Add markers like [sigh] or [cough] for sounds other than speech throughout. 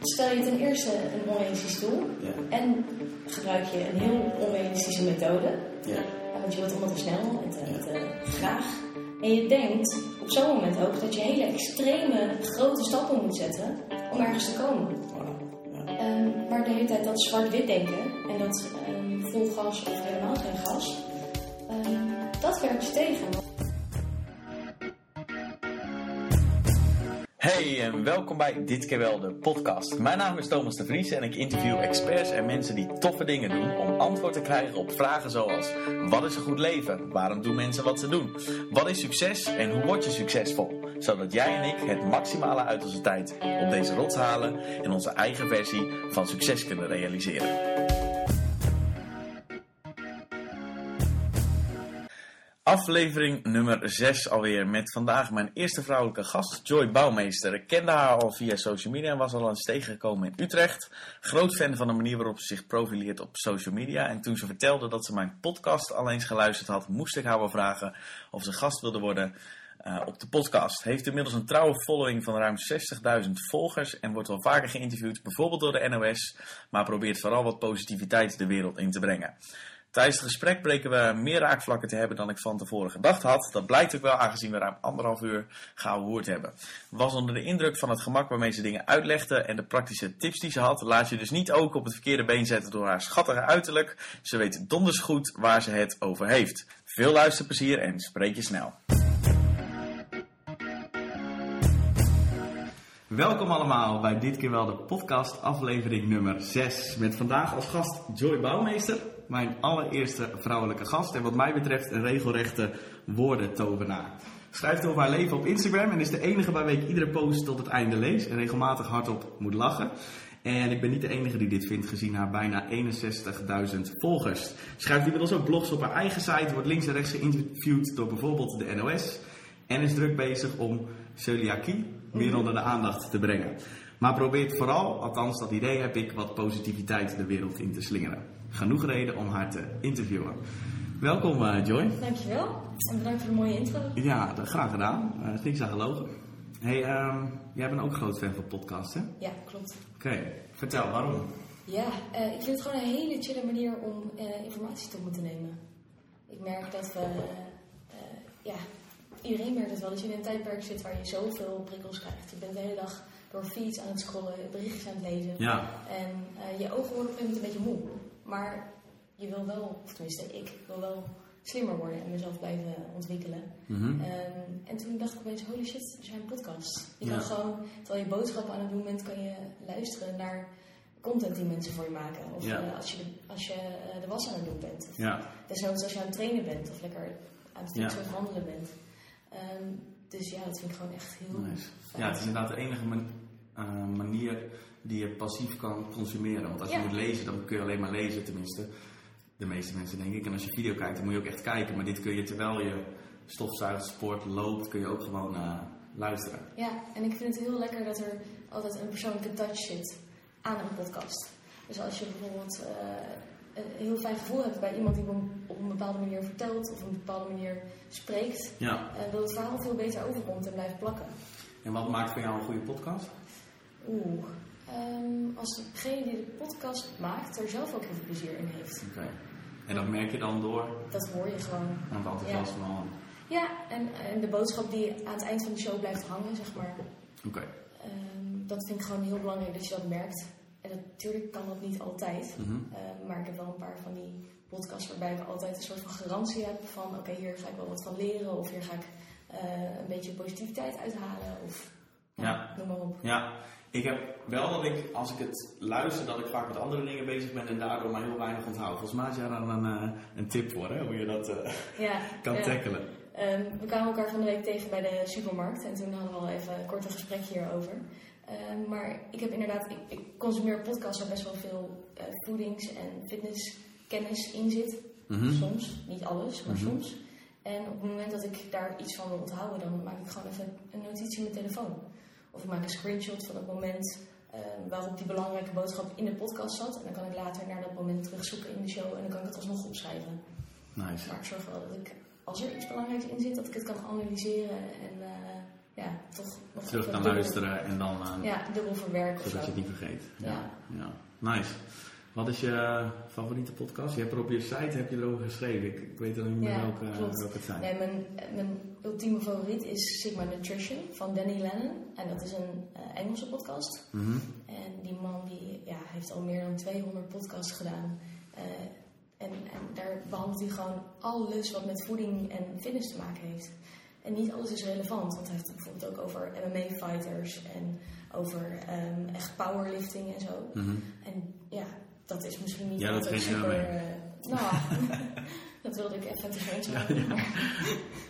stel je ten eerste een onrealistisch doel Ja. en gebruik je een heel onrealistische methode. Ja. Want je wilt allemaal te snel en te, te graag. En je denkt op zo'n moment ook dat je hele extreme grote stappen moet zetten om ergens te komen. Ehm, maar de hele tijd dat zwart-wit denken en dat ehm, vol gas of helemaal geen gas, ehm, dat werkt je tegen. Hey en welkom bij Dit keer wel de podcast. Mijn naam is Thomas de Vries en ik interview experts en mensen die toffe dingen doen om antwoord te krijgen op vragen zoals wat is een goed leven? Waarom doen mensen wat ze doen? Wat is succes en hoe word je succesvol? Zodat jij en ik het maximale uit onze tijd op deze rots halen en onze eigen versie van succes kunnen realiseren. Aflevering nummer 6 alweer met vandaag mijn eerste vrouwelijke gast, Joy Bouwmeester. Ik kende haar al via social media en was al eens tegengekomen in Utrecht. Groot fan van de manier waarop ze zich profileert op social media. En toen ze vertelde dat ze mijn podcast al eens geluisterd had, moest ik haar wel vragen of ze gast wilde worden eh, op de podcast. Heeft inmiddels een trouwe following van ruim 60.000 volgers en wordt wel vaker geïnterviewd, bijvoorbeeld door de NOS, maar probeert vooral wat positiviteit de wereld in te brengen. Tijdens het gesprek bleken we meer raakvlakken te hebben dan ik van tevoren gedacht had. Dat blijkt ook wel aangezien we ruim anderhalf uur gehoord hebben. Was onder de indruk van het gemak waarmee ze dingen uitlegde en de praktische tips die ze had. Laat je dus niet ook op het verkeerde been zetten door haar schattige uiterlijk. Ze weet donders goed waar ze het over heeft. Veel luisterplezier en spreek je snel. Welkom allemaal bij dit keer wel de podcast aflevering nummer 6. Met vandaag als gast Joy Bouwmeester, mijn allereerste vrouwelijke gast. En wat mij betreft een regelrechte woordentovenaar. Schrijft over haar leven op Instagram en is de enige wie ik iedere post tot het einde lees en regelmatig hardop moet lachen. En ik ben niet de enige die dit vindt, gezien haar bijna 61.000 volgers. Schrijft inmiddels ook blogs op haar eigen site, wordt links en rechts geïnterviewd door bijvoorbeeld de NOS. En is druk bezig om celiakie meer onder de aandacht te brengen. Maar probeert vooral, althans dat idee heb ik, wat positiviteit de wereld in te slingeren. Genoeg reden om haar te interviewen. Welkom eh, Joy. Dankjewel en bedankt voor de mooie intro. Ja, dat- graag gedaan. Uh, niks aan gelogen. Hey, ehm, jij bent ook groot fan van podcasts, hè? Ja, klopt. Oké, vertel waarom. Ja, eh, ik vind het gewoon een hele chille manier om eh, informatie te nemen. Ik merk dat we, ja, iedereen merkt het wel, dat je in een tijdperk zit waar je zoveel prikkels krijgt. Je bent de hele dag door feeds aan het scrollen, berichtjes aan het lezen. Ja, En je ogen worden op een moment een beetje moe. Maar je wil wel, of tenminste ik, wil wel slimmer worden en mezelf blijven ontwikkelen. mhm. Ehm, en toen dacht ik opeens, holy shit, er zijn podcasts. Je Ja. kan gewoon, terwijl je boodschappen aan het doen bent, kan je luisteren naar content die mensen voor je maken. Of Ja. eh, als je, de, als je eh, de was aan het doen bent. Of ja, desnoods als je aan het trainen bent. Of lekker aan het Ja. of wandelen bent. Ehm, dus ja, dat vind ik gewoon echt heel nice. Ja, het is inderdaad de enige man- eh, manier die je passief kan consumeren. Want als je Ja. moet lezen, dan kun je alleen maar lezen, tenminste. De meeste mensen denk ik. En als je video kijkt, dan moet je ook echt kijken. Maar dit kun je terwijl je stofzuigt, sport, loopt, kun je ook gewoon eh, luisteren. Ja, en ik vind het heel lekker dat er altijd een persoonlijke touch zit aan een podcast. Dus als je bijvoorbeeld eh, een heel fijn gevoel hebt bij iemand die op een, bepaalde manier vertelt of op een bepaalde manier spreekt, Ja. eh, dat het verhaal veel beter overkomt en blijft plakken. En wat maakt van jou een goede podcast? Oeh, ehm, als degene die de podcast maakt er zelf ook heel veel plezier in heeft. Oké. En dat merk je dan door Dat hoor je gewoon. aan het enthousiasme. van- Ja, en, en de boodschap die aan het eind van de show blijft hangen, zeg maar. Oké. Ehm, dat vind ik gewoon heel belangrijk dat je dat merkt. En natuurlijk kan dat niet altijd. Ehm, maar ik heb wel een paar van die podcasts waarbij ik altijd een soort van garantie heb van oké, hier ga ik wel wat van leren of hier ga ik eh, een beetje positiviteit uithalen of ja, Ja. noem maar op. Ja, ik heb wel dat ik, als ik het luister, dat ik vaak met andere dingen bezig ben en daardoor maar heel weinig onthoud. Volgens mij is daar dan een, eh, een tip voor, hè, hoe je dat eh, Ja, [laughs] kan ja. tackelen. Ehm, we kwamen elkaar van de week tegen bij de supermarkt en toen hadden we al even een korte gesprek hierover. Ehm, maar ik heb inderdaad, ik, ik consumeer podcasts waar best wel veel eh, voedings- en fitnesskennis in zit. Mhm. Soms, niet alles, maar Mhm. soms. En op het moment dat ik daar iets van wil onthouden, dan maak ik gewoon even een notitie op mijn telefoon. Of ik maak een screenshot van het moment eh, waarop die belangrijke boodschap in de podcast zat. En dan kan ik later naar dat moment terugzoeken in de show en dan kan ik het alsnog opschrijven. Nice. Maar ik zorg wel dat ik, als er iets belangrijks in zit, dat ik het kan analyseren en eh, ja, toch nog Terug dubbel- luisteren en dan eh, Ja, dubbel verwerken zodat je het niet vergeet. Ja. Ja. ja. Nice. Wat is je favoriete podcast? Je hebt er op je site heb je erover geschreven. Ik, ik weet er niet meer Ja, welke, klopt. welke het zijn. Nee, mijn, mijn ultieme favoriet is Sigma Nutrition van Danny Lennon. En dat is een eh, Engelse podcast. Mhm. En die man die, ja, heeft al meer dan 200 podcasts gedaan. Eh, en, en daar behandelt hij gewoon alles wat met voeding en fitness te maken heeft. En niet alles is relevant, want hij heeft het bijvoorbeeld ook over MMA-fighters en over ehm, echt powerlifting en zo. Mhm. En ja, dat is misschien niet Ja, dat geen super... MMA. eh, nou, [laughs] dat wilde ik even tussenin zeggen. maar-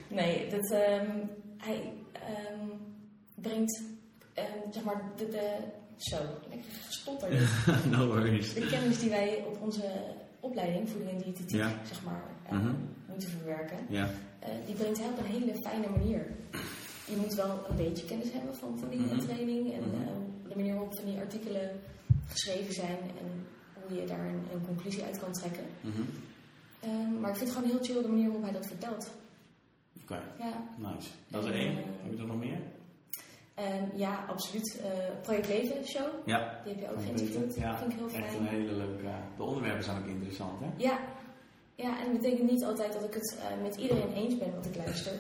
Nee, dat, ehm, hij ehm, brengt, ehm, zeg maar, de, de, zo, ik gestotter dit. [laughs] no worries. De kennis die wij op onze opleiding, voeding en diëtetiek, Ja. zeg maar, Mhm. moeten verwerken, Ja. eh, die brengt hij op een hele fijne manier. Je moet wel een beetje kennis hebben van voeding en Mhm. training en Mhm. de manier waarop van die artikelen geschreven zijn en hoe je daar een, een conclusie uit kan trekken. Mhm. Ehm, maar ik vind het gewoon heel chill de manier waarop hij dat vertelt. Oké, Ja, nice. Dat is één. eh, Heb je er nog meer? Ehm, ja absoluut. Eh, Project Leven show, Ja. die heb je ook geïnterviewd. Ja. vind ik heel Echt fijn. een hele leuke... De onderwerpen zijn ook interessant, hè? Ja. ja, en het betekent niet altijd dat ik het eh, met iedereen eens ben wat ik luister.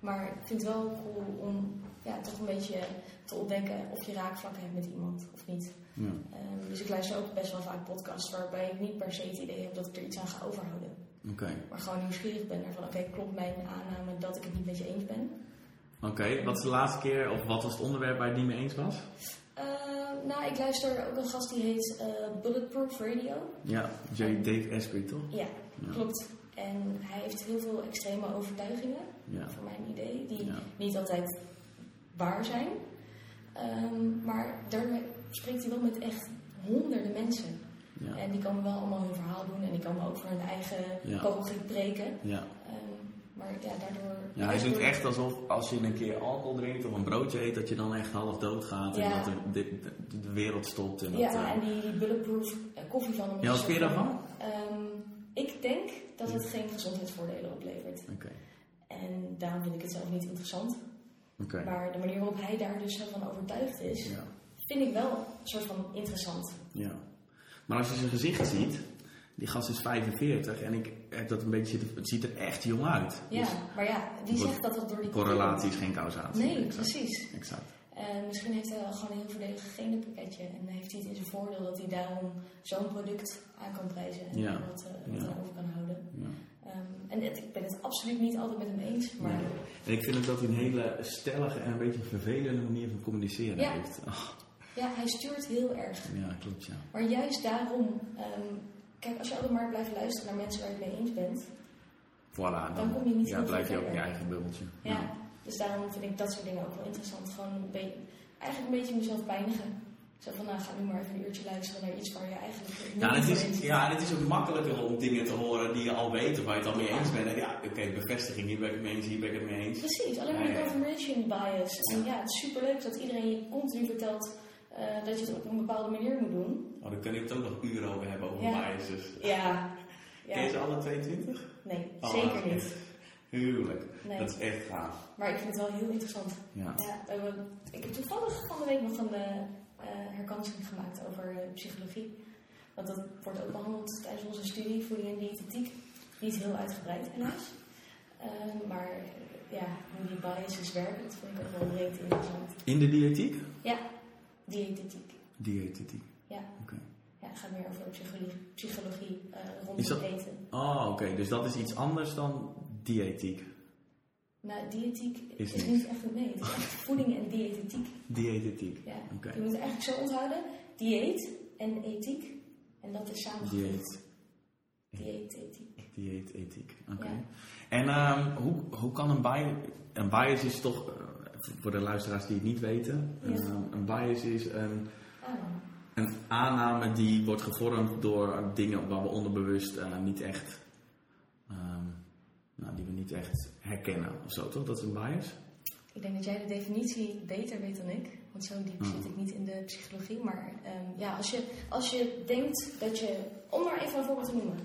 Maar ik vind het wel cool om ja, toch een beetje te ontdekken of je raakvlakken hebt met iemand of niet. Ja. Ehm, dus ik luister ook best wel vaak podcasts waarbij ik niet per se het idee heb dat ik er iets aan ga overhouden. Maar gewoon nieuwsgierig ben naar van oké, klopt mijn aanname dat ik het niet met je eens ben? Oké, wat is de laatste keer, of wat was het onderwerp waar je het niet mee eens was? Eh, nou, ik luister ook een gast die heet eh, Bulletproof Radio. Ja, J. Dave Asprey, toch? Ja, Ja. klopt. En hij heeft heel veel extreme overtuigingen, Ja. voor mijn idee, die Ja. niet altijd waar zijn. Ehm, maar daarmee spreekt hij wel met echt honderden mensen. Ja. En die komen wel allemaal hun verhaal doen en die komen ook voor hun eigen Ja. preken. Ja. Ehm, maar ja, daardoor... Ja, hij doet echt alsof als je een keer alcohol drinkt of een broodje eet, dat je dan echt half dood gaat en Ja. dat de, de, de, de wereld stopt. En dat, Ja, eh, en die, die bulletproof eh, koffie van hem. Ja, wat vind je daarvan? ehm, ik denk dat het geen gezondheidsvoordelen oplevert. Oké, En daarom vind ik het zelf niet interessant. oké. Maar de manier waarop hij daar dus zo van overtuigd is, Ja. Vind ik wel een soort van interessant. ja. Maar als je zijn gezicht ziet, die gast is 45 en ik heb dat een beetje het ziet er echt jong uit. Ja, Dus maar ja, wie Wordt- zegt dat dat door die correlatie is geen causatie. Nee, Exact. precies. Exact. En misschien heeft hij wel gewoon een heel voordelig genenpakketje en heeft hij het in zijn voordeel dat hij daarom zo'n product aan kan prijzen en Ja. wat, eh, wat Ja. over kan houden. Ja. Ehm, en het- ik ben het absoluut niet altijd met hem eens, maar Nee. En ik vind dat hij een hele stellige en een beetje vervelende manier van communiceren heeft. Ach, ja, hij stuurt heel erg. ja, klopt ja. Maar juist daarom, ehm, kijk, als je altijd maar blijft luisteren naar mensen waar je het mee eens bent, Voilà, Dan kom je niet ja, blijf je veel ook in je eigen bubbeltje. ja. Dus daarom vind ik dat soort dingen ook wel interessant. Gewoon een beetje, eigenlijk een beetje mezelf pijnigen. Zo van, nou, ga nu maar even een uurtje luisteren naar iets waar je eigenlijk niet Ja, en het is, ja, en het is ook makkelijker om dingen te horen die je al weet, waar je het al mee eens bent. En ja, oké, bevestiging, hier ben ik het mee eens, hier ben ik het mee eens. Precies, alleen maar ja. confirmation bias. En ja, het is superleuk dat iedereen je continu vertelt eh, dat je het op een bepaalde manier moet doen. Oh, dan kunnen we het ook nog uren over hebben, over Ja. biases. [laughs] Ja, Ken je ja. ze alle 22? nee, Oh, zeker niet. echt [laughs] Huwelijk. Nee. Dat is echt gaaf. Maar ik vind het wel heel interessant. Ja. Ik heb toevallig van de week nog een eh, herkansing gemaakt over psychologie. Want dat wordt ook behandeld tijdens onze studie voeding en diëtetiek. Niet heel uitgebreid helaas. Eh, maar ja, hoe die biases werken, dat vond ik ook wel breed interessant. In de diëtiek? Diëtetiek. Diëtetiek. Ja, Oké. ja het gaat meer over psychologie, psychologie eh, rondom dat- eten. Oh, oké. Dus dat is iets anders dan diëtiek. Nou, diëtiek Is niet echt een nee, het is echt voeding en diëtetiek. Diëtetiek. Ja. Oké. Je moet het eigenlijk zo onthouden: dieet en ethiek. En dat is samengevoegd. Dieet. Dieetetiek. Dieetetiek. Oké. Ja. En ehm, hoe, hoe kan een bias... Een bias is toch, eh, voor de luisteraars die het niet weten, Ja. ehm, een bias is een, Ah, een aanname die wordt gevormd door dingen waar we onderbewust eh, niet echt, ehm, nou, die we niet echt herkennen of zo, toch? Dat is een bias? ik denk dat jij de definitie beter weet dan ik. Want zo diep Hmm. zit ik niet in de psychologie. Maar ehm, ja, als je, als je denkt dat je, om maar even een voorbeeld te noemen.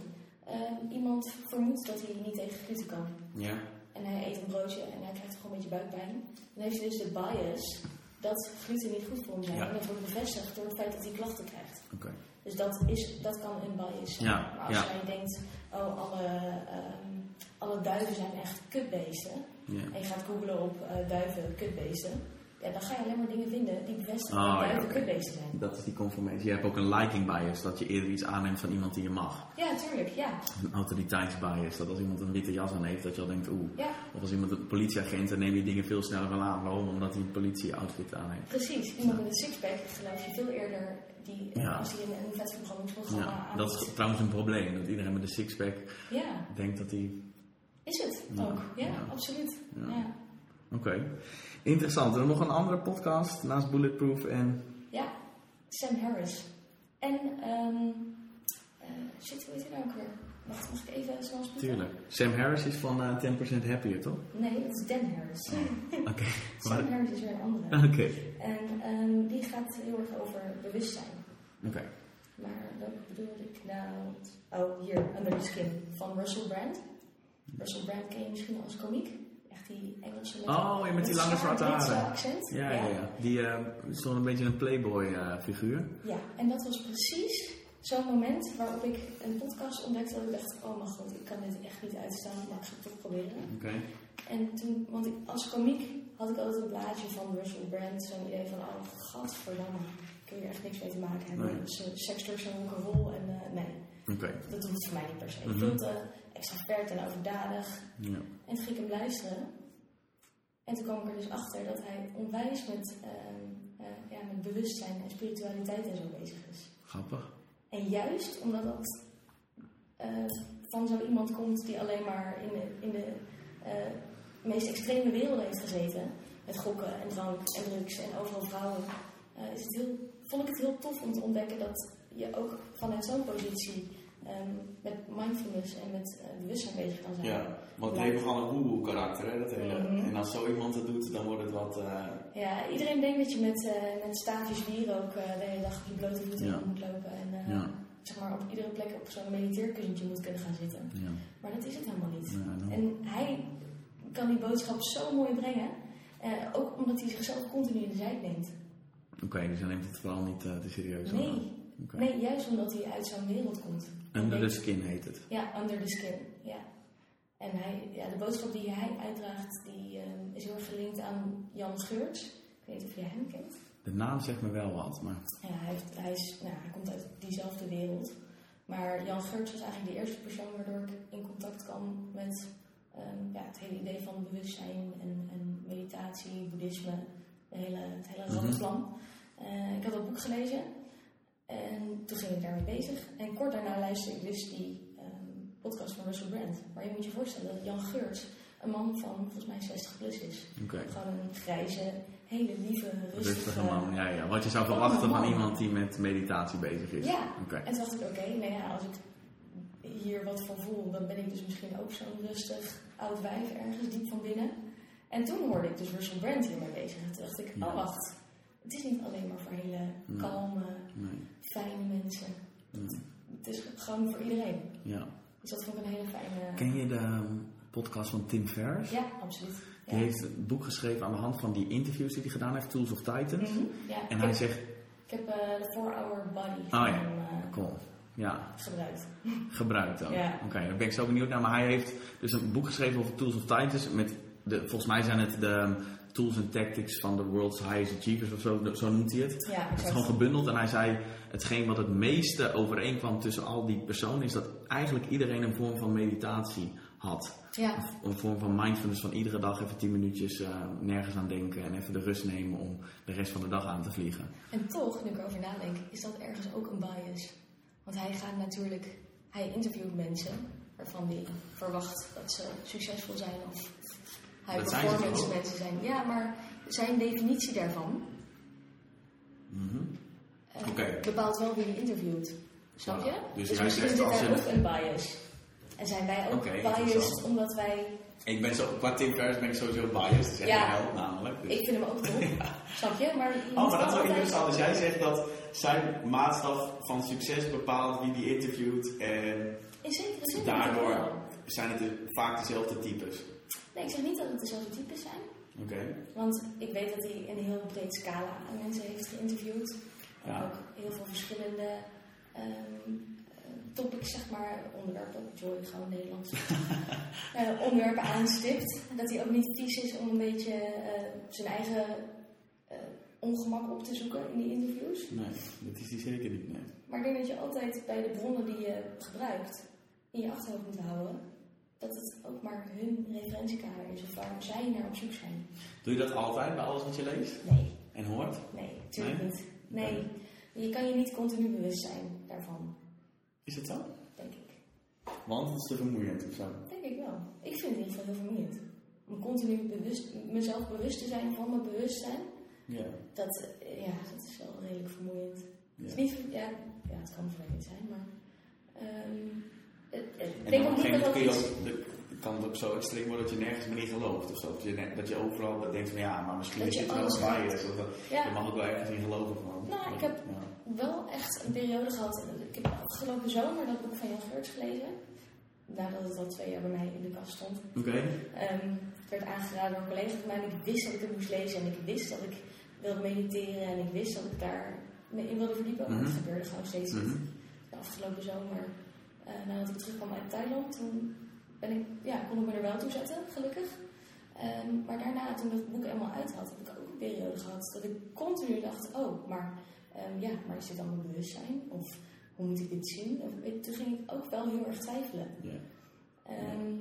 ehm, iemand vermoedt dat hij niet tegen gluten kan. Ja. En hij eet een broodje en hij krijgt gewoon een beetje buikpijn. Dan heeft hij dus de bias dat gluten niet goed voor hem zijn. Ja. En dat wordt bevestigd door het feit dat hij klachten krijgt. Oké. Dus dat, is, dat kan een bias zijn. Ja, maar als ja. jij denkt, oh, alle, ehm, alle duiven zijn echt kutbeesten. En je gaat googlen op eh, duiven kutbeesten. Ja, dan ga je alleen maar dingen vinden die bevestigen Oh, duiven oké. kutbeesten zijn. Dat is die conformatie. Je hebt ook een liking bias, dat je eerder iets aanneemt van iemand die je mag. Ja, tuurlijk, ja. Een autoriteitsbias, dat als iemand een witte jas aan heeft, dat je al denkt, oeh. Ja, Of als iemand een politieagent, dan neem je dingen veel sneller wel aan. Waarom? Omdat hij een politie-outfit aan heeft. precies. Iemand met een sixpack geloof je veel eerder die, Ja. als hij een, een vetverbrandingprogramma Ja, dat is trouwens een probleem. Dat iedereen met een sixpack Ja, denkt dat hij... is het ook. Ja, absoluut. Ja. Ja. Interessant. En nog een andere podcast naast Bulletproof en... Ja, Sam Harris. En, ehm eh shit, hoe heet hij nou ook weer? Wacht, mag ik even spelen? Tuurlijk. Sam Harris is van eh, 10% Happier, toch? Nee, dat is Dan Harris. Oké. [laughs] Sam Harris is weer een andere. [laughs] Oké. En ehm, die gaat heel erg over bewustzijn. Oké. Maar wat bedoel ik nou? Oh, hier, Under the Skin van Russell Brand. Russell Brand ken je misschien als komiek. Die Engelse... Oh, ja, met die lange zwarte haren. accent. Ja, ja, ja. Die eh, is toch een beetje een playboy-figuur. Ja, en dat was precies zo'n moment waarop ik een podcast ontdekte. Dat ik dacht, oh mijn god, ik kan dit echt niet uitstaan, maar ik ga het toch proberen. Oké. En toen, want ik, als komiek had ik altijd een blaadje van Russell Brand. Zo'n idee van, oh gadverdamme, ik wil hier echt niks mee te maken hebben. Nee. Dus, uh, seksters en rock'n'roll en uh, nee. Oké. Dat hoeft voor mij niet per se. Mhm. Veel te extravert en overdadig. Ja. En toen ging ik hem luisteren. En toen kwam ik er dus achter dat hij onwijs met, ehm, eh, ja, met bewustzijn en spiritualiteit en zo bezig is. Grappig. En juist omdat dat eh, van zo iemand komt die alleen maar in de, in de eh, meest extreme werelden heeft gezeten. Met gokken en drank en drugs en overal vrouwen. is het heel, vond ik het heel tof om te ontdekken dat je ook vanuit zo'n positie ehm, met mindfulness en met eh, bewustzijn bezig kan zijn. Ja, want het heeft nogal een woehoe karakter, hè, dat hele. Mhm. En als zo iemand het doet, dan wordt het wat... eh, Ja, iedereen denkt dat je met, eh met staafjes bier ook de hele dag op je blote voeten Ja. moet lopen. En Ja. zeg maar op iedere plek op zo'n mediteerkussentje moet kunnen gaan zitten. ja. Maar dat is het helemaal niet. En hij kan die boodschap zo mooi brengen. ook omdat hij zichzelf continu in de zijk neemt. Oké, dus hij neemt het vooral niet te serieus. Nee. Nee, juist omdat hij uit zo'n wereld komt. Under the skin heet het. Ja, under the skin. Ja. En hij, ja, de boodschap die hij uitdraagt, die eh, is heel erg gelinkt aan Jan Geurts. Ik weet niet of jij hem kent. De naam zegt me wel wat, maar... Ja, hij, heeft, hij, is, nou, hij komt uit diezelfde wereld. Maar Jan Geurts was eigenlijk de eerste persoon waardoor ik in contact kwam met ehm, ja, het hele idee van bewustzijn en, en meditatie, boeddhisme, de hele, het hele. Eh, ik had dat boek gelezen en toen ging ik daarmee bezig. En kort daarna luisterde ik dus die ehm, podcast van Russell Brand. Maar je moet je voorstellen dat Jan Geurts een man van volgens mij 60 plus is. Gewoon een grijze, hele lieve, rustige, Rustige man, ja, ja. Wat je zou verwachten van man. iemand die met meditatie bezig is. Ja, Oké. en toen dacht ik, oké, nou ja, als ik hier wat van voel, dan ben ik dus misschien ook zo'n rustig oud wijf ergens diep van binnen. En toen hoorde ik dus Russell Brand hiermee bezig. En toen dacht ik, Ja. oh wacht, het is niet alleen maar voor hele Nee. kalme, Nee. Fijne mensen. Het is gewoon voor iedereen. Ja. Dus dat vond ik een hele fijne... Ken je de ehm, podcast van Tim Ferriss? Ja, absoluut. Die Ja. heeft een boek geschreven aan de hand van die interviews die hij gedaan heeft, Tools of Titans. Mhm, ja. En hij heb, zegt, ik heb eh, de 4-Hour Body van Oh ja. hem eh, cool, ja, gebruikt. [laughs] gebruikt ook. Ja. Oké, daar ben ik zo benieuwd naar. Maar hij heeft dus een boek geschreven over Tools of Titans. Met de, volgens mij zijn het de tools and tactics van de world's highest achievers of zo, zo noemt hij het. Ja, Het is gewoon gebundeld en hij zei, hetgeen wat het meeste overeenkwam tussen al die personen is dat eigenlijk iedereen een vorm van meditatie had. Ja, Een vorm van mindfulness van iedere dag even 10 minuutjes eh, nergens aan denken en even de rust nemen om de rest van de dag aan te vliegen. En toch, nu ik erover nadenk, is dat ergens ook een bias. Want hij gaat natuurlijk, hij interviewt mensen waarvan hij verwacht dat ze succesvol zijn of high Dat performance mensen zijn. Ja, maar zijn definitie daarvan eh, Oké. bepaalt wel wie hij interviewt. Snap je? Ja, dus dus misschien zegt als je- ook een bias. En zijn wij ook Oké, biased omdat wij... Ik ben zo, qua Tim Ferriss ben ik sowieso biased, zeg Ja. je wel, namelijk. Dus- Ik vind hem ook top. [laughs] Snap je? Maar je Oh, maar dat is wel interessant. Dus jij zegt dat zijn maatstaf van succes bepaalt wie die interviewt en In zekere zin. daardoor zijn het vaak dezelfde types. Nee, ik zeg niet dat het dezelfde types zijn. Oké. Want ik weet dat hij een heel breed scala aan mensen heeft geïnterviewd. Ja. ook heel veel verschillende eh, topics, zeg maar, onderwerpen, Joy, gewoon Nederlands, [laughs] eh, onderwerpen aanstipt. Dat hij ook niet vies is om een beetje eh, zijn eigen ongemak op te zoeken in die interviews. Nee, dat is die zeker niet, nee. Maar ik denk dat je altijd bij de bronnen die je gebruikt in je achterhoofd moet houden dat het ook maar hun referentiekader is of waar zij naar op zoek zijn. Doe je dat altijd bij alles wat je leest Nee, en hoort? nee, natuurlijk Nee? niet. Nee, je kan je niet continu bewust zijn daarvan, Is het zo? denk ik. Want het is te vermoeiend of zo. Denk ik wel. Ik vind het in ieder geval heel vermoeiend. Om continu bewust, mezelf bewust te zijn van mijn bewustzijn, Ja. dat, eh, ja, dat is wel redelijk vermoeiend. Het is ja. niet, ja, ja, het kan vervelend zijn, maar. ehm, het- En op een gegeven moment iets- de- kan het ook zo extreem worden dat je nergens meer in gelooft of zo. Dat je, dat je overal denkt van ja, maar misschien Dat is je dit wel een bias. gelooft. Of dat- Ja. Je mag ook wel ergens in geloven gewoon. Nou, ik heb- Ja. wel echt een periode gehad. Ik heb afgelopen zomer dat boek van Jan Geurts gelezen. Nadat het al twee jaar bij mij in de kast stond. Oké. Ehm, het werd aangeraden door een collega van mij en ik wist dat ik het moest lezen. En ik wist dat ik wilde mediteren en ik wist dat ik daar me in wilde verdiepen. Het Mhm. gebeurde gewoon steeds niet. Mhm. De afgelopen zomer, eh, nadat ik terugkwam uit Thailand, toen ben ik, ja, kon ik me er wel toe zetten, gelukkig. Ehm, maar daarna, toen dat boek helemaal uit had, heb ik ook een periode gehad dat ik continu dacht, oh, maar, ehm, ja, maar is dit dan mijn bewustzijn? Of hoe moet ik dit zien? Of, toen ging ik ook wel heel erg twijfelen. Ehm,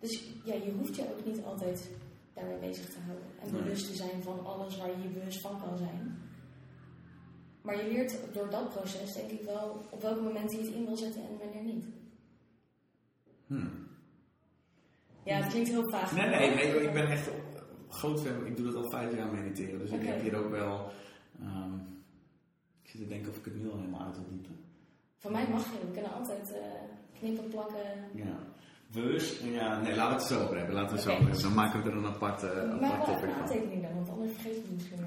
dus ja, je hoeft je ook niet altijd daarmee bezig te houden. En Nee. bewust te zijn van alles waar je je bewust van kan zijn. Maar je leert door dat proces denk ik wel op welke momenten je het in wil zetten en wanneer niet. Hmm. Ja, het klinkt heel vaag. Nee, nee, nee, ik ben echt groot fan. Ik doe dat al vijf jaar mediteren. Dus ik Oké. heb hier ook wel. ehm, ik zit te denken of ik het nu al helemaal uit wil diepen. Van mij mag je, we kunnen altijd eh, knippen, plakken. Ja. Bewust, ja, nee, laten we het zo over hebben. Laten we het zo Oké. hebben. Dan maken we er een apart, eh, maar apart wel topic een van. Oké, aantekening dan, want anders vergeet ik het misschien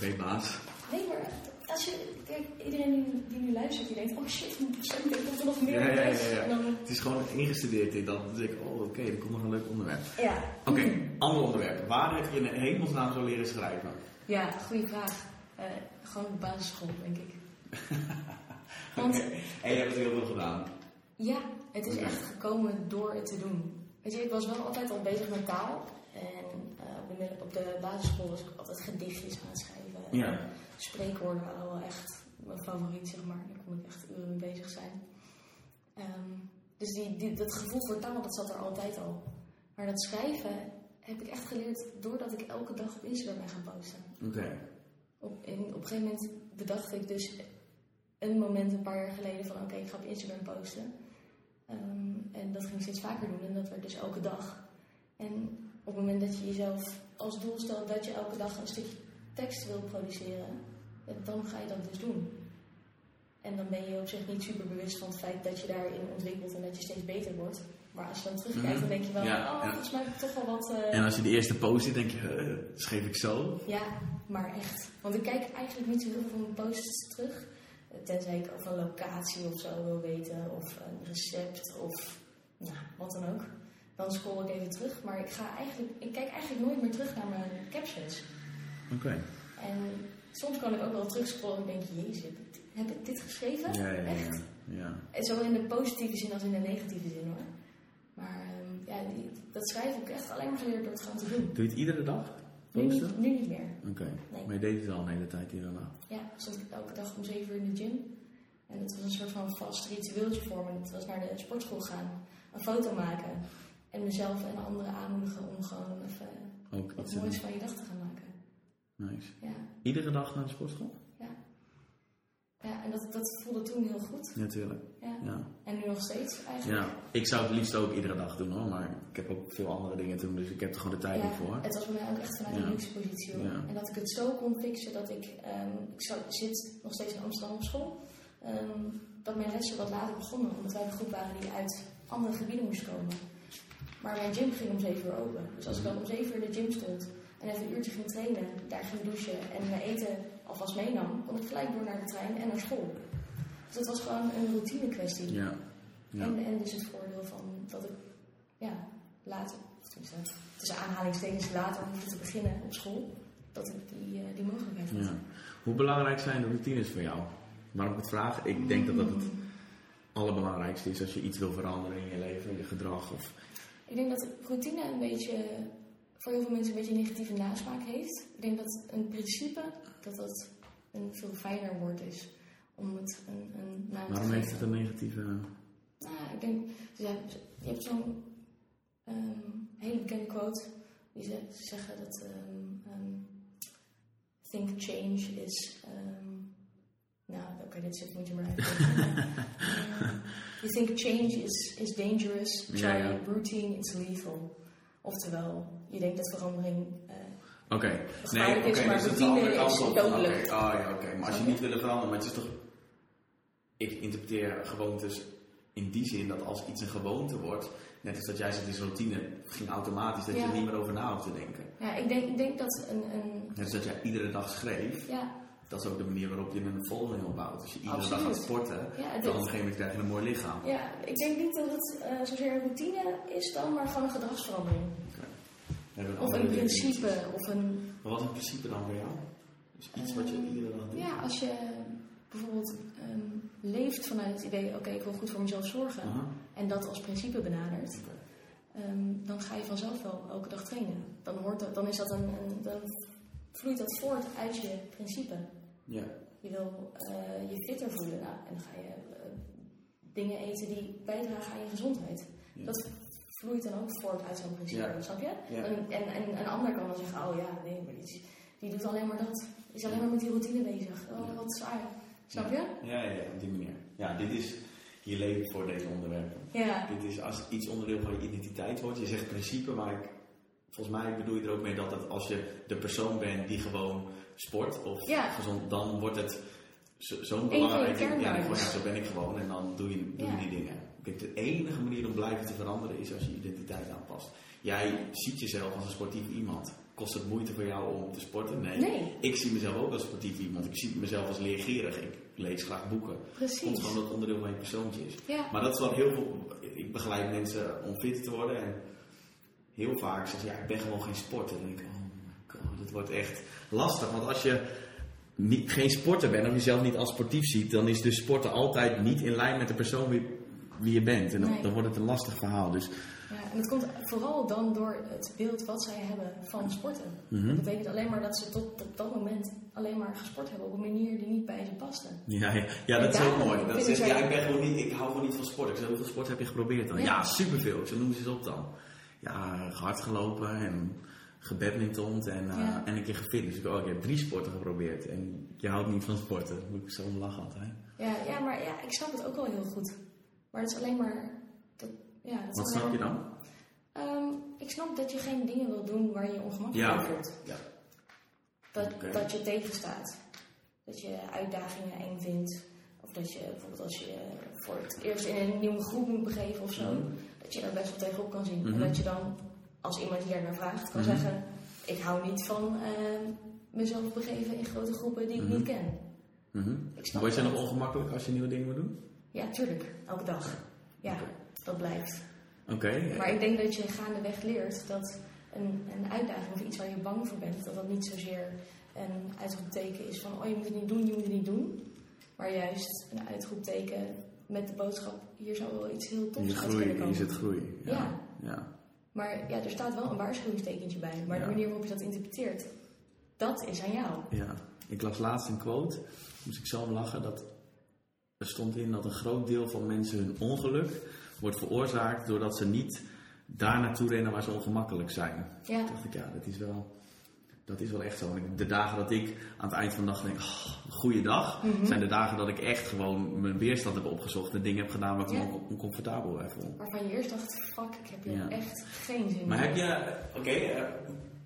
weer. baas. Nee, maar als je, kijk, iedereen die, die nu luistert, die denkt, oh shit, ik denk dat er nog meer Ja, ja, ja, is. ja. En dan, Het is gewoon ingestudeerd in dat. Dan denk ik, oh oké, er komt nog een leuk onderwerp. ja. Oké, ander onderwerp. Waar heb je in de hemelsnaam zo leren schrijven? Ja, goede vraag. Eh, gewoon op basisschool, denk ik. [laughs] Want. En je hebt het heel veel gedaan. ja, het is echt gekomen door het te doen. Weet je, ik was wel altijd al bezig met taal. En eh, op, de, op de basisschool was ik altijd gedichtjes aan het schrijven. Ja. En spreekwoorden waren wel echt mijn favoriet, zeg maar. Daar kon ik echt uren mee bezig zijn. Ehm, dus die, die, dat gevoel voor taal, dat zat er altijd al. Maar dat schrijven heb ik echt geleerd doordat ik elke dag op Instagram ben gaan posten. Oké. Op, en op een gegeven moment bedacht ik dus een moment een paar jaar geleden van oké, ik ga op Instagram posten. Ehm, en dat ging ik steeds vaker doen en dat werd dus elke dag. En op het moment dat je jezelf als doel stelt dat je elke dag een stukje tekst wil produceren, dan ga je dat dus doen. En dan ben je op zich niet super bewust van het feit dat je daarin ontwikkelt en dat je steeds beter wordt. Maar als je dan terugkijkt, Mhm. dan denk je wel, Ja, oh, volgens mij heb ik toch wel wat... eh, En als je de eerste post ziet, denk je, eh, schreef ik zo? ja, maar echt. Want ik kijk eigenlijk niet zo heel veel van mijn posts terug. Tenzij ik over een locatie of zo wil weten, of een recept, of nou, wat dan ook. Dan scroll ik even terug. Maar ik, ga eigenlijk, ik kijk eigenlijk nooit meer terug naar mijn captions. Oké. En soms kan ik ook wel terugscrollen en denk, jezus, heb ik, dit- geschreven? Ja, ja. Echt? ja. En Zowel in de positieve zin als in de negatieve zin hoor. Maar ehm, ja, die, dat schrijven heb ik echt alleen maar geleerd door het gewoon te doen. Doe je het iedere dag? Nu niet, nu niet meer. Oké. Nee. Maar je deed het al een hele tijd iedere dag. Ja, stond ik elke dag om 7 uur in de gym. En dat was een soort van vast ritueeltje voor me. Dat was naar de sportschool gaan, een foto maken. En mezelf en anderen aanmoedigen om gewoon even Ook wat moois van je dag te gaan. Nice. Ja, Iedere dag naar de sportschool? ja en dat, dat voelde toen heel goed. Natuurlijk. Ja. Ja. En nu nog steeds eigenlijk. ja. Ik zou het liefst ook iedere dag doen hoor, maar ik heb ook veel andere dingen te doen, dus ik heb er gewoon de tijd Ja, niet voor. het was bij mij ook echt vanuit Ja. een luxe positie hoor. Ja. En dat ik het zo kon fixen dat ik, ehm, ik zou, zit nog steeds in Amsterdam op school, ehm, dat mijn lessen wat later begonnen, omdat wij een groep waren die uit andere gebieden moest komen. Maar mijn gym ging om 7 uur open. Dus als ik dan om 7 uur in de gym stond en even een uurtje ging trainen, daar ging douchen en mijn eten alvast meenam, kon ik gelijk door naar de trein en naar school. Dus dat was gewoon een routine kwestie. Ja. Ja. En, en dus het voordeel van dat ik ja, later tussen aanhalingstekens later hoefde te beginnen op school, dat ik die, eh, die mogelijkheid had. Ja. Hoe belangrijk zijn de routines voor jou? Waarom ik het vraag? Ik denk dat dat het allerbelangrijkste is als je iets wil veranderen in je leven, in je gedrag. Of... Ik denk dat routine een beetje, voor heel veel mensen een beetje een negatieve nasmaak heeft. Ik denk dat een principe, dat dat een veel fijner woord is om het een, een naam te Waarom geven. heeft het een negatieve... Nou, ik denk, dus ja, je hebt zo'n ehm, hele bekende quote die ze, ze zeggen dat ehm, think change is. nou, oké, dit zit moet je maar uitleggen. [laughs] Ehm, you think change is, is dangerous, try Ja, ja. routine, it's lethal. Oftewel, je denkt dat verandering. eh, Oké, nee, oké, dus dat is andere kant op. Oké, ah, ja, oké. Maar als je niet wil veranderen, maar het is toch... Ik interpreteer gewoontes in die zin dat als iets een gewoonte wordt, net als dat jij zegt, is routine, ging automatisch dat je er niet meer over na hoeft te denken. ja, ik denk, ik denk dat een. een Net als dat jij iedere dag schreef, ja, dat is ook de manier waarop je een volging opbouwt. Als je iedere Absoluut. dag gaat sporten, ja, dan op een gegeven moment krijg je een mooi lichaam. Ja, ik denk niet dat het eh, zozeer een routine is dan, maar gewoon een gedragsverandering. Of een principe, of een... Maar wat is een principe dan voor jou? Dus iets wat je Ehm, iedere dag doet? Ja, als je bijvoorbeeld ehm, leeft vanuit het idee, oké, ik wil goed voor mezelf zorgen, en dat als principe benadert, ehm, dan ga je vanzelf wel elke dag trainen. Dan, hoort dat, dan, is dat een, een, dan vloeit dat voort uit je principe. Ja. Je wil eh, je fitter voelen, nou, en dan ga je eh, dingen eten die bijdragen aan je gezondheid. Ja. Dat vloeit dan ook voort uit zo'n principe, Ja. snap je? Ja. En, en, en een ander kan dan zeggen, oh ja, nee, maar die, die doet alleen maar dat. Is alleen maar met die routine bezig. Oh, wat zwaar. Snap je? Ja, ja, op die manier. Ja, dit is je leven voor deze onderwerpen. Ja. Dit is als iets onderdeel van je identiteit wordt. Je zegt principe, maar ik, volgens mij bedoel je er ook mee dat als je de persoon bent die gewoon sport of Ja. gezond, dan wordt het zo- zo'n je belangrijk ding. Ja, zo ben ik gewoon en dan doe je, doe je die dingen. De enige manier om blijven te veranderen is als je identiteit aanpast. Jij ziet jezelf als een sportief iemand. Kost het moeite voor jou om te sporten? Nee. Nee. Ik zie mezelf ook als sportief iemand. Ik zie mezelf als leergierig. Ik lees graag boeken. Komt Precies. gewoon dat onderdeel van je persoontje is. Ja. Maar dat is wat heel veel. Ik begeleid mensen om fit te worden. En heel vaak zeggen ze: Ja, ik ben gewoon geen sporter. Ik: Oh het wordt echt lastig. Want als je niet, geen sporter bent of jezelf niet als sportief ziet, dan is dus sporten altijd niet in lijn met de persoon wie, wie je bent. En dan, Nee. dan wordt het een lastig verhaal. Dus Ja, en het komt vooral dan door het beeld wat zij hebben van sporten. Mhm. Dat betekent alleen maar dat ze tot op dat moment alleen maar gesport hebben op een manier die niet bij ze paste. Ja, ja, ja dat is ook mooi. Dat zegt, ja, ik, ben gewoon niet, ik hou gewoon niet van sport. Ik zeg, hoeveel sport heb je geprobeerd dan? Ja, Ja. superveel. Ik zeg, noem ze eens op dan. Ja, hard gelopen en gebadmintond en, eh, Ja. en een keer gefit. Dus ik, oh, ik heb drie sporten geprobeerd. En je houdt niet van sporten. Moet ik zo om lachen altijd. Ja, ja, maar ja, ik snap het ook wel heel goed. Maar het is alleen maar... Dat, ja, dat Wat snap je dan? Ehm, ik snap dat je geen dingen wil doen waar je je ongemakkelijk Ja, voelt. Ja. Dat, dat je tegenstaat. Dat je uitdagingen eng vindt. Of dat je bijvoorbeeld als je voor het eerst in een nieuwe groep moet begeven of zo. Mhm. Dat je daar best wel tegenop kan zien. Mhm. En dat je dan, als iemand hier naar vraagt, kan Mhm. zeggen... Ik hou niet van ehm, mezelf begeven in grote groepen die ik niet ken. Mhm. Ik snap Word je dat. nog ongemakkelijk als je nieuwe dingen moet doen? Ja, tuurlijk. Elke dag. Ja, dat blijft. Oké. Maar ik denk dat je gaandeweg leert dat een, een uitdaging of iets waar je bang voor bent, dat dat niet zozeer een uitroepteken is van oh je moet het niet doen, je moet het niet doen. Maar juist een uitroepteken met de boodschap, hier zou wel iets heel tofs uit groei, kunnen je komen. zit groei. Ja. Ja. ja. Maar ja, er staat wel een waarschuwingstekentje bij. Maar Ja. de manier waarop je dat interpreteert, dat is aan jou. Ja, ik las laatst een quote, moest ik zo lachen, dat er stond in dat een groot deel van mensen hun ongeluk wordt veroorzaakt doordat ze niet daar naartoe rennen waar ze ongemakkelijk zijn. Ja, Toen dacht ik, ja, dat is wel, dat is wel echt zo. De dagen dat ik aan het eind van de dag denk, oh, goede dag, Mhm. zijn de dagen dat ik echt gewoon mijn weerstand heb opgezocht en dingen heb gedaan waar ik me Ja. oncomfortabel bij voel. waarvan je eerst dacht, fuck, ik heb hier Ja. echt geen zin Maar in. heb je, oké, eh,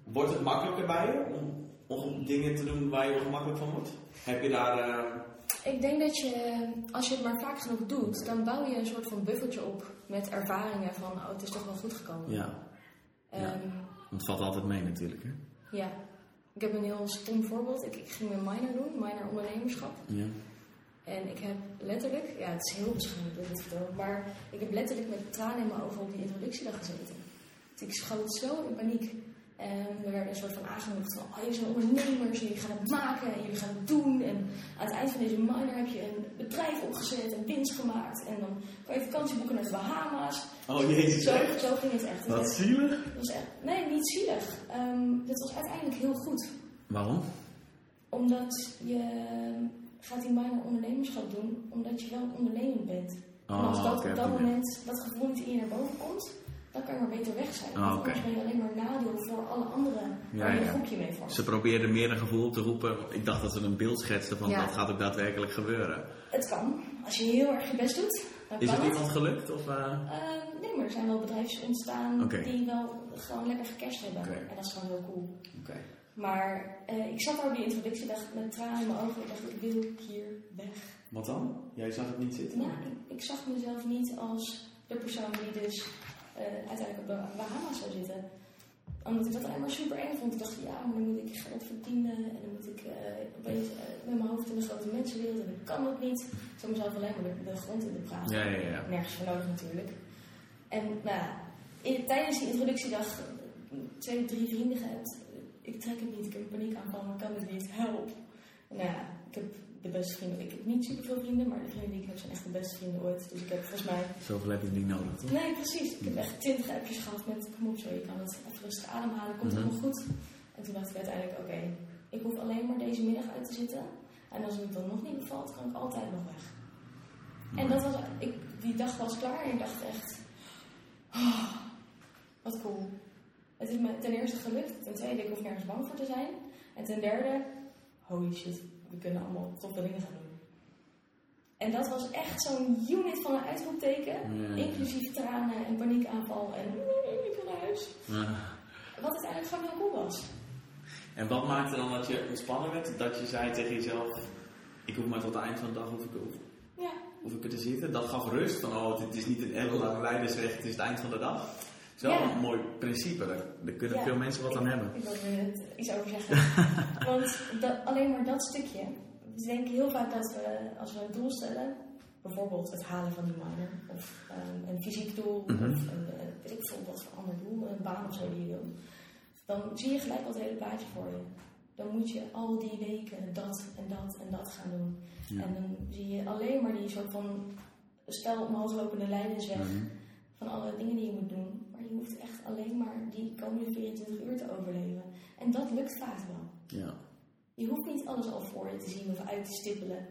wordt het makkelijker bij je om, om dingen te doen waar je ongemakkelijk van wordt? Heb je daar... eh, Ik denk dat je, als je het maar vaak genoeg doet, dan bouw je een soort van buffertje op met ervaringen van, oh, het is toch wel goed gekomen. Ja, ja. Ehm, want het valt altijd mee natuurlijk, hè? ja. Ik heb een heel stom voorbeeld. Ik, ik ging mijn minor doen, minor ondernemerschap. Ja. En ik heb letterlijk, ja, het is heel beschaamd dat ik dit vertel, maar ik heb letterlijk met tranen in mijn ogen op die introductiedag gezeten. Dus ik schoot zo in paniek. En we werden een soort van aangemoedigd van, oh, je zijn ondernemers en jullie gaan het maken en jullie gaan het doen. En aan het eind van deze minor heb je een bedrijf opgezet en winst gemaakt. En dan kan je vakantie boeken naar de Bahama's. Oh jezus. Zo, zo ging het echt. Wat zielig. was echt nee, niet zielig. Ehm het was uiteindelijk heel goed. Waarom? Omdat je gaat die minor ondernemerschap doen, omdat je wel ondernemend bent. en als Oh, dat op dat die moment dat gevoel niet in je naar boven komt, dan kan je maar beter weg zijn. Want oké. anders ben je alleen maar nadeel voor alle anderen Ja, waar je een ja. groepje mee vormt. Ze probeerden meer een gevoel te roepen. Ik dacht dat ze een beeld schetsten van Ja. dat gaat ook daadwerkelijk gebeuren. Het kan. Als je heel erg je best doet, dan Is kan het het. iemand gelukt? Of, eh? Ehm, nee, maar er zijn wel bedrijfjes ontstaan die wel gewoon lekker gecashed hebben. Oké. En dat is gewoon heel cool. Oké. Maar eh, ik zat daar op die introductiedag met tranen in mijn ogen. Ik dacht, ik wil hier weg. Wat dan? Jij zag het niet zitten? Nou, ik, ik zag mezelf niet als de persoon die dus eh, uiteindelijk op de Bahamas zou zitten. Omdat ik dat alleen maar super eng vond. Ik dacht, ja, maar dan moet ik geld verdienen. En dan moet ik eh, opeens eh, met mijn hoofd in de grote mensenwereld. En ik kan dat niet. Ik zou mezelf alleen maar de, de grond in de praat. Ja, ja, ja. Nergens voor nodig natuurlijk. En nou, in, tijdens die introductiedag twee, drie vrienden gehad. Ik trek het niet, ik heb een paniekaanval, maar ik kan het niet, help. Nou ja, ik heb de beste vrienden, ik heb niet superveel vrienden, maar de vrienden die ik heb zijn echt de beste vrienden ooit. Dus ik heb volgens mij, Zoveel heb je niet nodig, toch? nee precies, ik heb echt twintig appjes gehad met, kom op zo, je kan het even rustig ademhalen, komt Mhm. helemaal goed. En toen dacht ik uiteindelijk, oké, ik hoef alleen maar deze middag uit te zitten. En als het dan nog niet bevalt, kan ik altijd nog weg. En dat was, ik, die dag was klaar en ik dacht echt, oh, wat cool. Het is me ten eerste gelukt, ten tweede, ik hoef nergens bang voor te zijn. En ten derde, holy shit, we kunnen allemaal toffe dingen gaan doen. En dat was echt zo'n unit van een uitroepteken, Ja. inclusief tranen en paniekaanval en ik wil naar huis. Ah. Wat uiteindelijk gewoon heel cool was. En wat maakte dan dat je ontspannen werd? Dat je zei tegen jezelf, ik hoef maar tot het eind van de dag hoef ik, Ja, hoef ik er te zitten. Dat gaf rust van, oh, het is niet een ellenlange leidersweg, het is het eind van de dag. Is wel Ja. een mooi principe, daar, kunnen Ja. veel mensen wat aan hebben. Ik wil er iets over zeggen. [laughs] Want dat, alleen maar dat stukje. We denken heel vaak dat we, als we een doel stellen, bijvoorbeeld het halen van die minor, of ehm, een fysiek doel, Mhm. of een, eh, weet ik veel wat voor ander doel, een baan of zo die je wil, dan zie je gelijk al het hele plaatje voor je. Dan moet je al die weken dat en dat en dat gaan doen. Ja. En dan zie je alleen maar die soort van spel omhoog lopende leidensweg Mhm. van alle dingen die je moet doen. Je hoeft echt alleen maar die komende 24 uur te overleven. En dat lukt vaak wel. Ja. Je hoeft niet alles al voor je te zien of uit te stippelen.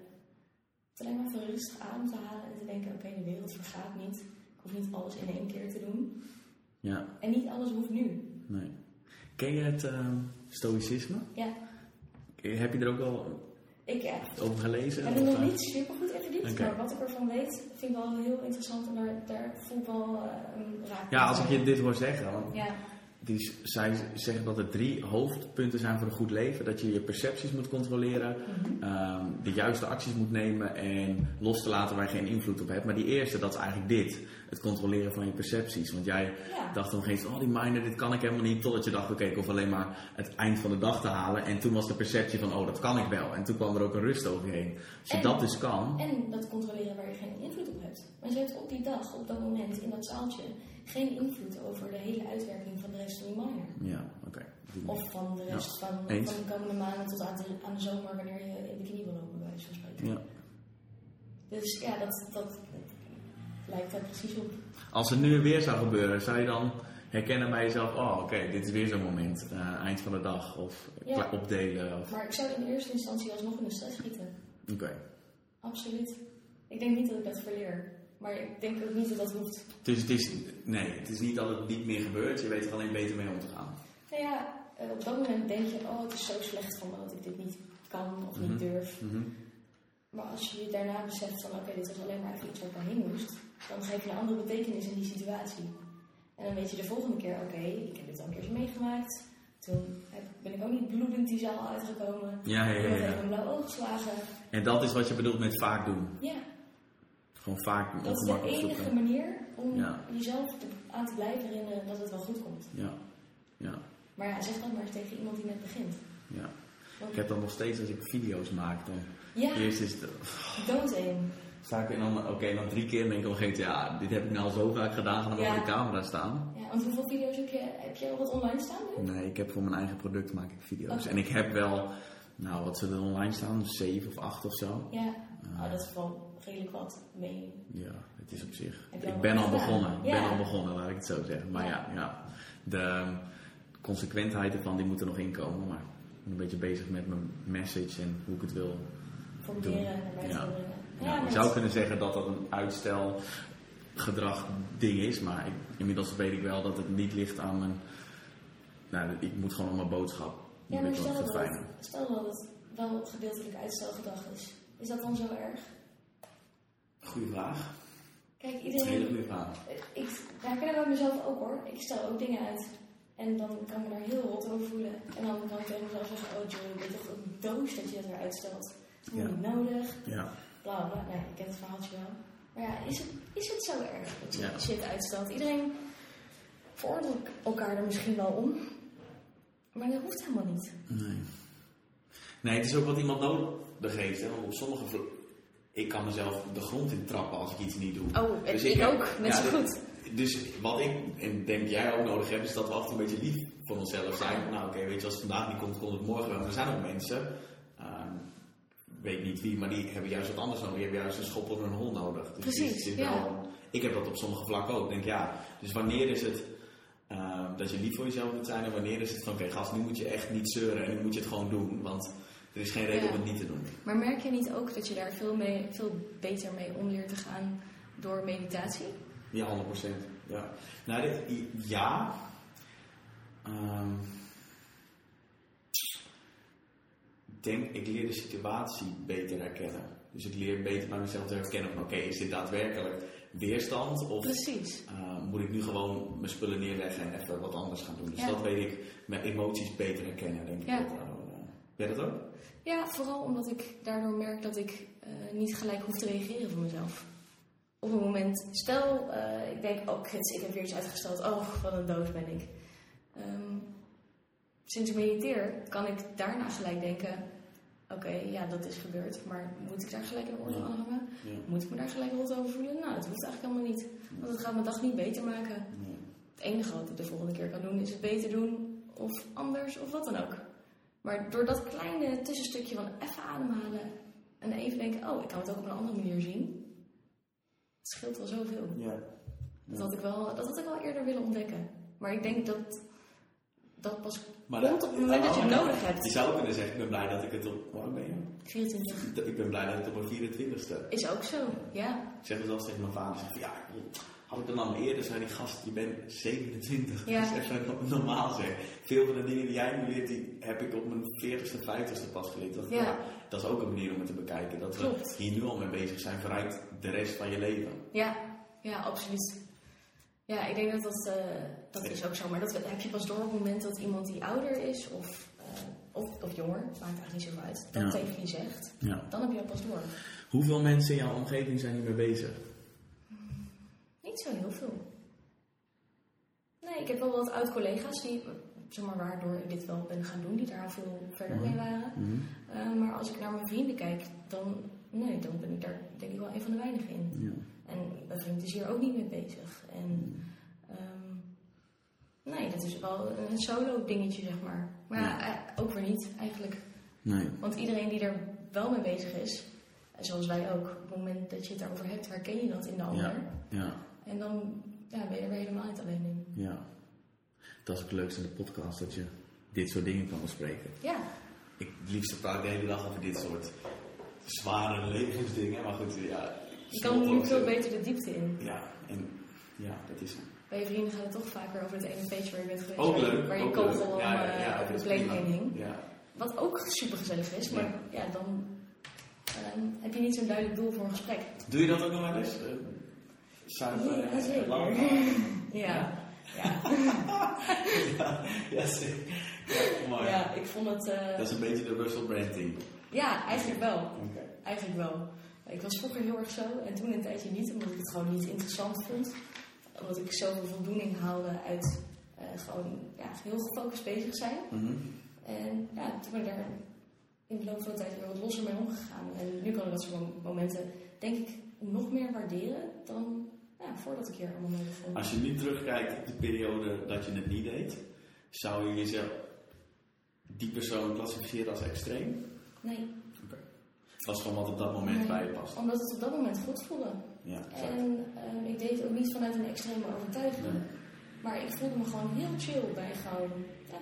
Het alleen maar even rustig adem te halen en te denken: oké, de wereld vergaat niet. Ik hoef niet alles in één keer te doen. ja, En niet alles hoeft nu. nee. Ken je het ehm, stoïcisme? Ja, Heb je er ook al ik ja, over gelezen? heb Of, nog niet super goed. Oké. Maar wat ik ervan weet, vind ik wel heel interessant. En daar, daar ik wel eh, raak. Ja, als ik je dit hoor zeggen, want Ja, die, zij zeggen dat er drie hoofdpunten zijn voor een goed leven. Dat je je percepties moet controleren, Mhm. ehm, de juiste acties moet nemen en los te laten waar je geen invloed op hebt. Maar die eerste, dat is eigenlijk dit. Het controleren van je percepties. Want jij ja. dacht op een gegeven moment, oh die miner, dit kan ik helemaal niet. Totdat je dacht, oké, ik hoef alleen maar het eind van de dag te halen. En toen was de perceptie van, oh dat kan ik wel. En toen kwam er ook een rust over je heen. Als je En- dat dus kan, En dat controleren waar je geen invloed op hebt. Maar je hebt op die dag, op dat moment, in dat zaaltje, geen invloed over de hele uitwerking van de rest van je minor. ja, oké. Die- Of van de rest van, eens. van de komende maanden tot aan de, aan de zomer, wanneer je in de knie wil lopen, bij wijze van spreken. Ja. Dus ja, dat, dat lijkt daar precies op. Als het nu weer zou gebeuren, zou je dan herkennen bij jezelf, oh oké, dit is weer zo'n moment, eh, eind van de dag, of Ja. opdelen, of Maar ik zou in eerste instantie alsnog in de stress schieten. oké. Absoluut. Ik denk niet dat ik dat verleer. Maar ik denk ook niet dat dat hoeft. Dus het is, nee, het is niet dat het niet meer gebeurt, je weet er alleen beter mee om te gaan. Nou ja, eh, op dat moment denk je, oh het is zo slecht van me dat ik dit niet kan of Mhm. niet durf. Mhm. Maar als je je daarna beseft van oké, dit was alleen maar even iets waar ik doorheen moest, dan geef je een andere betekenis in die situatie. En dan weet je de volgende keer, oké, ik heb dit al een keertje meegemaakt. Toen heb- ben ik ook niet bloedend die zaal uitgekomen. Ja, ja, Ik ja, heb ja. even een blauw oog geslagen. En dat is wat je bedoelt met vaak doen. Ja, Gewoon vaak dat is de ongemak enige manier om Ja. jezelf te- aan te blijven herinneren dat het wel goed komt. Ja, ja, Maar ja, zeg dat maar eens tegen iemand die net begint. ja. Want- Ik heb dan nog steeds als ik video's maak, dan ja, eerst is het, don't aim. sta ik en dan, oké, dan drie keer en denk ik moment, ja, dit heb ik nou zo vaak gedaan, ga dan Ja. op de camera staan. Ja, want hoeveel video's heb je, heb je al wat online staan nu? Nee, ik heb voor mijn eigen product maak ik video's. En ik heb wel, nou, wat zullen er online staan? Zeven of acht of zo. Ja, Ah. oh, dat is wel redelijk wat mee. Ja, het is op zich. Ik ben al begonnen. Ik Ja. ben al begonnen, laat ik het zo zeggen. Maar ja, Ja. de ehm, consequentheid ervan, die moet er nog inkomen. Maar ik ben een beetje bezig met mijn message en hoe ik het wil Formuleren en naar buiten Ja. Ja, dat- zou kunnen zeggen dat dat een uitstelgedrag ding is, maar ik, inmiddels weet ik wel dat het niet ligt aan mijn. Nou, ik moet gewoon op mijn boodschap. Ja, maar ik stel dat, het, stel dat het wel gedeeltelijk uitstelgedrag is. Is dat dan zo erg? Goeie vraag. Kijk, hele iedereen... goede vraag. Ik herken dat bij mezelf ook hoor. Ik stel ook dingen uit. En dan kan ik me daar heel rot over voelen. En dan kan ik tegen mezelf zeggen, oh Joe, je bent toch een doos dat je het weer uitstelt. Dat is Ja. niet nodig. Ja. Bla bla. Nee, ik ken het verhaaltje wel. Maar ja, is het, is het zo erg dat je Ja. shit uitstelt? Iedereen veroordeelt elkaar er misschien wel om. Maar dat hoeft helemaal niet. Nee. Nee, het is ook wat iemand nodig heeft. Hè? Want op sommige Ik kan mezelf de grond in trappen als ik iets niet doe. Oh, Dus ik, ik- ook. Net zo goed. Dus wat ik en denk jij ook nodig hebt, is dat we af en toe een beetje lief voor onszelf zijn. Nou oké, weet je, als het vandaag niet komt, komt het morgen wel. Er zijn ook mensen, ehm, weet niet wie, maar die hebben juist wat anders nodig. Die hebben juist een schop onder hun hol nodig. Dus Precies, het is ja. wel- ik heb dat op sommige vlakken ook. Ik denk ja, dus wanneer is het dat je lief voor jezelf moet zijn en wanneer is het van oké gast, nu moet je echt niet zeuren en nu moet je het gewoon doen. Want er is geen reden Ja. om het niet te doen. Maar merk je niet ook dat je daar veel, mee, veel beter mee om leert te gaan door meditatie? Ja, 100%. Ja. Nou, dit, ja. Ehm, ik denk, ik leer de situatie beter herkennen. Dus ik leer beter bij mezelf te herkennen van oké, is dit daadwerkelijk weerstand? Of Precies. eh, moet ik nu gewoon mijn spullen neerleggen en even wat anders gaan doen? Dus Ja. dat weet ik, mijn emoties beter herkennen, denk ik. Ja. Dat, eh, ben je dat ook? Ja, vooral omdat ik daardoor merk dat ik eh, niet gelijk hoef te reageren voor mezelf. Op een moment, stel, ik denk, oh kut, ik heb weer iets uitgesteld. Oh, wat een doos ben ik. Ehm, sinds ik mediteer, kan ik daarna gelijk denken, oké, ja, dat is gebeurd. Maar moet ik daar gelijk een oordeel aan hangen? Ja. Moet ik me daar gelijk rot over voelen? Nou, dat hoeft eigenlijk helemaal niet. Want het gaat mijn dag niet beter maken. Nee. Het enige wat ik de volgende keer kan doen is het beter doen of anders of wat dan ook. Maar door dat kleine tussenstukje van even ademhalen en even denken, oh, ik kan het ook op een andere manier zien. Het scheelt wel zoveel. Ja. Dat had ik wel, dat had ik wel eerder willen ontdekken. Maar ik denk dat dat pas Maar komt dat- op het moment dat je het nodig Je hebt. zou kunnen zeggen, ik ben blij dat ik het op... Hoe oud ben je? 24 Ik ben blij dat ik het op mijn 24ste is ook zo, ja. Ik zeg het zelfs tegen mijn vader. Zeg, ja, had ik dan al eerder, zei die gast, je bent 27. Ja. Dat is no- normaal zeg. Veel van de dingen die jij nu leert, die heb ik op mijn 40ste, 50ste pas geleerd. Dat, Ja. dat is ook een manier om het te bekijken. Dat Klopt. we hier nu al mee bezig zijn vooruit de rest van je leven. Ja, ja, absoluut. Ja, ik denk dat dat, eh, dat is ook zo. Maar dat heb je pas door op het moment dat iemand die ouder is of, eh, of, of jonger, maakt eigenlijk niet zoveel uit, dat Ja. tegen je zegt. Ja. Dan heb je dat pas door. Hoeveel mensen in jouw omgeving zijn hiermee bezig? Niet zo heel veel. Nee, ik heb wel wat oud-collega's die, zeg maar, waardoor ik dit wel ben gaan doen, die daar veel verder mee waren. Eh, maar als ik naar mijn vrienden kijk, dan, nee, dan ben ik daar denk ik wel een van de weinigen in. Ja. En mijn vriend is hier ook niet mee bezig. En ehm, nee, dat is wel een solo dingetje, zeg maar. Maar ja, eh, ook weer niet eigenlijk. Nee. Want iedereen die er wel mee bezig is, en zoals wij ook, op het moment dat je het daarover hebt, herken je dat in de ander. Ja. Ja. En dan ja, ben je er weer helemaal niet alleen in. Ja. Dat is ook het leukste in de podcast, dat je dit soort dingen kan bespreken. Ja, Ik, het liefste praat ik de hele dag over dit soort zware levensdingen. Maar goed, ja. Je kan nu veel beter de diepte in. Ja, en ja, dat is Bij je vrienden gaat het toch vaker over het ene feestje waar je bent geweest. ook leuk. waar je ook kogel om Ja, ja, eh, ja, op dat de heen hing. Ja. Wat ook super gezellig is, maar ja, dan ehm, heb je niet zo'n duidelijk doel voor een gesprek. Doe je dat ook nog wel eens? Uh, zuiver, Ja, eh, lang? [laughs] Ja, [laughs] ja. zeker. Ja, mooi. ja ik vond het. eh, Dat is een beetje de Russell Brand team. ja, eigenlijk wel. Eigenlijk wel. Ik was vroeger heel erg zo en toen een tijdje niet, omdat ik het gewoon niet interessant vond. Omdat ik zoveel voldoening haalde uit eh, gewoon ja, heel gefocust bezig zijn. Mhm. En ja, toen ben ik daar in de loop van de tijd weer wat losser mee omgegaan. En nu kan ik dat soort momenten, denk ik, nog meer waarderen dan ja, voordat ik hier allemaal mee begon. Als je nu terugkijkt op de periode dat je het niet deed, zou je jezelf die persoon klassificeren als extreem? Nee. Dat is gewoon wat op dat moment bij je past. Omdat het op dat moment goed voelde. Ja, exact. En ehm, ik deed het ook niet vanuit een extreme overtuiging. Nee. Maar ik voelde me gewoon heel chill bij gewoon ja,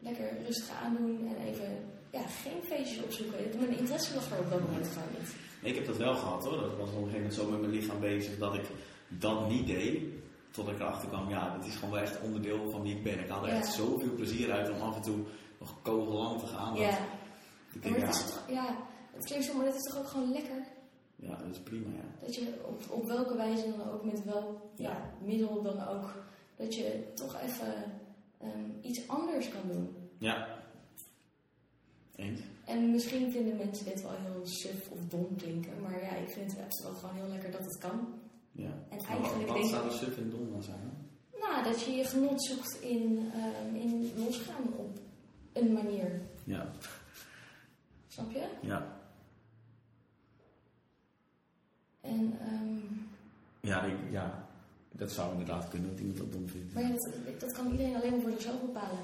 lekker rustig aandoen en even ja, geen feestjes opzoeken. Mijn interesse was er op dat moment gewoon niet. Ik heb dat wel gehad hoor. Dat was op een gegeven moment zo met mijn lichaam bezig dat ik dat niet deed. Tot ik erachter kwam, ja, dit is gewoon wel echt onderdeel van wie ik ben. Ik haal er Ja. echt zoveel plezier uit om af en toe nog kogellang te gaan. dat Ja, Ik denk, het ja, het klinkt zo, maar dat is toch ook gewoon lekker? ja, dat is prima, ja. Dat je op, op welke wijze dan ook, met welk ja, middel dan ook, dat je toch even ehm, iets anders kan doen. Ja. Eens? En misschien vinden mensen dit wel heel suf of dom klinken, maar ja, ik vind het wel gewoon heel lekker dat het kan. Ja. En eigenlijk wat denk zou er suf en dom aan zijn? nou, dat je je genot zoekt in, ehm, in losgaan op een manier. Ja. Snap je? Ja. En, ehm, Ja, ik, ja, dat zou inderdaad kunnen dat iemand dat dom vindt. maar ja, dat, dat kan iedereen alleen maar voor zichzelf bepalen.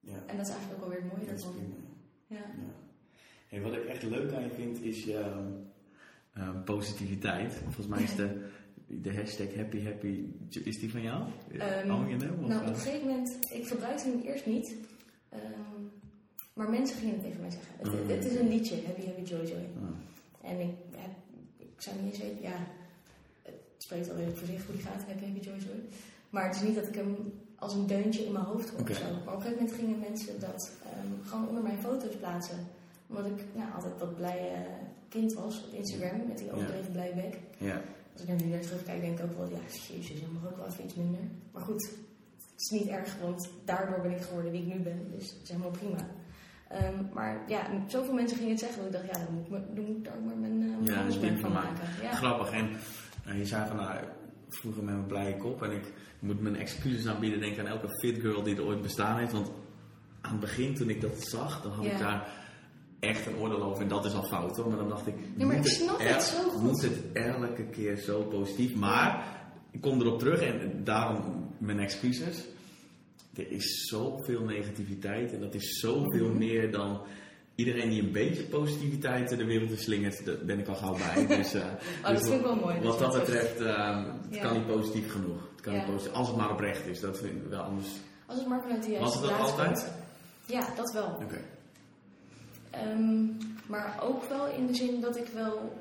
Ja, En dat is eigenlijk ook alweer het mooie dat is daarvan. Ja. Ja. En wat ik echt leuk aan je vind is je ehm, ehm, positiviteit. Volgens mij is de, de hashtag happy happy, is die van jou? Of, Nou, op eh? een gegeven moment, ik gebruikte hem eerst niet. maar mensen gingen het tegen mij zeggen. Het, het is een liedje, Happy Happy Joy Joy. En ik, heb, ik zou niet eens weten, ja, het spreekt wel redelijk voor zich hoe die gaat, Happy Happy Joy Joy. Maar het is niet dat ik hem als een deuntje in mijn hoofd hoor zo. Maar op een gegeven moment gingen mensen dat ehm, gewoon onder mijn foto's plaatsen. Omdat ik nou, altijd dat blije kind was op Instagram, met die overdreven blije bek. ja. Als ik naar nu weer terugkijk, denk ik ook wel, ja, jezus, dan mag ook wel even iets minder. Maar goed, het is niet erg, want daardoor ben ik geworden wie ik nu ben. Dus het is helemaal prima. Ehm, maar ja, zoveel mensen gingen het zeggen dat ik dacht, ja, dan moet dan moet ik daar ook maar mijn uh, Ja, van maken. Ja. Grappig. En eh, je zei van, nou, vroeger met mijn blije kop. En ik moet mijn excuses aanbieden, denk aan elke fit girl die er ooit bestaan heeft. Want aan het begin, toen ik dat zag, dan had Ja. ik daar echt een oordeel over. En dat is al fout hoor. Maar dan dacht ik, Ja, maar moet ik snap het zo goed. Moet het elke keer zo positief? Maar, ik kom erop terug en daarom mijn excuses. Er is zoveel negativiteit en dat is zoveel Mhm. meer dan iedereen die een beetje positiviteit de wereld in slingert. Daar ben ik al gauw bij. [laughs] Dus, eh, Oh, dat dus vind ik wel mooi. wat dat betreft, ehm, het Ja. kan niet positief genoeg. Het kan Ja. niet positief, als het maar oprecht is, dat vind ik wel anders. Als het maar vanuit de Was het dat altijd? komt. Ja, dat wel. Oké. Ehm, maar ook wel in de zin dat ik wel.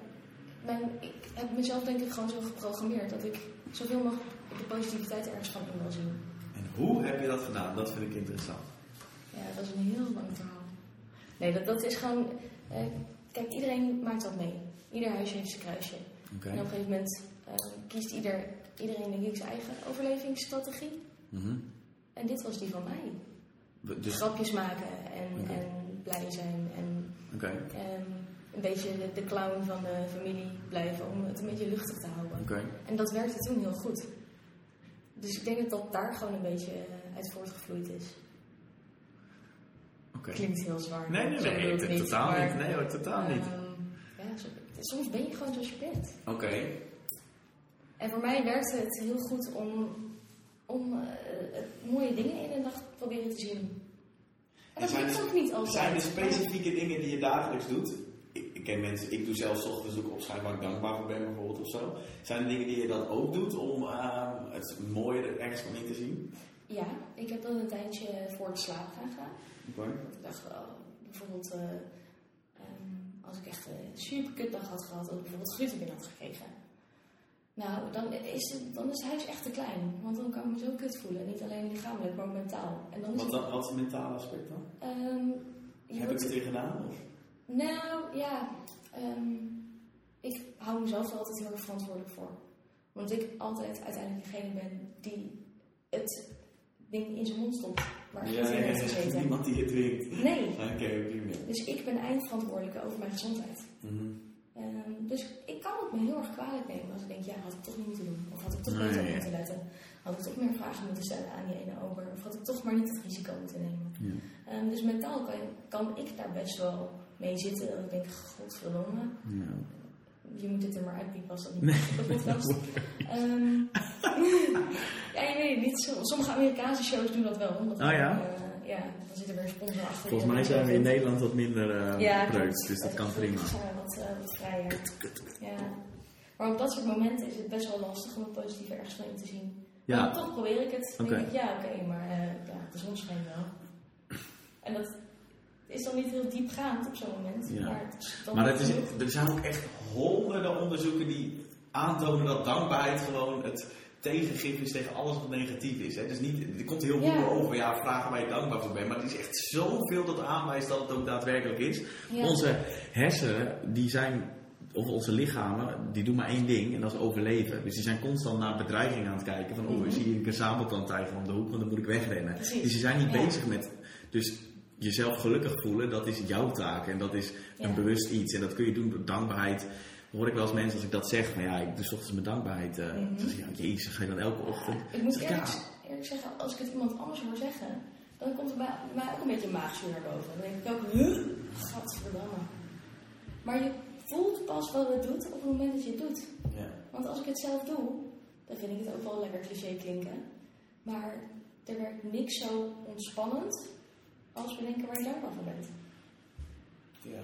Mijn, ik heb mezelf denk ik gewoon zo geprogrammeerd dat ik zoveel mogelijk de positiviteit ergens van in wil zien. Hoe heb je dat gedaan? Dat vind ik interessant. Ja, dat is een heel lang verhaal. Nee, dat, dat is gewoon. eh, kijk, iedereen maakt dat mee. Ieder huisje heeft zijn kruisje. En op een gegeven moment eh, kiest ieder, iedereen denk ik zijn eigen overlevingsstrategie. Mhm. En dit was die van mij. Dus, Grapjes maken en, en blij zijn en ehm, een beetje de, de clown van de familie blijven om het een beetje luchtig te houden. En dat werkte toen heel goed. Dus ik denk dat dat daar gewoon een beetje eh, uit voortgevloeid is. Klinkt heel zwaar. Nee, nee, nee, totaal maar, niet. Nee hoor, totaal niet. ehm, ja, zo- soms ben je gewoon zoals je bent. Oké. En voor mij werkte het heel goed om, om eh, mooie dingen in een dag proberen te zien. En En dat lukt er- ook niet altijd. Zijn er specifieke dingen die je dagelijks doet? Ken mensen, ik doe zelfs ochtends ook opschrijven waar ik dankbaar voor ben bijvoorbeeld of zo. Zijn er dingen die je dan ook doet om ehm, het mooie er ergens van in te zien? Ja, ik heb dan een tijdje voor het slapen gaan gaan. Oké. Ik dacht, oh, bijvoorbeeld eh, ehm, als ik echt een super kutdag had gehad, dat ik bijvoorbeeld gluten binnen had gekregen. Nou, dan is, het, dan is het huis echt te klein. Want dan kan ik me zo kut voelen. Niet alleen lichamelijk, maar ook mentaal. En dan is Wat, het, wat is het mentale aspect dan? ehm, je Heb ik het weer gedaan? Of? Nou, ja. ehm, ik hou mezelf er altijd heel erg verantwoordelijk voor. Want ik altijd uiteindelijk degene ben die het ding in zijn mond stopt. Waar Ja, het ja, ja, niemand die je dwingt. Nee. Oké, op die manier. Dus ik ben eindverantwoordelijke over mijn gezondheid. Mhm. Ehm, dus ik kan het me heel erg kwalijk nemen als ik denk, ja, had ik toch niet moeten doen. Of had ik toch Nee, beter op ja. moeten letten. Had ik toch meer vragen moeten stellen aan die ene ober? Of had ik toch maar niet het risico moeten nemen? Ja. Ehm, dus mentaal kan, kan ik daar best wel mee zitten. Dat ik denk, godverdomme, Ja. je moet dit er maar uitpiepen als dat niet nee. de [laughs] podcast. Ehm, [laughs] ja, je weet het niet. Sommige Amerikaanse shows doen dat wel. Omdat Oh ja? eh, ja, dan zit er weer een sponsor achter. Volgens mij zijn we in. Nederland wat minder eh Ja, preuts, klopt. dus dat Eh, kan prima. zijn we wat, eh, wat vrijer. Ja. Maar op dat soort momenten is het best wel lastig om het positieve ergens van in te zien. Ja. Maar toch probeer ik het. Dan Oké. denk ik, ja, oké, maar eh, ja, de zon schijnt wel. En dat is dan niet heel diepgaand op zo'n moment. Ja. Maar, het Maar het is, er zijn ook echt honderden onderzoeken die aantonen dat dankbaarheid gewoon het tegengif is tegen alles wat negatief is. Hè. Dus niet, er komt heel veel Ja. over, ja, vragen waar je dankbaar voor bent. Maar het is echt zoveel dat aanwijst dat het ook daadwerkelijk is. Ja. Onze hersenen, die zijn, of onze lichamen, die doen maar één ding en dat is overleven. Dus die zijn constant naar bedreigingen aan het kijken. Van, oh, Mhm. zie ik een sabeltandtijger om de hoek, want dan moet ik wegrennen. Precies. Dus die zijn niet bezig met... Dus jezelf gelukkig voelen, dat is jouw taak. En dat is een Ja. bewust iets. En dat kun je doen door dankbaarheid. Hoor ik wel eens mensen als ik dat zeg, van ja, ik doe ochtends mijn dankbaarheid. Dan zeg ik, ja, jezus, ga je dan elke ochtend? Ik moet eerlijk, ja, eerlijk zeggen, als ik het iemand anders hoor zeggen, dan komt er bij bij mij ook een beetje maagzuur naar boven. Dan denk ik ook, huh? Gadverdamme. Maar je voelt pas wat het doet op het moment dat je het doet. ja. Want als ik het zelf doe, dan vind ik het ook wel lekker cliché klinken. Maar er werkt niks zo ontspannend als bedenken waar je dankbaar voor bent. Ja.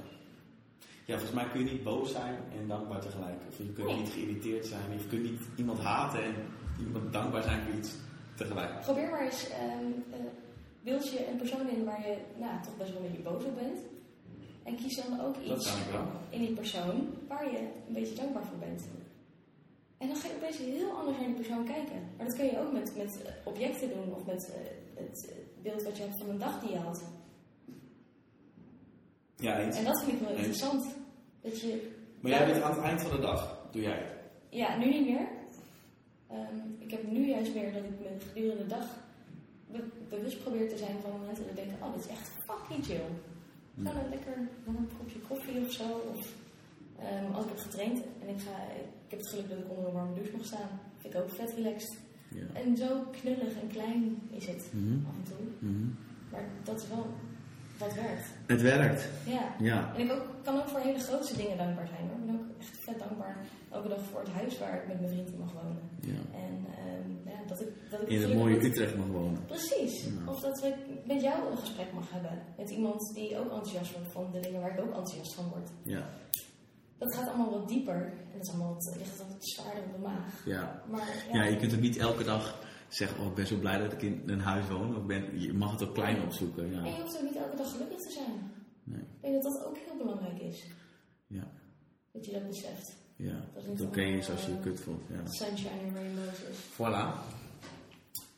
ja, volgens mij kun je niet boos zijn en dankbaar tegelijk. Of je kunt Nee. niet geïrriteerd zijn. Of je kunt niet iemand haten en iemand dankbaar zijn voor iets tegelijk. Probeer maar eens, ehm eh, beeld je een persoon in waar je nou, toch best wel een beetje boos op bent. En kies dan ook iets in die persoon waar je een beetje dankbaar voor bent. En dan ga je opeens heel anders naar die persoon kijken. Maar dat kun je ook met, met eh, objecten doen of met eh, het eh, beeld wat je hebt van een dag die je had. Ja, eens. En dat vind ik wel Eens. interessant. Dat je, Maar jij bent aan het eind van de dag, doe jij het. ja, nu niet meer. Ehm, ik heb nu juist meer dat ik me gedurende de dag be- bewust probeer te zijn van momenten dat ik denk, oh, dit is echt fucking chill. Gewoon een lekker warm kopje koffie of zo. Of ehm, als ik heb getraind en ik, ga, ik heb het geluk dat ik onder een warme douche mag staan, vind ik ook vet relaxed. Ja. En zo knullig en klein is het Mhm. af en toe. Mhm. Maar dat is wel wat werkt. Het werkt. Ja. Ja. En ik ook, kan ook voor hele grootste dingen dankbaar zijn hoor. Ik ben ook echt vet dankbaar elke dag voor het huis waar ik met mijn vriend in mag wonen. ja. En ehm, ja, dat ik, dat ik In gelukkig mooie Utrecht mag wonen. Precies. Ja. Of dat ik met jou een gesprek mag hebben. Met iemand die ook enthousiast wordt van de dingen waar ik ook enthousiast van word. Ja. Dat gaat allemaal wat dieper. En dat is allemaal wat, ligt wat zwaarder op de maag. Ja. Maar Ja, je kunt ook niet elke dag zeggen, oh, ik ben zo blij dat ik in een huis woon. Of ben, je mag het ook klein opzoeken. En Ja. je hoeft ook niet elke dag gelukkig te zijn. Nee. Ik denk dat dat ook heel belangrijk is. Ja. Dat je dat beseft. Ja. Dat het oké allemaal, is als je je eh, kut voelt. Ja. Sunshine and rainbows is. Voilà.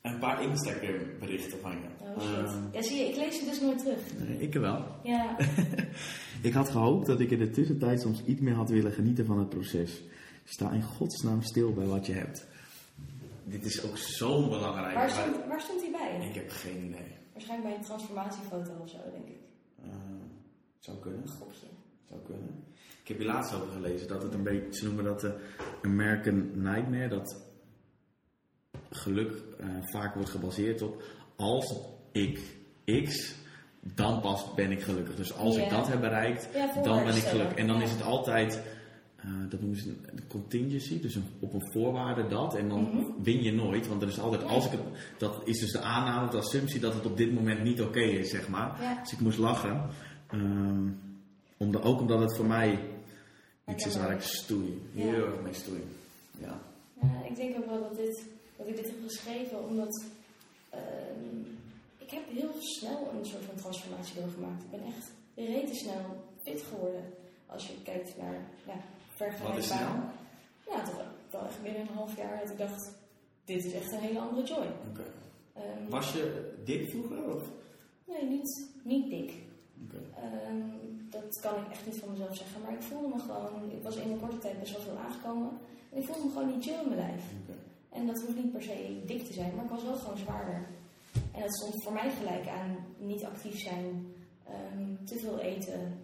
Een paar Instagram berichten van je. Oh shit. Ehm, ja, zie je, ik lees ze dus nooit terug. nee, ik wel. Ja, [laughs] Ik had gehoopt dat ik in de tussentijd soms iets meer had willen genieten van het proces. Sta in godsnaam stil bij wat je hebt. Dit is ook zo belangrijk. waar stond, waar stond hij bij? Ik heb geen idee. Waarschijnlijk bij een transformatiefoto of zo, denk ik. Eh, zou kunnen. Een gokje. Zou kunnen. Ik heb hier laatst over gelezen dat het een beetje, ze noemen dat de American Nightmare, dat geluk eh, vaak wordt gebaseerd op als ik X, dan pas ben ik gelukkig. Dus als ik dat heb bereikt, Ja, dan ben ik gelukkig. En dan is het altijd, eh, dat noemen ze een contingency, dus een, op een voorwaarde dat. En dan Mhm. win je nooit, want er is altijd, als ik het, dat is dus de aanname, de assumptie dat het op dit moment niet oké is, zeg maar. Ja. Dus ik moest lachen. Omdat, ook omdat het voor mij iets is waar ik stoei. Ja. Heel erg mee stoei. Ja. Ja, ik denk ook wel dat, dit, dat ik dit heb geschreven omdat ehm, ik heb heel snel een soort van transformatie doorgemaakt. Ik ben echt rete snel fit geworden. Als je kijkt naar ja, vergelijkbare... Wat is snel? Ja, toch wel echt binnen een half jaar dat ik dacht, dit is echt een hele andere joy. Ehm, Was je dik vroeger? Of? Nee, niet, niet dik. Ehm, dat kan ik echt niet van mezelf zeggen. Maar ik voelde me gewoon, ik was in een korte tijd best wel veel aangekomen. En ik voelde me gewoon niet chill in mijn lijf. En dat hoeft niet per se dik te zijn, maar ik was wel gewoon zwaarder. En dat stond voor mij gelijk aan niet actief zijn, ehm, te veel eten.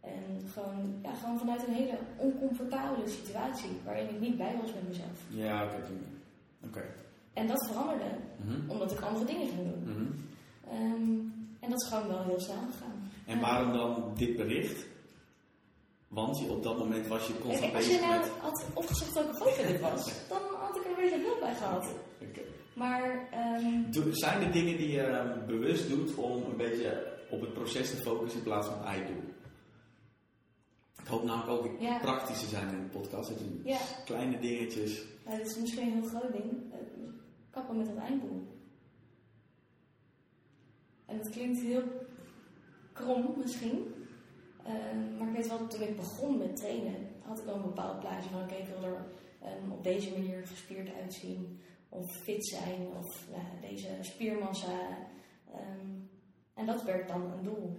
En gewoon, ja, gewoon vanuit een hele oncomfortabele situatie waarin ik niet bij was met mezelf. Ja, oké. Oké. En dat veranderde, Mhm. omdat ik andere dingen ging doen. Mhm. Ehm, en dat is gewoon wel heel snel gegaan. En waarom dan dit bericht? Want je, op dat moment was je constant Kijk, als je bezig nou met... had opgezocht welke foto dit was, [laughs] dan had ik er weer geen hulp bij gehad. Maar ehm, Zijn er dingen die je eh, bewust doet om een beetje op het proces te focussen in plaats van het einddoel? Ik hoop namelijk ook Ja. praktisch te zijn in de podcast. Dat je ja, kleine dingetjes. nou, dit is misschien een heel groot ding. Eh, kappen met het einddoel. En dat klinkt heel krom misschien. Ehm, maar ik weet wel, toen ik begon met trainen, had ik al een bepaald plaatje van oké, ik wil er ehm, op deze manier gespierd uitzien. Of fit zijn, of nou, deze spiermassa. Ehm, en dat werd dan een doel.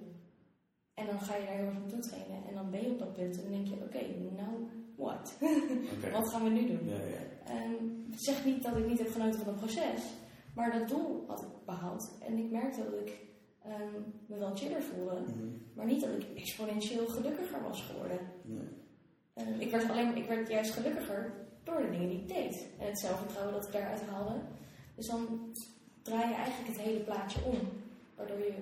En dan ga je daar heel erg naartoe trainen. En dan ben je op dat punt en dan denk je, oké, nou what? [laughs] Wat gaan we nu doen? Ja, ja. Ehm, zeg niet dat ik niet heb genoten van het proces, maar dat doel had ik behaald. En ik merkte dat ik me wel chiller voelde, Mhm. maar niet dat ik exponentieel gelukkiger was geworden. Nee. Ik, werd alleen, ik werd juist gelukkiger door de dingen die ik deed. En het zelfvertrouwen dat ik daaruit haalde. Dus dan draai je eigenlijk het hele plaatje om. Waardoor je,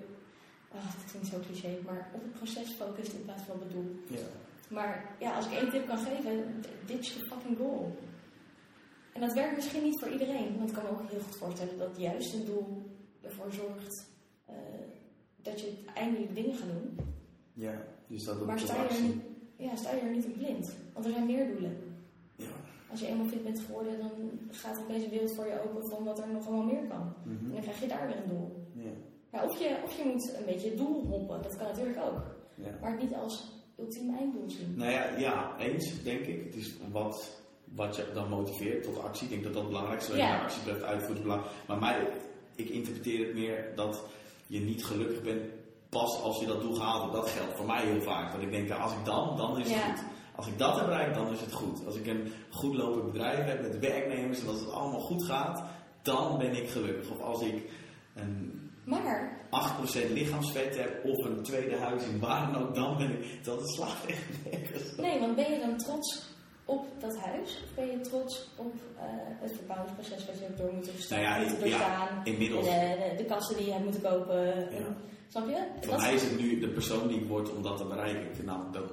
ah, het klinkt zo cliché, maar op het proces focust in plaats van op het doel. Ja. Maar ja, als ik één tip kan geven, ditch the fucking goal. En dat werkt misschien niet voor iedereen, want ik kan me ook heel goed voorstellen dat juist een doel ervoor zorgt eh, dat je eindelijk dingen gaat doen. ja, dus dat Maar ook sta je, er ja, sta je er niet in blind, want er zijn meer doelen. Als je eenmaal fit bent geworden, dan gaat een wereld voor je open van wat er nog allemaal meer kan. En Mhm. dan krijg je daar weer een doel. Ja. Ja, of, je, of je moet een beetje het doel hoppen, dat kan natuurlijk ook. Maar niet als ultiem einddoel zien. Nou ja, ja, eens denk ik. Het is wat, wat je dan motiveert tot actie. Ik denk dat dat het belangrijkste is. Ja. Actie blijft uitvoeren. Maar mij, ik interpreteer het meer dat je niet gelukkig bent pas als je dat doel gehaald hebt. Dat geldt voor mij heel vaak. Dat ik denk, als ik dan, dan is het Ja. goed. Als ik dat heb bereikt, dan is het goed. Als ik een goed lopend bedrijf heb met werknemers en als het allemaal goed gaat, dan ben ik gelukkig. Of als ik een Maar 8% lichaamsvet heb of een tweede huis in waar dan ook, dan ben ik. Dat het slaat echt nergens. Nee, want ben je dan trots op dat huis? Of ben je trots op eh, het verbouwingsproces wat je hebt door moeten, Nou ja, moeten ja, doorstaan? inmiddels. De, de, de kassen die je hebt moeten kopen. Ja. Snap je? Voor mij is het nu de persoon die ik word om dat te bereiken. Ik vind namelijk dat,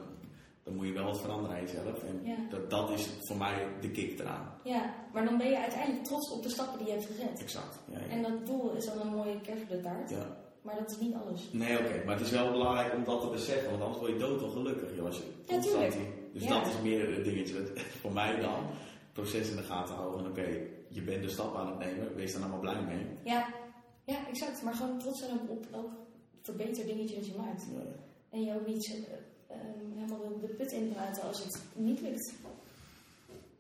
dan moet je wel wat veranderen aan jezelf. En Ja. dat, dat is voor mij de kick eraan. Ja, maar dan ben je uiteindelijk trots op de stappen die je hebt gezet. Exact. Ja, ja. En dat doel is dan een mooie kerst op de taart. Ja. Maar dat is niet alles. Nee, oké, maar het is wel belangrijk om dat te beseffen, want anders word je dood ongelukkig. Joh, als je Ja, Dus dat is meer een dingetje. [laughs] Voor mij dan, het proces in de gaten houden. van, Oké, je bent de stap aan het nemen, wees daar allemaal blij mee. Ja, ja exact. Maar gewoon trots zijn op, elk verbeterd dingetje dat je maakt. En je ook niet eh, helemaal de, de put inpraten als het niet lukt.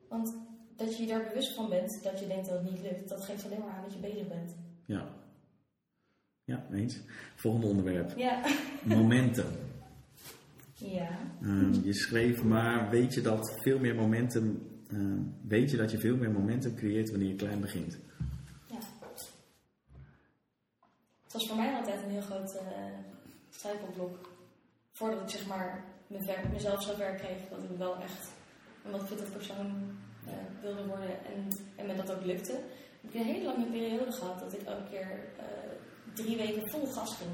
Want dat je je daar bewust van bent, dat je denkt dat het niet lukt, dat geeft alleen maar aan dat je bezig bent. Ja. Ja, eens. Volgende onderwerp. Ja. [laughs] Momentum. Ja. Ehm, je schreef maar, weet je dat veel meer momentum, ehm, weet je dat je veel meer momentum creëert wanneer je klein begint? Ja. Het was voor mij altijd een heel groot eh struikelblok. Voordat ik zeg maar werk- mezelf zo ver kreeg dat ik wel echt een wat fitter persoon eh, wilde worden en, en me dat ook lukte. Heb ik een hele lange periode gehad dat ik elke keer eh, drie weken vol gas ging.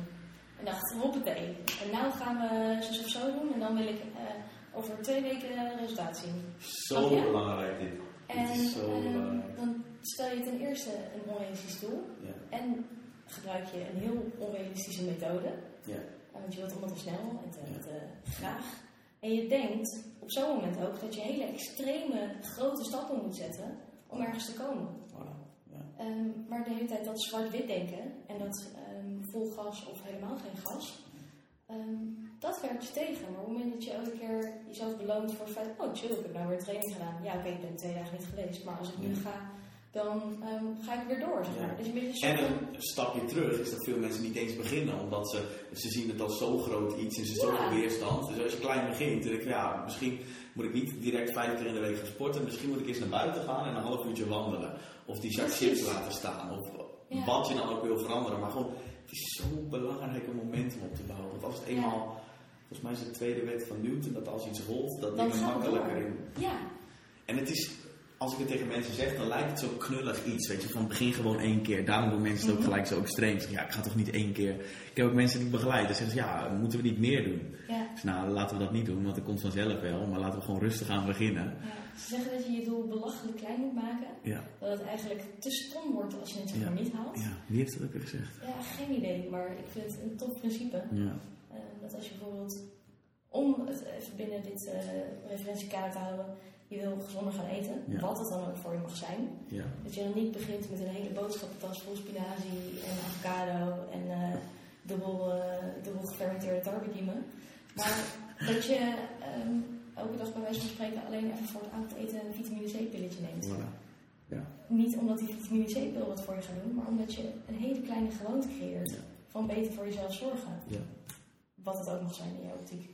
En dacht, hoppatee. En nou gaan we zus of zo doen en dan wil ik eh, over twee weken resultaat zien. Zo belangrijk dit. En Dit zo ehm, belangrijk. dan stel je ten eerste een onrealistisch doel. Ja. En gebruik je een heel onrealistische methode. Ja. Eh, Want je wilt allemaal te snel en te, Ja. te graag. En je denkt op zo'n moment ook dat je hele extreme grote stappen moet zetten om ergens te komen. Voilà. Ja. Ehm, maar de hele tijd dat zwart-wit denken en dat ehm, vol gas of helemaal geen gas, ehm, dat werkt je tegen. Maar op het moment dat je elke keer jezelf beloont voor het feit, oh chill, ik heb nou weer training gedaan. Ja, oké, ik ben twee dagen niet geweest, maar als ik nu ga, dan ehm, ga ik weer door, zeg Ja. maar. Dus een beetje En een stapje terug is dat veel mensen niet eens beginnen, omdat ze, ze zien het als zo groot iets en ze Ja. zoveel weerstand. Dus als je klein begint, dan denk ik, ja, misschien moet ik niet direct vijf keer in de week gaan sporten, misschien moet ik eens naar buiten gaan en een half uurtje wandelen. Of die zak chips laten staan, of Ja. wat je dan ook wil veranderen. Maar gewoon, het is zo belangrijk om momentum op te bouwen. Want als het eenmaal, volgens mij is het de tweede wet van Newton, dat als iets rolt, dat Dan dingen makkelijker in Ja, en het is als ik het tegen mensen zeg, dan lijkt het zo knullig iets. Weet je, van begin gewoon één keer. Daarom doen mensen het ook Mhm. gelijk zo extreem. Zeg, ja, ik ga toch niet één keer. Ik heb ook mensen die ik begeleid. Dan zeggen ze, ja, moeten we niet meer doen? Ja, zeg, nou, laten we dat niet doen, want dat komt vanzelf wel. Maar laten we gewoon rustig aan beginnen. ja. Ze zeggen dat je je doel belachelijk klein moet maken. Ja, Dat het eigenlijk te stom wordt als je het zeg maar Ja. niet haalt. ja. wie heeft dat ook weer gezegd? Ja, geen idee, maar ik vind het een tof principe. Ja, Eh, dat als je bijvoorbeeld, om het even binnen dit eh referentiekader te houden, je wil gezonder gaan eten, Ja. wat het dan ook voor je mag zijn. ja, Dat je dan niet begint met een hele boodschappentas vol spinazie en avocado en eh, dubbel, eh, dubbel gefermenteerde tarwekiemen. Maar dat je ehm, elke dag bij wijze van spreken alleen even voor het avondeten een vitamine C-pilletje neemt. voilà. Niet omdat die vitamine C-pil wat voor je gaat doen, maar omdat je een hele kleine gewoonte creëert Ja. van beter voor jezelf zorgen. Ja. Wat het ook mag zijn in jouw optiek.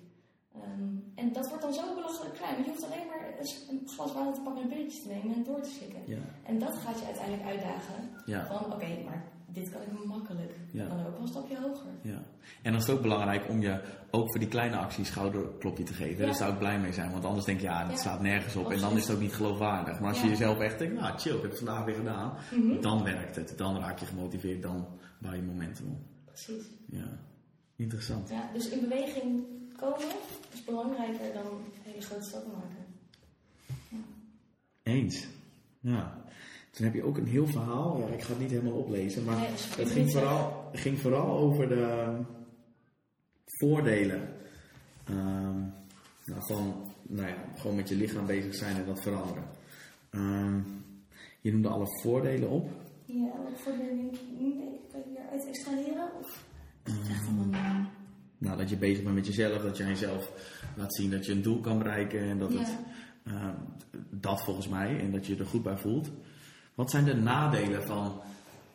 Ehm, en dat wordt dan zo belachelijk klein. Want je hoeft alleen maar een glas water te pakken en een pilletje te nemen en door te slikken. Ja, En dat gaat je uiteindelijk uitdagen ja, van oké, maar dit kan ik makkelijk. Ja. Dan ook wel een stapje hoger. ja. En dan is het ook belangrijk om je ook voor die kleine acties schouderklopje te geven. Ja. Daar zou ik blij mee zijn, want anders denk je, ja, dat Ja. staat nergens op. En dan is het ook niet geloofwaardig. Maar als je jezelf echt denkt, nou chill, ik heb het vandaag weer gedaan. Mhm. Dan werkt het. Dan raak je gemotiveerd, dan bouw je momentum op. Precies. Ja, interessant. Ja, dus in beweging komen is belangrijker dan hele grote stappen maken. Eens. Ja. Toen heb je ook een heel verhaal. Ja, ik ga het niet helemaal oplezen, maar Nee, het ging vooral, ging vooral over de voordelen ehm, nou, van nou ja, gewoon met je lichaam bezig zijn en dat veranderen. Ehm, je noemde alle voordelen op. Ja, wat voor de denk ik, kan je hieruit extraheren? Of echt allemaal? Nou, dat je bezig bent met jezelf, dat je aan jezelf laat zien dat je een doel kan bereiken en dat het Ja. ehm, dat volgens mij en dat je er goed bij voelt. Wat zijn de nadelen van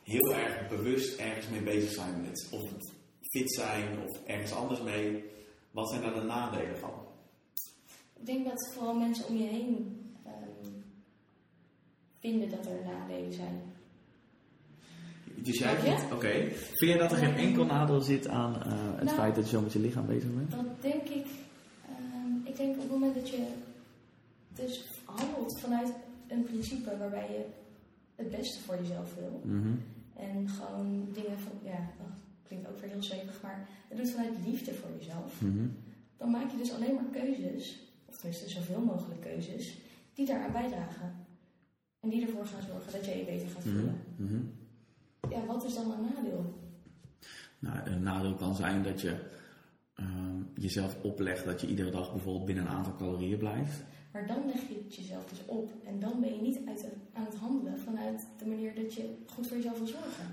heel erg bewust ergens mee bezig zijn met of het fit zijn of ergens anders mee? Wat zijn daar de nadelen van? Ik denk dat vooral mensen om je heen ehm, vinden dat er nadelen zijn. Dus jij je? vindt, oké, vind jij dat er geen enkel nadeel zit aan eh, het Nou. feit dat je zo met je lichaam bezig bent? Dat denk ik. ehm, ik denk op het moment dat je dus handelt vanuit een principe waarbij je het beste voor jezelf wil. Mhm. En gewoon dingen van, ja, dat klinkt ook weer heel stevig, maar het doet vanuit liefde voor jezelf. Mhm. Dan maak je dus alleen maar keuzes, of tenminste zoveel mogelijk keuzes, die daaraan bijdragen. En die ervoor gaan zorgen dat jij je beter gaat Mhm. voelen. Mhm. Ja, wat is dan een nadeel? Nou, een nadeel kan zijn dat je ehm, jezelf oplegt dat je iedere dag bijvoorbeeld binnen een aantal calorieën blijft. Maar dan leg je het jezelf dus op en dan ben je niet uit de- aan het handelen vanuit de manier dat je goed voor jezelf wil zorgen.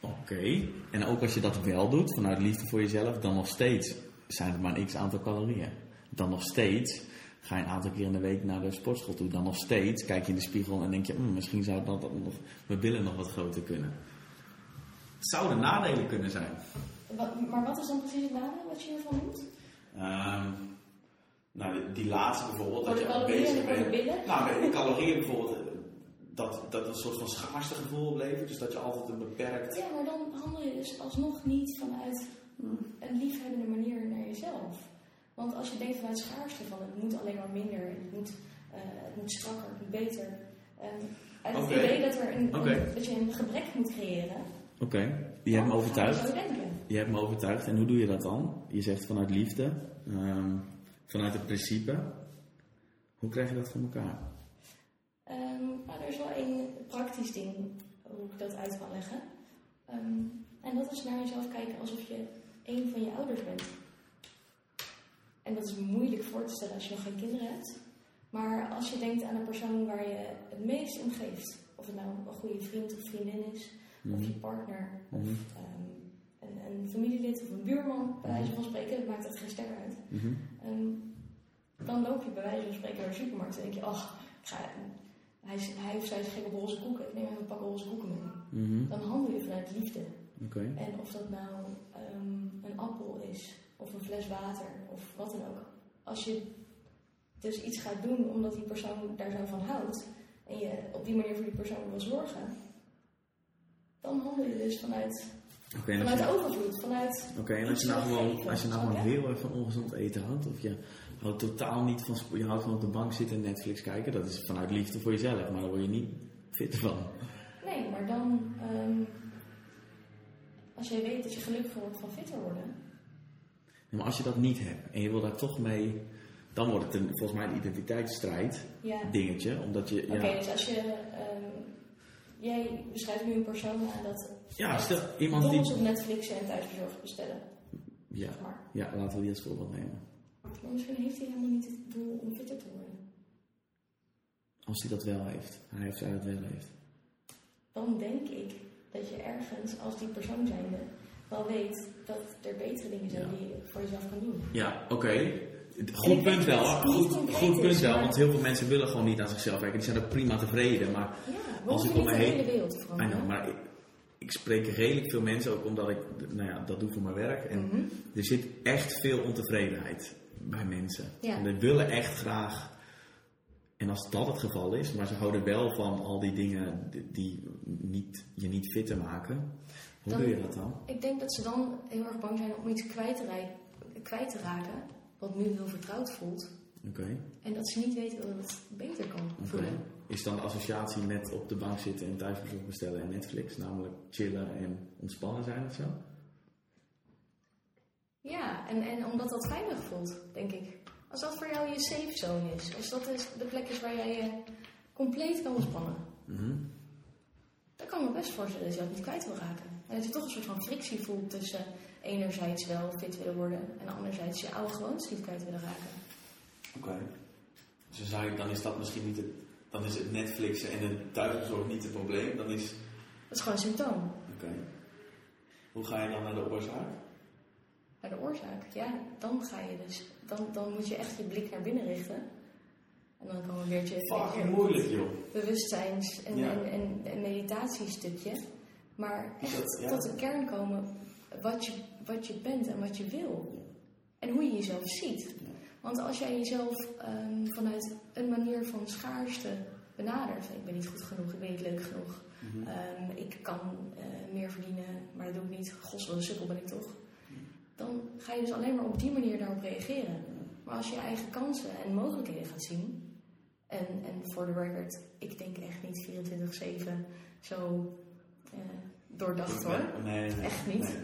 Oké. En ook als je dat wel doet, vanuit liefde voor jezelf, dan nog steeds zijn het maar een x aantal calorieën. Dan nog steeds ga je een aantal keer in de week naar de sportschool toe. Dan nog steeds kijk je in de spiegel en denk je, "Hmm, misschien zou dat nog, mijn billen nog wat groter kunnen. Het zouden nadelen kunnen zijn. Wat, maar wat is dan precies het nadeel wat je hiervan noemt? Ehm, nou, die, die laatste bijvoorbeeld, Voor dat de je bezig de bent. billen? Nou, die calorieën bijvoorbeeld, dat, dat een soort van schaarste gevoel oplevert. Dus dat je altijd een beperkt... Ja, maar dan handel je dus alsnog niet vanuit een liefhebbende manier naar jezelf. Want als je denkt vanuit schaarste van het moet alleen maar minder, het moet, eh, het moet strakker, het moet beter. ehm, uit het idee dat, er een, dat je een gebrek moet creëren. Oké, je hebt me overtuigd. je hebt me overtuigd. En hoe doe je dat dan? Je zegt vanuit liefde, ehm, vanuit het principe. Hoe krijg je dat voor elkaar? Ehm, nou, er is wel één praktisch ding hoe ik dat uit kan leggen. En dat is naar jezelf kijken alsof je één van je ouders bent. En dat is moeilijk voor te stellen als je nog geen kinderen hebt. Maar als je denkt aan een persoon waar je het meest om geeft, of het nou een goede vriend of vriendin is, of je partner, of Mhm. ehm, een, een familielid of een buurman, bij wijze van spreken, dat maakt het geen ster uit. Mhm. Ehm, dan loop je bij wijze van spreken naar de supermarkt en denk je, ach, ik ga, hij, hij of zij is gek op roze koeken, ik neem even een pak roze koeken mee. Mhm. Dan handel je vanuit liefde. En of dat nou ehm, een appel of fles water, of wat dan ook. Als je dus iets gaat doen omdat die persoon daar zo van houdt, en je op die manier voor die persoon wil zorgen, dan handel je dus vanuit Vanuit je, overvloed, vanuit... oké, en als je nou gewoon, als je nou gewoon je? heel erg van ongezond eten houdt, of je houdt totaal niet van, je houdt van op de bank zitten en Netflix kijken, dat is vanuit liefde voor jezelf, maar daar word je niet fit van. Nee, maar dan... ehm, als jij weet dat je gelukkiger wordt van fitter worden... Ja, maar als je dat niet hebt en je wil daar toch mee, dan wordt het een, volgens mij een identiteitsstrijd Ja. dingetje, omdat je, ja, Oké, dus als je... ehm, jij beschrijft nu een persoon aan dat... ja stel, iemand die, op Netflix en thuisbezorgd bestellen. ja, zeg Maar. ja, laten we die als voorbeeld nemen. maar misschien heeft hij helemaal niet het doel om fitter te worden. Als hij dat wel heeft, hij of zij dat wel heeft. Dan denk ik dat je ergens, als die persoon zijnde, wel weet dat er betere dingen zijn Ja. die je voor jezelf kan doen. Ja, oké. Goed punt wel. Goed, goed punt wel, want heel veel mensen willen gewoon niet aan zichzelf werken. Die zijn ook prima tevreden, maar Ja, Als ik om me de heen- hele wereld know, maar ik, ik spreek redelijk veel mensen, ook omdat ik nou ja, dat doe voor mijn werk. En Mhm. er zit echt veel ontevredenheid bij mensen. Ja. En willen echt graag. En als dat het geval is, maar ze houden wel van al die dingen die- die niet, je niet fitter maken. Hoe Dan- doe je dat dan? Ik denk dat ze dan heel erg bang zijn om iets kwijt te, kwijt te raken, wat nu heel vertrouwd voelt. Oké. En dat ze niet weten dat het beter kan voelen. Is dan de associatie met op de bank zitten en thuisbezorgd bestellen en Netflix, namelijk chillen en ontspannen zijn of zo? Ja, en, en omdat dat veilig voelt, denk ik. Als dat voor jou je safe zone is, als dat is de plek is waar jij je compleet kan ontspannen, Mhm. dan kan ik me best voorstellen dat je dat niet kwijt wil raken. En dat je toch een soort van frictie voelt tussen enerzijds wel fit willen worden en anderzijds je oude gewoontes niet kwijt willen raken. Oké. Dus dan, is dat misschien niet het, dan is het Netflixen en het thuisbezorgd niet het probleem. Dan is, Dat is gewoon een symptoom. oké. Hoe ga je dan naar de oorzaak? Bij de oorzaak, ja, dan ga je dus, dan, dan moet je echt je blik naar binnen richten. En dan kan een weertje Fucking moeilijk, joh. bewustzijns- en, Ja. en, en, en meditatiestukje. Maar echt ja. tot de kern komen wat je, wat je bent en wat je wil. En hoe je jezelf ziet. Want als jij jezelf ehm, vanuit een manier van schaarste benadert. Ik ben niet goed genoeg, ik ben niet leuk genoeg. Mhm. ehm, ik kan eh, meer verdienen, maar dat doe ik niet. Gos, wat een sukkel ben ik toch. Dan ga je dus alleen maar op die manier daarop reageren. Maar als je je eigen kansen en mogelijkheden gaat zien. En, en voor de record, ik denk echt niet 24-7 zo eh, doordacht hoor. Nee, nee, Echt niet.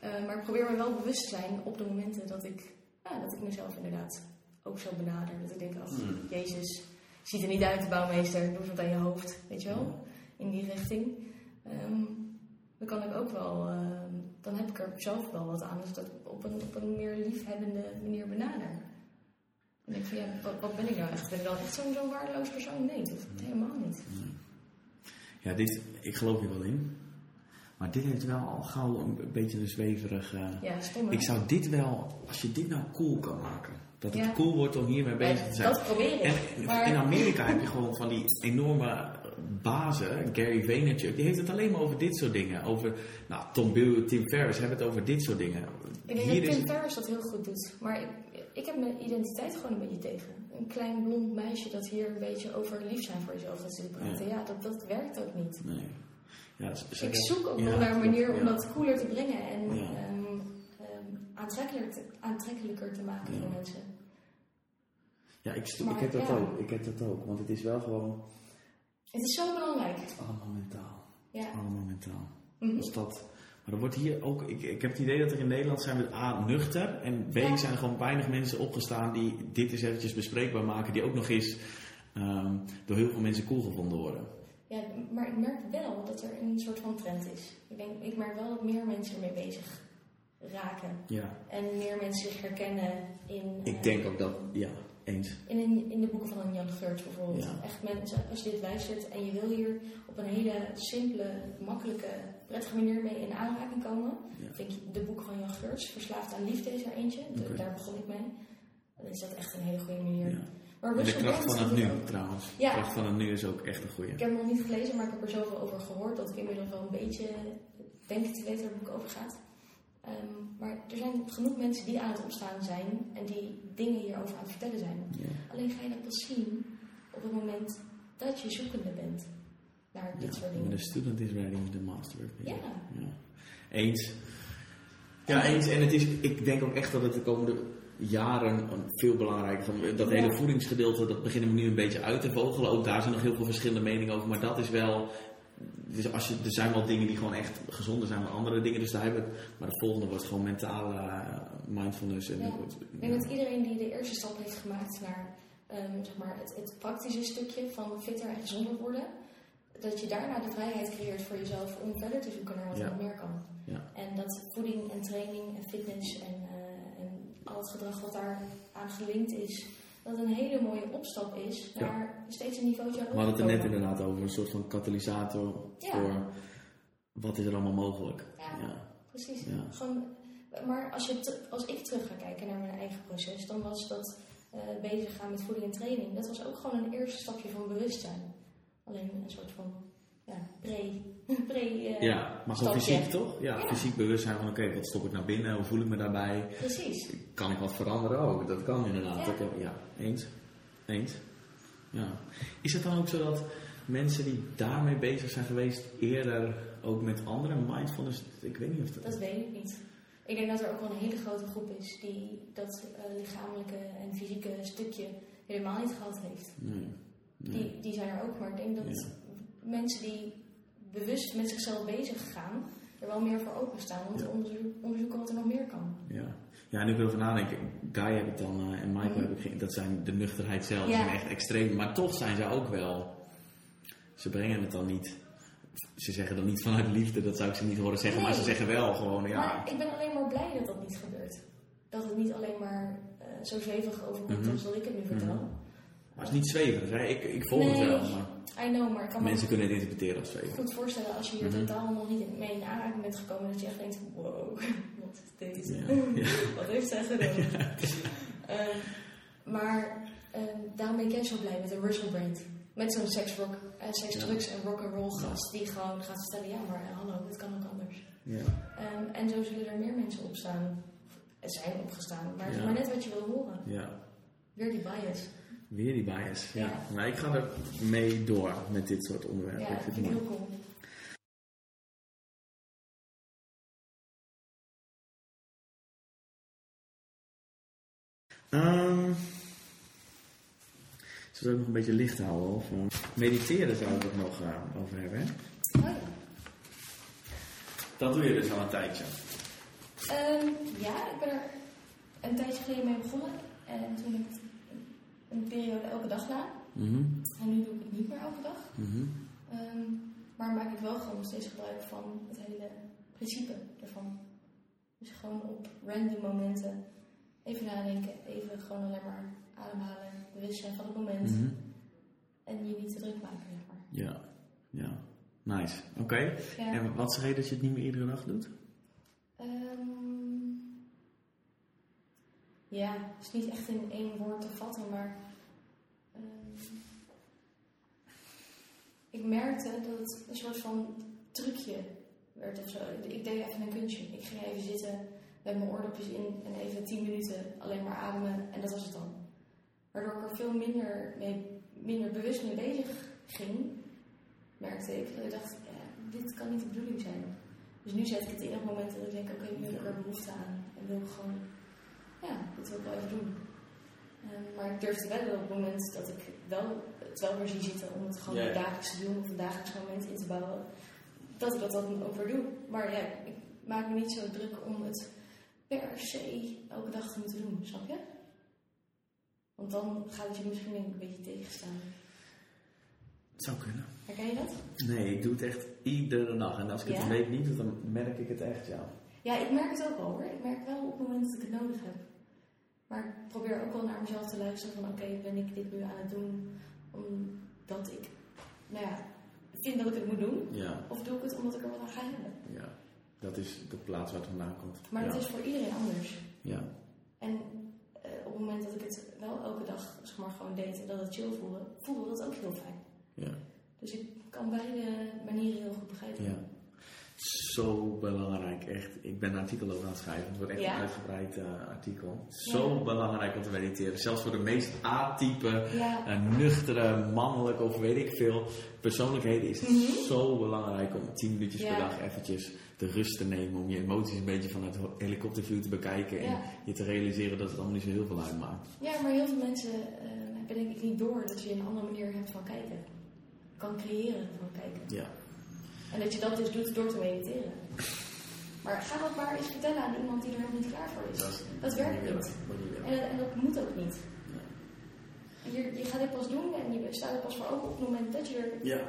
Eh, maar ik probeer me wel bewust te zijn op de momenten dat ik, ja, dat ik mezelf inderdaad ook zo benader. Dat ik denk, Hmm. Jezus, ziet er niet uit, de bouwmeester, doe wat aan je hoofd, weet je wel? In die richting. Ehm, dan kan ik ook wel, ehm, dan heb ik er zelf wel wat aan, dus dat ik op een, op een meer liefhebbende manier benader. En ik van, ja, wat, wat ben ik nou echt? Ben ik dan echt zo'n waardeloos persoon? Nee, dat helemaal niet. Ja, dit, ik geloof hier wel in. Maar dit heeft wel al gauw een beetje een zweverig... Ja, ik zou dit wel, als je dit nou cool kan maken. Dat het Ja. cool wordt om hiermee bezig te zijn. Dat probeer ik. En maar, in Amerika heb je gewoon van die enorme bazen, Gary Vaynerchuk, die heeft het alleen maar over dit soort dingen. Over, nou, Tom Bill, Tim Ferriss hebben het over dit soort dingen. Ik denk Hier dat Tim Ferriss dat heel goed doet. Maar ik, ik heb mijn identiteit gewoon een beetje tegen. Een klein blond meisje dat hier een beetje over lief zijn voor jezelf gaat zitten praten. Ja, dat, dat werkt ook niet. Nee. Ja, Ik zoek ook nog naar een manier om dat cooler te brengen en ehm, ehm, aantrekkelijker, te, aantrekkelijker te maken voor mensen. Ja, ik, Maar ik heb dat ook. Ik heb dat ook. Want het is wel gewoon Het is zo belangrijk. allemaal mentaal. Ja. Allemaal mentaal. Dus dat, maar er wordt hier ook, ik, ik heb het idee dat er in Nederland zijn we A, nuchter. En B, Ja. zijn er gewoon weinig mensen opgestaan die dit eens eventjes bespreekbaar maken. Die ook nog eens ehm, door heel veel mensen cool gevonden worden. Ja, maar ik merk wel dat er een soort van trend is. Ik, denk, ik merk wel dat meer mensen ermee bezig raken. Ja, En meer mensen zich herkennen in... ik eh, denk ook dat, ja, eens. In, in, in de boeken van een Jan Geurts bijvoorbeeld. Ja. Echt mensen, als je dit luistert en je wil hier op een hele simpele, makkelijke, prettige manier mee in aanraking komen. Ja. Vind ik de boeken van Jan Geurts, Verslaafd aan Liefde is er eentje. Daar begon ik mee. Dan is dat echt een hele goede manier. Ja. Maar de kracht van het nu, ook. trouwens. Ja. De kracht van het nu is ook echt een goeie. Ik heb hem nog niet gelezen, maar ik heb er zoveel over gehoord dat ik inmiddels wel een beetje denk te weten waar het boek over gaat. Ehm, maar er zijn genoeg mensen die aan het opstaan zijn en die dingen hierover aan het vertellen zijn. Ja. Alleen ga je dat pas zien op het moment dat je zoekende bent naar dit Ja, soort dingen. the student is ready, the master. Ja. Ja. Eens. Ja, eens. En het is, ik denk ook echt dat het de komende jaren een veel belangrijker van dat hele voedingsgedeelte dat beginnen we nu een beetje uit te vogelen ook daar zijn nog heel veel verschillende meningen over maar dat is wel dus als je, er zijn wel dingen die gewoon echt gezonder zijn dan andere dingen dus daar hebben we het maar de volgende wordt gewoon mentale eh, mindfulness en Ja. Ik denk dat iedereen die de eerste stap heeft gemaakt naar ehm, zeg maar het, het praktische stukje van fitter en gezonder worden, dat je daarna de vrijheid creëert voor jezelf om verder te zoeken naar wat Ja. er nog meer kan. Ja. En dat voeding en training en fitness en, eh, en al het gedrag wat daar aan gelinkt is, dat een hele mooie opstap is Ja. naar steeds een niveautje we hadden het er net inderdaad over een soort van katalysator Ja. voor wat is er allemaal mogelijk Ja. ja. Precies. Gewoon, maar als, je als ik terug ga kijken naar mijn eigen proces, dan was dat eh, bezig gaan met voeding en training. Dat was ook gewoon een eerste stapje van bewustzijn. Alleen een soort van ja, pre. [laughs] pre eh, Ja, maar gewoon fysiek toch? Ja, Ja. fysiek bewustzijn van oké, wat stop ik naar binnen? Hoe voel ik me daarbij? Precies. Kan ik wat veranderen ook? Dat kan inderdaad. Ja. Heb- ja, eens. Eens. Ja. Is het dan ook zo dat mensen die daarmee bezig zijn geweest eerder ook met andere mindfulness? Ik weet niet of dat... Dat weet ik niet. Ik denk dat er ook wel een hele grote groep is die dat eh, lichamelijke en fysieke stukje helemaal niet gehad heeft. Nee. nee. Die, die zijn er ook, maar ik denk dat Ja. Mensen die bewust met zichzelf bezig gaan, er wel meer voor openstaan om te onderzoeken wat er nog meer kan. Ja. ja, nu ik erover nadenken, Guy heb ik dan eh, en Michael Mhm. heb ik dat zijn de nuchterheid zelf, Ja. zijn echt extreem, maar toch zijn ze ook wel, ze brengen het dan niet, ze zeggen dan niet vanuit liefde, dat zou ik ze niet horen zeggen, maar ze zeggen wel gewoon, ja, Maar ik ben alleen maar blij dat dat niet gebeurt. Dat het niet alleen maar eh, zo zwevig overkomt Mhm. als dat ik het nu vertel. maar het is niet zweverig, hè? Ik, ik volg Nee. het wel, maar I know, maar ik kan me mensen kunnen het interpreteren als zweverig. goed voorstellen als je hier Mhm. totaal nog niet mee in aanraking bent gekomen, dat je echt denkt, wow, [laughs] wat is deze? Ja. [laughs] Ja. Wat heeft zij gedaan? [laughs] Ehm, maar ehm, daarom ben ik zo blij met een Russell Brand. Met zo'n sex, rock, eh, sex Ja. drugs en rock and roll gast die gewoon gaat vertellen, ja maar eh, hallo, het kan ook anders. Ja. Ehm, en zo zullen er meer mensen opstaan. Er zijn opgestaan, maar het is Ja. maar net wat je wil horen. ja, Weer die bias. Weer die bias. Ja. Ja. Maar ik ga er mee door met dit soort onderwerpen. Ja, ik dat vind het ik mooi. heel cool. Ehm zullen we het nog een beetje licht houden? Of, eh, mediteren zou ik het nog eh, over hebben. Hè? Oh ja. Dat doe je dus al een tijdje. Ehm, ja, ik ben er een tijdje geleden mee begonnen. En toen heb ik het een periode elke dag gedaan. Mhm. En nu doe ik het niet meer elke dag. Mhm. Ehm, maar maak ik wel gewoon nog steeds gebruik van het hele principe ervan. Dus gewoon op random momenten even nadenken, even gewoon alleen maar ademhalen, bewust zijn van het moment. Mhm. En je niet te druk maken, zeg maar. Ja, ja. Nice. Oké. Ja. En wat is de reden dat je het niet meer iedere dag doet? Ja, het is niet echt in één woord te vatten, maar ehm, ik merkte dat het een soort van trucje werd of zo. Ik deed even een kunstje. Ik ging even zitten met mijn oordopjes in en even tien minuten alleen maar ademen en dat was het dan. Waardoor ik er veel minder, mee, minder bewust mee bezig ging, merkte ik. Dat ik dacht, dit kan niet de bedoeling zijn. Dus nu zet ik het in op momenten dat ik denk, oké, nu heb ik er behoefte aan. En wil gewoon, ja, dit wil ik wel even doen. Ehm, maar ik durfde wel op het moment dat ik wel, het wel weer zie zitten om het gewoon ja. dagelijks te doen of een dagelijks moment in te bouwen, dat ik dat dan ook weer doe. Maar ja, ik maak me niet zo druk om het per se elke dag te moeten doen, snap je? Want dan gaat het je misschien denk ik een beetje tegenstaan. Het zou kunnen. Herken je dat? Nee, ik doe het echt iedere dag. En als ik het Ja? een week niet doe, dan merk ik het echt, ja. Ja, ik merk het ook wel hoor. Ik merk wel op het moment dat ik het nodig heb. Maar ik probeer ook wel naar mezelf te luisteren van oké, ben ik dit nu aan het doen omdat ik, nou ja, vind dat ik het moet doen? Ja, Of doe ik het omdat ik er wat aan ga hebben? ja. Dat is de plaats waar het vandaan komt. Maar ja. dat is voor iedereen anders. Ja. En eh, op het moment dat ik het wel elke dag zeg maar, gewoon deed en dat het chill voelde, voelde dat ook heel fijn. Ja. Dus ik kan beide manieren heel goed begrijpen. Ja. Zo belangrijk, echt. Ik ben een artikel over aan het schrijven. Het wordt echt Ja? een uitgebreid eh, artikel. Zo belangrijk om te mediteren. Zelfs voor de meest A-type, Ja. eh, nuchtere, mannelijke of weet ik veel persoonlijkheden is het Mhm. zo belangrijk om 10 minuutjes per dag eventjes de rust te nemen. Om je emoties een beetje vanuit helikopterview te bekijken. En je te realiseren dat het allemaal niet zo heel veel uitmaakt. Ja, maar heel veel mensen eh, hebben denk ik niet door dat je een andere manier hebt van kijken. Kan creëren van kijken. Ja. En dat je dat dus doet door te mediteren. Maar ga dat maar eens vertellen aan iemand die er helemaal niet klaar voor is. Dat werkt niet. En, dat- en dat moet ook niet. Je, je gaat dit pas doen en je staat er pas voor open op het moment dat je er Ja.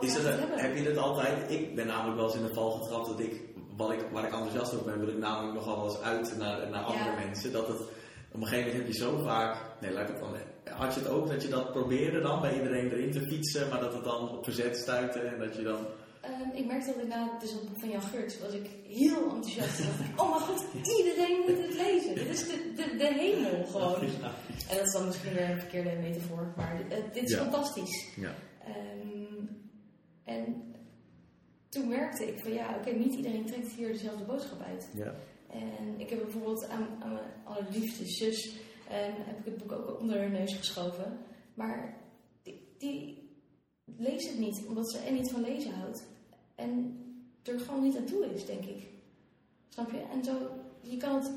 Is dat, heb je dat altijd? Ik ben namelijk wel eens in de val getrapt dat ik, wat ik, waar ik enthousiast over ben, wil ik namelijk nogal eens uit naar, naar andere Ja. mensen. Dat het, op een gegeven moment heb je zo vaak, nee laat ik het dan, had je het ook dat je dat probeerde dan bij iedereen erin te fietsen, maar dat het dan op verzet stuitte en dat je dan... Ehm, ik merkte dat ik na het boek van Jan Geurts was ik heel enthousiast. dacht oh mijn god, iedereen moet het lezen. Dit is de, de, de hemel gewoon. En dat is dan misschien weer een verkeerde metafoor, maar dit, dit is Ja. fantastisch. Ja. Ehm, en toen merkte ik van ja, oké, niet iedereen trekt hier dezelfde boodschap uit. Ja. En ik heb bijvoorbeeld aan, aan mijn allerliefste zus ehm, heb ik het boek ook onder haar neus geschoven. Maar die, die leest het niet, omdat ze er niet van lezen houdt. En er gewoon niet aan toe is, denk ik. Snap je? En zo, je kan het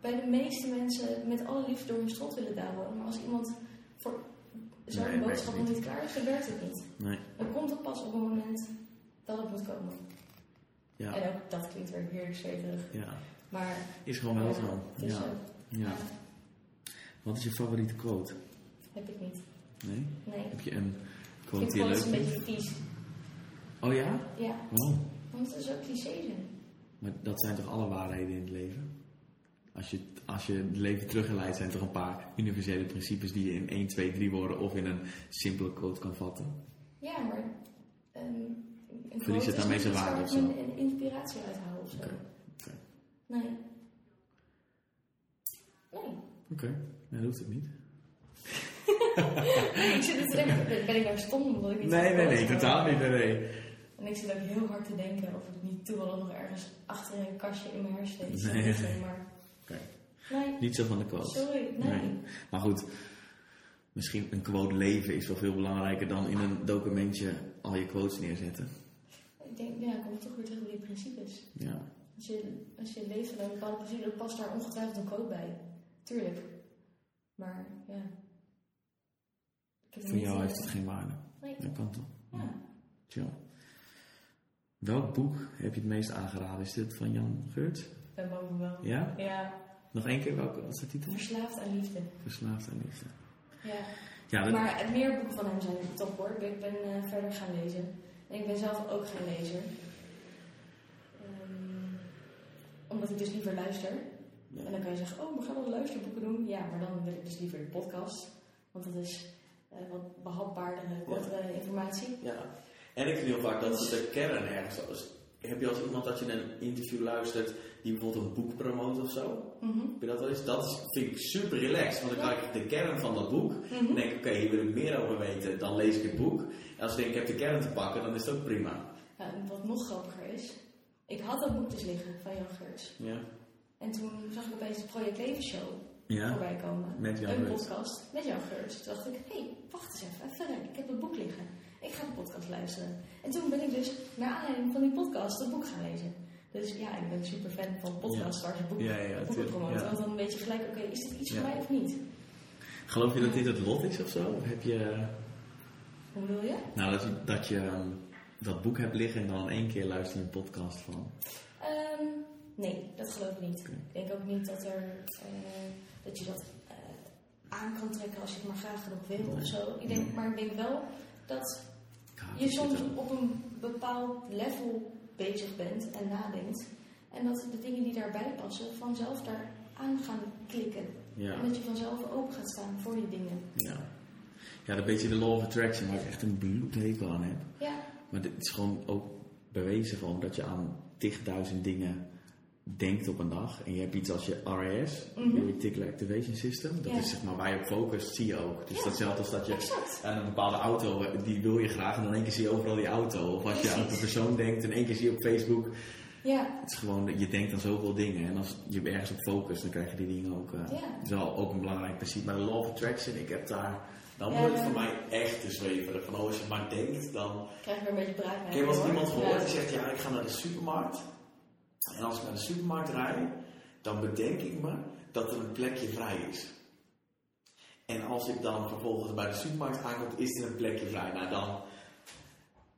bij de meeste mensen met alle liefde door hun strot willen douwen. Maar als iemand voor zo'n Nee, boodschap nog niet. klaar is, dan werkt het niet. Nee. Dan komt het pas op het moment dat het moet komen. Ja. En ook dat klinkt weer heerlijk zweverig. ja. Maar Is gewoon wel ja, zo. het Ja. ja. Wat is je favoriete quote? heb ik niet. Nee? Nee. Heb je een Ik quote vind die je leuk een vindt? beetje vies. Oh ja? Ja, Waarom? want het is ook cliché zijn. Maar dat zijn toch alle waarheden in het leven? Als je, als je het leven teruggeleidt, zijn toch een paar universele principes die je in 1, 2, 3 woorden of in een simpele quote kan vatten? Ja, maar... een Verlies het daarmee zijn waarde waar of zo? een inspiratie uit haal of zo. Oké. Nee. Nee. Oké, nee, dat hoeft het niet. [laughs] nee, ik zit er te denken, ben- ik nou stom omdat ik niet Nee, nee, nee, totaal niet, nee, nee. En ik zit ook heel hard te denken of ik niet toevallig nog ergens achter een kastje in mijn hersenen zit. Nee. zitten, Maar... Oké. Nee, Niet zo van de quote. sorry, nee. Nee. Maar goed, misschien een quote leven is wel veel belangrijker dan in een documentje al je quotes neerzetten. Ik denk, ja, ik kom toch weer terug bij die principes. Ja, Als je, als je leeft van een bepaalde principe, dan past daar ongetwijfeld een quote bij. Tuurlijk. Maar, ja. Voor jou heeft het geen waarde. Nee. Dat kan toch? Ja. Welk boek heb je het meest aangeraden? Is dit van Jan Geurt? Ben boven wel. Ja? Ja, Nog één keer, welke was de titel? verslaafd aan liefde. Verslaafd aan liefde. Ja. Ja, dat, Maar meer boeken van hem zijn top hoor. Ik ben, eh, verder gaan lezen. En ik ben zelf ook geen lezer. Ehm, omdat ik dus liever luister. Ja. En dan kan je zeggen, oh, we gaan wel luisterboeken doen. Ja, maar dan wil ik dus liever de podcast. Want dat is eh, wat behapbaardere, kortere informatie. Ja. En ik vind heel vaak dat de kern ergens is. Heb je als iemand dat je een interview luistert die bijvoorbeeld een boek promoot of zo? Mhm. Heb je dat wel eens? Dat vind ik super relaxed, want dan krijg ik de kern van dat boek. Mhm. En denk ik, oké, hier wil ik meer over weten, dan lees ik het boek. En als ik denk, ik heb de kern te pakken, dan is het ook prima. Wat nog grappiger is, ik had dat boek dus liggen van Jan Geurts. Ja. En toen zag ik opeens de Project Leven Show ja, voorbij komen. met Jan een podcast met Jan Geurts. Toen dacht ik, hé, hey, wacht eens even, even, ik heb een boek liggen. Ik ga de podcast luisteren. En toen ben ik dus, naar aanleiding van die podcast, het boek gaan lezen. Dus ja, ik ben super fan van podcasts waar ze boeken, Ja, ja, boeken promoten. Want dan weet je gelijk, oké, is dit iets voor mij of niet? Geloof je dat dit het lot is of zo? Of heb je, Hoe bedoel je? nou, dat je, dat, je um, dat boek hebt liggen en dan in één keer luister je een podcast van? Ehm, nee, dat geloof ik niet. Ik denk ook niet dat, er, eh, dat je dat eh, aan kan trekken als je het maar graag genoeg wil Nee. of zo. Ik denk, Nee. maar ik denk wel dat je soms op een bepaald level bezig bent en nadenkt. En dat de dingen die daarbij passen vanzelf daar aan gaan klikken. Ja. En dat je vanzelf open gaat staan voor die dingen. Ja. ja, dat beetje de law of attraction waar ik echt een bloedhekel aan heb. Ja, Maar dit is gewoon ook bewezen gewoon dat je aan tigduizend dingen denkt op een dag en je hebt iets als je RAS, Mhm. Reticular Activation System, dat Ja. is zeg maar waar je op focust, zie je ook. Dus Ja. datzelfde als dat je Exact. aan een bepaalde auto, eh, die wil je graag en dan één keer zie je overal die auto. Of als je aan een persoon denkt en één keer zie je op Facebook, Ja, het is gewoon, je denkt aan zoveel dingen en als je ergens op focust, dan krijg je die dingen ook. eh Ja. Het is wel ook een belangrijk principe, maar de Law of Attraction, ik heb daar, dan wordt het voor mij echt te zweverig. Van oh, als je maar denkt, dan krijg je weer een beetje braak ik heb hoor. iemand gehoord die zegt, ja, ik ga naar de supermarkt. En als ik naar de supermarkt rijd, dan bedenk ik me dat er een plekje vrij is. En als ik dan vervolgens bij de supermarkt aankom, is er een plekje vrij. Nou, dan,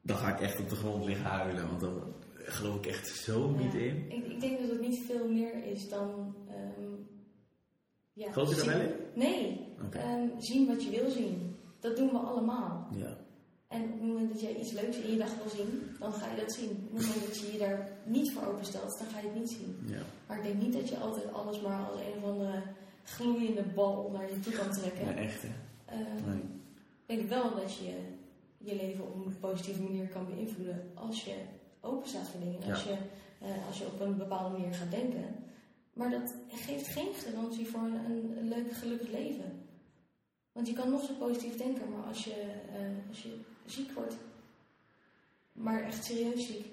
dan ga ik echt op de grond liggen huilen, want dan geloof ik echt zo niet Ja. in. Ik, ik denk dat het niet veel meer is dan. ehm ja, Geloof je daar zien- wel in? Nee, Oké. ehm, zien wat je wil zien. Dat doen we allemaal. Ja. En op het moment dat jij iets leuks in je dag wil zien, dan ga je dat zien. Op het moment dat je je daar niet voor openstelt, dan ga je het niet zien. ja. Maar ik denk niet dat je altijd alles maar als een of andere gloeiende bal naar je toe kan trekken. Nee, echt hè. Ehm, Nee. Ik denk wel dat je je leven op een positieve manier kan beïnvloeden als je open staat voor dingen. Ja. Als, je, eh, als je op een bepaalde manier gaat denken. Maar dat geeft geen garantie voor een, een, een leuk, gelukkig leven. Want je kan nog zo positief denken, maar als je, eh, als je ziek wordt, maar echt serieus ziek,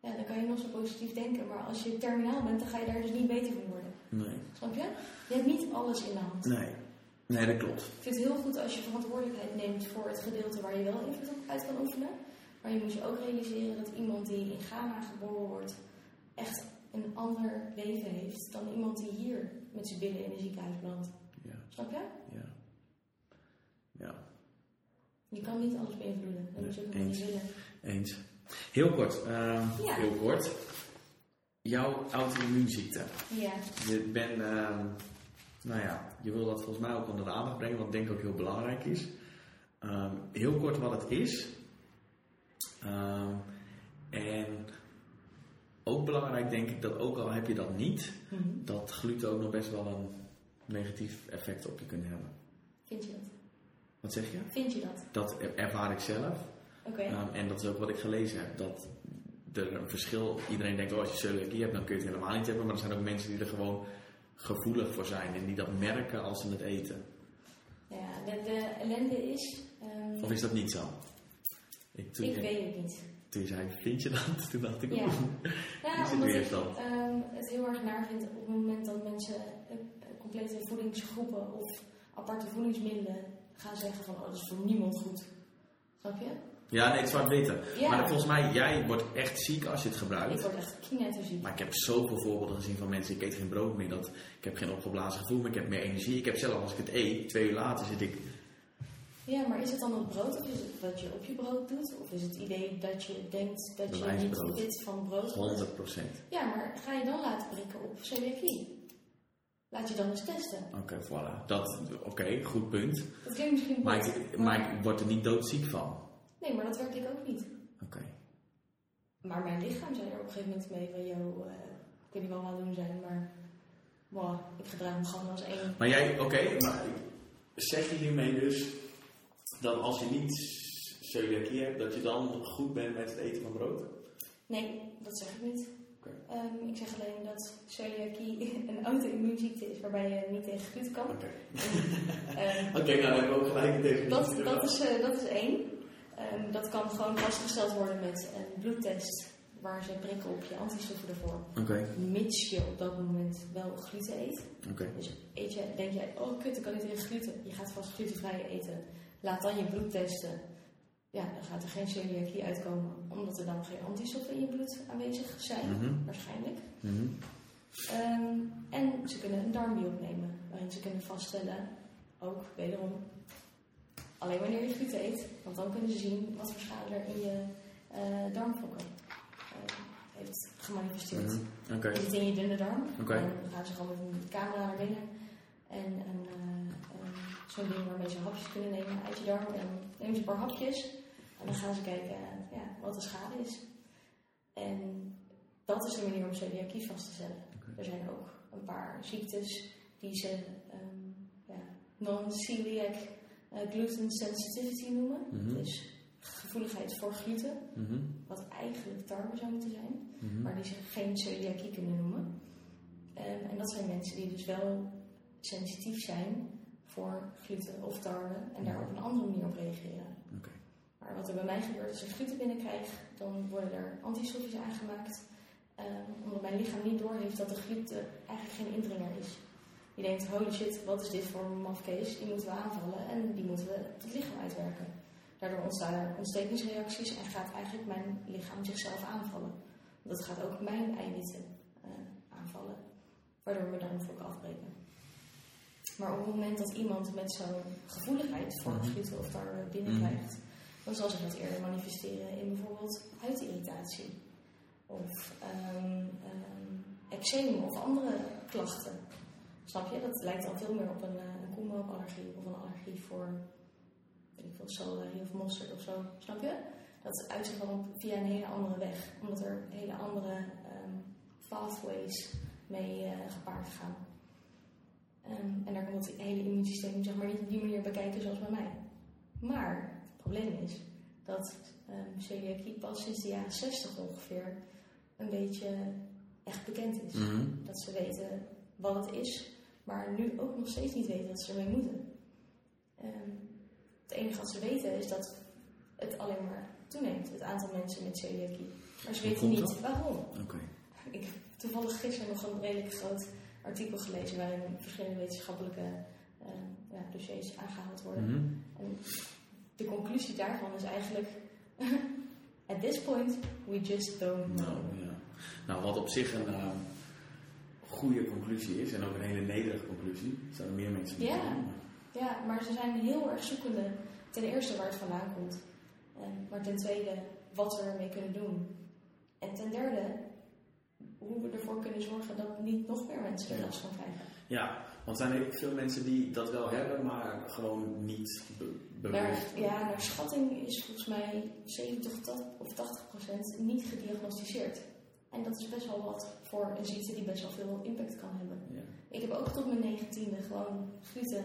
ja, dan kan je nog zo positief denken. Maar als je terminaal bent, dan ga je daar dus niet beter van worden. Nee. Snap je? Je hebt niet alles in de hand. Nee. Nee, dat klopt. Ik vind het heel goed als je verantwoordelijkheid neemt voor het gedeelte waar je wel invloed op uit kan oefenen. Maar je moet je ook realiseren dat iemand die in Ghana geboren wordt echt een ander leven heeft dan iemand die hier met zijn billen in een ziekenhuis belandt. Ja. Snap je? Ja. Ja. Je kan niet alles beïnvloeden. Dat moet je ook niet willen. Eens. Heel kort. ehm, Ja. Heel kort. Jouw auto-immuunziekte. Ja. Je bent, ehm, nou ja, je wil dat volgens mij ook onder de aandacht brengen, wat denk ik ook heel belangrijk is. Ehm, heel kort wat het is. En ook belangrijk denk ik dat ook al heb je dat niet, Mhm. dat gluten ook nog best wel een negatief effect op je kunnen hebben. Vind je dat? Wat zeg je? Vind je dat? Dat er- ervaar ik zelf. Oké. Ehm, en dat is ook wat ik gelezen heb. Dat er een verschil... Iedereen denkt, oh, als je celiakie hebt, dan kun je het helemaal niet hebben. Maar er zijn ook mensen die er gewoon gevoelig voor zijn. En die dat merken als ze het eten. Ja, de, de ellende is. ehm, Of is dat niet zo? Ik, ik je, weet het niet. toen je zei, vind je dat? [laughs] Toen dacht ik, Ja. oeh. Ja, [laughs] zit omdat ik weerstand. ehm, het heel erg naar vind op het moment dat mensen eh, complete voedingsgroepen of aparte voedingsmiddelen gaan zeggen van oh, dat is voor niemand goed. Snap je? Ja, nee, het weten. Ja. Maar volgens mij, jij wordt echt ziek als je het Ik gebruikt. word echt knetterziek. Maar ik heb zoveel voorbeelden gezien van mensen, ik eet geen brood meer. Dat, ik heb geen opgeblazen gevoel meer, ik heb meer energie. Ik heb zelf, als ik het eet, twee uur later zit ik... Ja, maar is het dan het brood of is het wat je op je brood doet? Of is het idee dat je denkt dat je niet fit van brood wordt? 100%. Ja, maar ga je dan laten prikken op celiakie? Laat je dan eens testen. Oké, voilà. Dat, oké, goed punt. Dat klinkt misschien Maar ik, maar ik word er niet doodziek van. Nee, maar dat werk ik ook niet. Oké. Maar mijn lichaam zei er op een gegeven moment mee van, yo, eh, ik weet niet wat we aan het doen zijn, maar wow, ik gedraag me gewoon als één. Maar jij, oké, maar zeg je hiermee dus dat als je niet celiakie hebt, dat je dan goed bent met het eten van brood? Nee, dat zeg ik niet. Ehm, ik zeg alleen dat celiakie [laughs] een auto-immuunziekte is waarbij je niet tegen gluten kan. Oké. Ehm, Oké, nou dan hebben we ook gelijk een definitie. dat, dat, is, eh, dat is één. Ehm, dat kan gewoon vastgesteld worden met een bloedtest waar ze prikken op je antistoffen ervoor. Oké, Mits je op dat moment wel gluten eet. oké. Dus eet je, denk jij, oh kut, ik kan niet tegen gluten. Je gaat vast glutenvrij eten. Laat dan je bloed testen. Ja, dan gaat er geen celiakie uitkomen. Omdat er dan geen antistoffen in je bloed aanwezig zijn. Mhm. Waarschijnlijk. Mhm. Ehm, en ze kunnen een darmbiop nemen. Waarin ze kunnen vaststellen, ook wederom, alleen wanneer je gluten eet. Want dan kunnen ze zien wat voor schade er in je darmvlokken eh, heeft gemanifesteerd. Je zit in je dunne darm. En dan gaan ze gewoon met een camera naar binnen. En een, eh, zo'n ding waarmee ze hapjes kunnen nemen uit je darm. En dan nemen ze een paar hapjes. En dan gaan ze kijken ja, wat de schade is. En dat is de manier om celiakie vast te stellen. Er zijn ook een paar ziektes die ze ehm, ja, non-celiac eh, gluten sensitivity noemen. Dus gevoeligheid voor gluten, Mhm. wat eigenlijk tarwe zou moeten zijn, Mhm. maar die zich geen celiakie kunnen noemen. Ehm, en dat zijn mensen die dus wel sensitief zijn voor gluten of tarwe en daar op een andere manier op reageren. Maar wat er bij mij gebeurt als ik gluten binnenkrijg, dan worden er antistofjes aangemaakt. ehm, omdat mijn lichaam niet doorheeft dat de gluten eigenlijk geen indringer is. Die denkt, holy shit, wat is dit voor een mafkees? Die moeten we aanvallen en die moeten we het lichaam uitwerken. Daardoor ontstaan er ontstekingsreacties en gaat eigenlijk mijn lichaam zichzelf aanvallen. Dat gaat ook mijn eiwitten eh, aanvallen, waardoor we dan ook afbreken. Maar op het moment dat iemand met zo'n gevoeligheid voor Mhm. gluten of tarwe binnenkrijgt, dan zal zich dat eerder manifesteren in bijvoorbeeld huidirritatie of ehm ehm, eczeem of andere klachten. Snap je? Dat lijkt dan veel meer op een, eh, een koemelkallergie of een allergie voor weet ik veel, celery of mosterd of zo. Snap je? Dat uit zich dan via een hele andere weg, omdat er hele andere ehm, pathways mee eh, gepaard gaan. En daar komt het hele immuunsysteem zeg maar, niet op die manier bekijken zoals bij mij. Maar probleem is dat ehm celiakie pas sinds de jaren 60 ongeveer een beetje echt bekend is. Mhm. Dat ze weten wat het is, maar nu ook nog steeds niet weten wat ze ermee moeten. Ehm, het enige wat ze weten is dat het alleen maar toeneemt, het aantal mensen met celiakie. Maar ze weten niet dat? waarom. Ik heb toevallig gisteren nog een redelijk groot artikel gelezen waarin verschillende wetenschappelijke eh, ja, dossiers aangehaald worden. Mhm. En de conclusie daarvan is eigenlijk: [laughs] at this point, we just don't know. Nou, ja. nou, wat op zich een eh, goede conclusie is, en ook een hele nederige conclusie, zijn er meer mensen die Ja. doen, maar- Ja, maar ze zijn heel erg zoekende. Ten eerste waar het vandaan komt. En, maar ten tweede wat we ermee kunnen doen. En ten derde hoe we ervoor kunnen zorgen dat niet nog meer mensen er last van krijgen. Ja, want er zijn heel veel mensen die dat wel hebben, maar gewoon niet Naar, bewust. ja, naar schatting is volgens mij 70 tot- of 80 procent niet gediagnosticeerd. En dat is best wel wat voor een ziekte die best wel veel impact kan hebben. Ja. Ik heb ook tot mijn negentiende gewoon gluten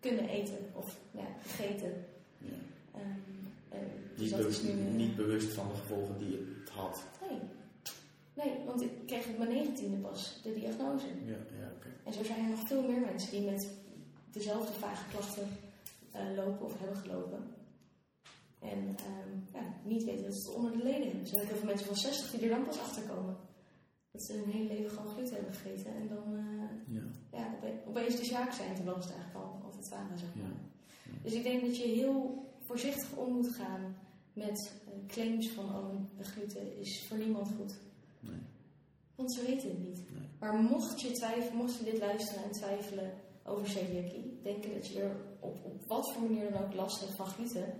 kunnen eten of ja, gegeten. Ja. Ehm, en dus Niet, dat be- is nu, eh, niet bewust van de gevolgen die het had. Nee. Nee, want ik kreeg op mijn negentiende pas de diagnose. Ja, ja oké. En zo zijn er nog veel meer mensen die met dezelfde vage klachten eh, lopen of hebben gelopen. En ehm, ja, niet weten dat ze het onder de leden hebben. Er zijn ook heel veel mensen van 60 die er dan pas achter komen. Dat ze hun hele leven gewoon gluten hebben gegeten. En dan eh, Ja. ja, ope- opeens de zaak zijn, terwijl ze het eigenlijk al altijd waren. Zeg maar. Ja. Dus ik denk dat je heel voorzichtig om moet gaan met eh, claims van oh, gluten is voor niemand goed. Nee. Want ze weten het niet. Nee. Maar mocht je, twijfelen, mocht je dit luisteren en twijfelen over celiakie, denken dat je er op, op wat voor manier dan ook last hebt van gluten,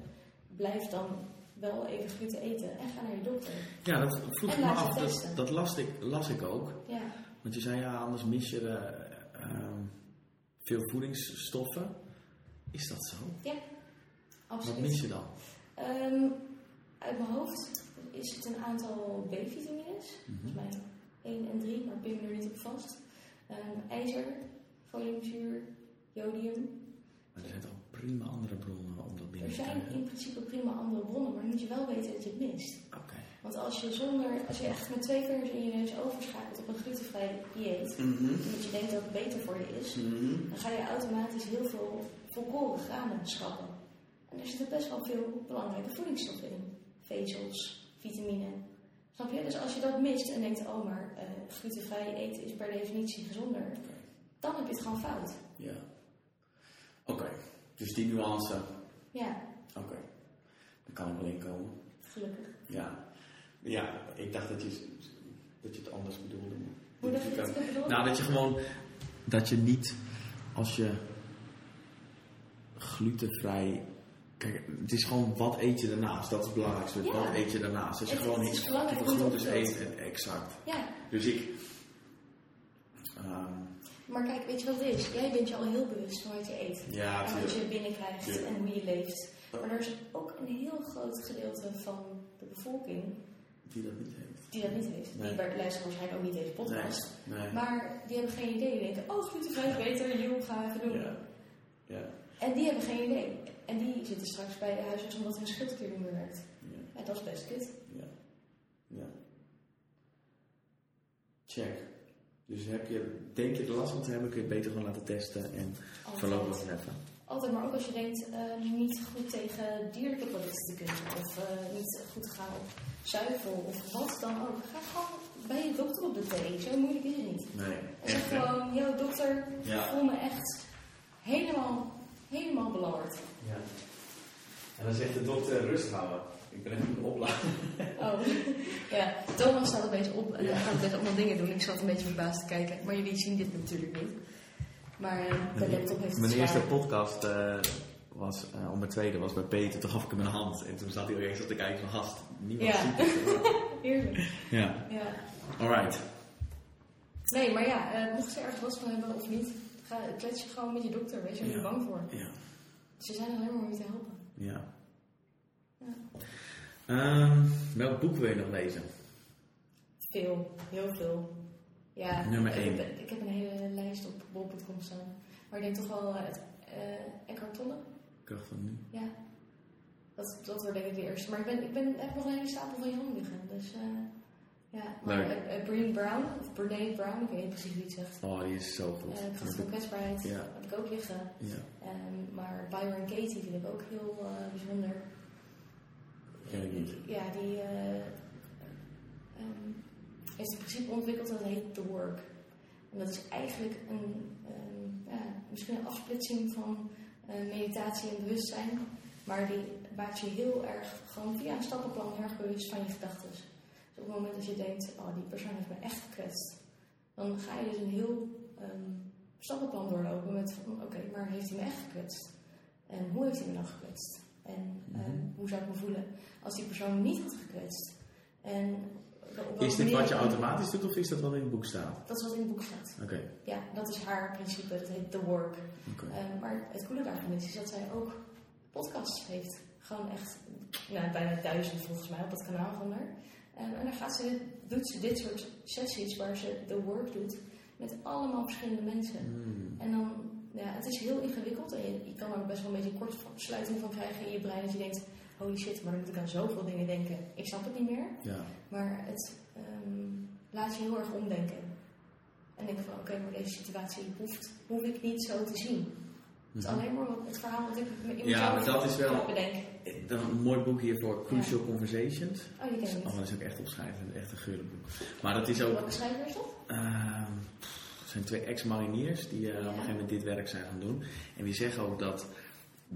blijf dan wel even gluten eten en ga naar je dokter. Ja, dat vroeg ik me af. Dat, dat las, ik, las ik ook. Ja, Want je zei ja, anders mis je eh, ehm, veel voedingsstoffen. Is dat zo? Wat absoluut. mis je dan? Ehm, uit mijn hoofd is het een aantal B-vitamines. Mhm. Volgens mij 1 en 3, maar pin er niet op vast. Ehm, ijzer, foliumzuur, jodium. Maar er zijn toch prima andere bronnen om dat binnen Er te zijn krijgen? in principe prima andere bronnen, maar dan moet je wel weten dat je het mist. Oké. Want als je zonder, als je echt met twee vingers in je neus overschakelt op een glutenvrij dieet, Mhm. omdat je denkt dat het beter voor je is, Mhm. dan ga je automatisch heel veel volkoren granen schrappen. En er zitten best wel veel belangrijke voedingsstoffen in. Vezels, vitamine. Snap je? Dus als je dat mist en denkt, oh maar eh, glutenvrij eten is per definitie gezonder, dan heb je het gewoon fout. Ja. Oké. Dus die nuance. Ja, Oké. Daar kan ik wel in komen. gelukkig. Ja. Ja, ik dacht dat je, dat je het anders bedoelde. Hoe dat je het bedoelt? Nou, dat je gewoon... Dat je niet... Als je glutenvrij... Kijk, het is gewoon wat eet je daarnaast. Dat is het belangrijkste. Ja. Wat eet je daarnaast. Als je gewoon je het groentes eet. En, exact. Ja, Dus ik... ehm, maar kijk, weet je wat het is? Jij bent je al heel bewust van wat je eet. ja, en wat je binnenkrijgt en hoe je leeft. Maar er is ook een heel groot gedeelte van de bevolking Die dat niet heeft. die dat niet heeft. Nee. Die luisteren waarschijnlijk ook niet deze podcast. Nee. nee. Maar die hebben geen idee. Die denken, oh glutenvrij beter, joh, ga even doen. Ja. Ja. En die hebben geen idee. En die zitten straks bij de huisarts omdat hun schildklier niet meer werkt. Ja. Ja, dat is best kut. Ja. ja. Check. Dus heb je, denk je er last van te hebben, kun je het beter gewoon laten testen en voorlopig Altijd. nog even. Altijd, maar ook als je denkt eh, niet goed tegen dierlijke producten te kunnen. Of eh, niet goed te gaan op zuivel of wat dan ook. Ga gewoon bij je dokter op de thee. Zo moeilijk is het niet. Nee, En zeg gewoon, yo dokter, ik Ja. voel me echt helemaal, helemaal. Ja. En dan zegt de dokter rust houden. Ik ben even een opladen. Oh, [laughs] ja. Thomas staat opeens op en Ja. dan gaat opeens allemaal dingen doen. Ik zat een beetje verbaasd te kijken, maar jullie zien dit natuurlijk niet. Maar eh, mijn laptop heeft het Mijn zwaar. eerste podcast eh, was, eh om mijn tweede was bij Peter. Toen gaf ik hem een hand. En toen zat hij er eens op te kijken van gast. Niemand Ja. ziet het. [laughs] Heerlijk. ja. Ja. Alright. Nee, maar ja, eh, mocht ze ergens last van hebben of niet, ga, klets je gewoon met je dokter. Wees je er niet Ja. bang voor. Ja. Ze zijn er alleen maar om je te helpen. Ja. Ja. Ehm, welk boek wil je nog lezen? Veel, heel veel. Ja, Nummer ik, één. heb, ik heb een hele lijst op bol.com staan. Maar ik denk toch wel eh, het eh Eckhart Tolle. Kracht van nu. Ja. Dat, dat wordt denk ik de eerste. Maar ik, ben, ik ben, heb nog een hele stapel van Jan liggen. Dus eh, ja. Maar Leuk. Brown, of Brene Brown, ik weet niet precies wie het zegt. Oh, die is zo goed. Eh Kracht van kwetsbaarheid Ja. heb ik ook liggen. Ja. Ehm, maar Byron Katie vind ik ook heel bijzonder. Ja, die eh, ehm, heeft een principe ontwikkeld dat heet The Work. En dat is eigenlijk een, ehm, ja, misschien een afsplitsing van eh, meditatie en bewustzijn. Maar die maakt je heel erg, gewoon via een stappenplan, heel erg bewust van je gedachten. Dus op het moment dat je denkt, oh die persoon heeft me echt gekwetst. Dan ga je dus een heel ehm, stappenplan doorlopen met van, oké, maar heeft hij me echt gekwetst? En hoe heeft hij me dan gekwetst? En ehm, Mhm. hoe zou ik me voelen als die persoon me niet had gekwetst? En Is dit wat je automatisch doet of is dat wat in het boek staat? Dat is wat in het boek staat. Oké. Ja, dat is haar principe, dat heet The Work. Ehm, maar het coole daarvan is, is dat zij ook podcasts heeft. Gewoon echt, nou, bijna duizend volgens mij op het kanaal van haar. Ehm, en dan gaat ze, doet ze dit soort sessies waar ze The Work doet met allemaal verschillende mensen. Hmm. En dan, ja, het is heel ingewikkeld en je, je kan er ook best wel een beetje kortsluiting van krijgen in je brein. Dat je denkt, holy shit, maar dan moet ik aan zoveel dingen denken. Ik snap het niet meer. Ja. Maar het ehm, laat je heel erg omdenken. En denk van, oké, maar deze situatie hoeft, hoef ik niet zo te zien. Het is Mhm. alleen maar wat, het verhaal wat ik in Ja, mezelf maar dat is wel-. Dan een mooi boek hiervoor, Crucial Conversations. Oh, die ken ik Oh, dat is ook echt opschrijven, echt een geurlijk boek. Maar dat is ook, Welke schrijver is dat? ehm, het zijn twee ex-mariniers die eh, op een gegeven moment dit werk zijn gaan doen. En die zeggen ook dat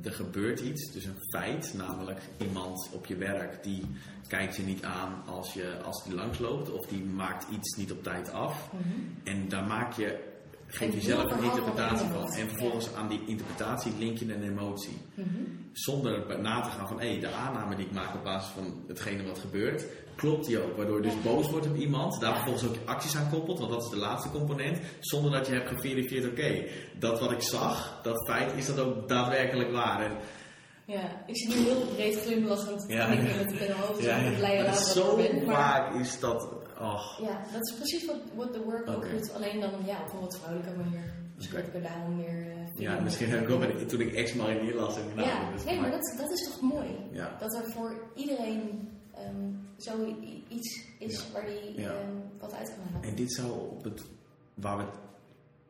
er gebeurt iets, dus een feit, namelijk iemand op je werk die kijkt je niet aan als, je, als die langsloopt of die maakt iets niet op tijd af. En daar maak je, geef je zelf een interpretatie van. En vervolgens aan die interpretatie link je een emotie. Mhm. Zonder na te gaan van, hé, de aanname die ik maak op basis van hetgene wat gebeurt, klopt die ook. Waardoor je dus boos wordt op iemand, daar vervolgens ook acties aan koppelt, want dat is de laatste component. Zonder dat je hebt geverifieerd, oké, dat wat ik zag, dat feit, is dat ook daadwerkelijk waar. En, Ja, ik zie nu heel breed glimlachend Ja. knikken met mijn hoofd. Ja, ik blij maar dat zo ben. Maar vaak is dat, oh, ja, dat is precies wat, wat The Work ook doet. Alleen dan ja, op een wat vrouwelijke manier. Oké. heb ik er daarom meer... eh, ja, misschien heb ik ook toen ik ex-marinier las en Ja, is nee, maar maar- dat, dat is toch mooi? Ja. Dat er voor iedereen ehm zo iets is Ja. waar die ehm, wat uit kan halen. En dit zou op het, waar we het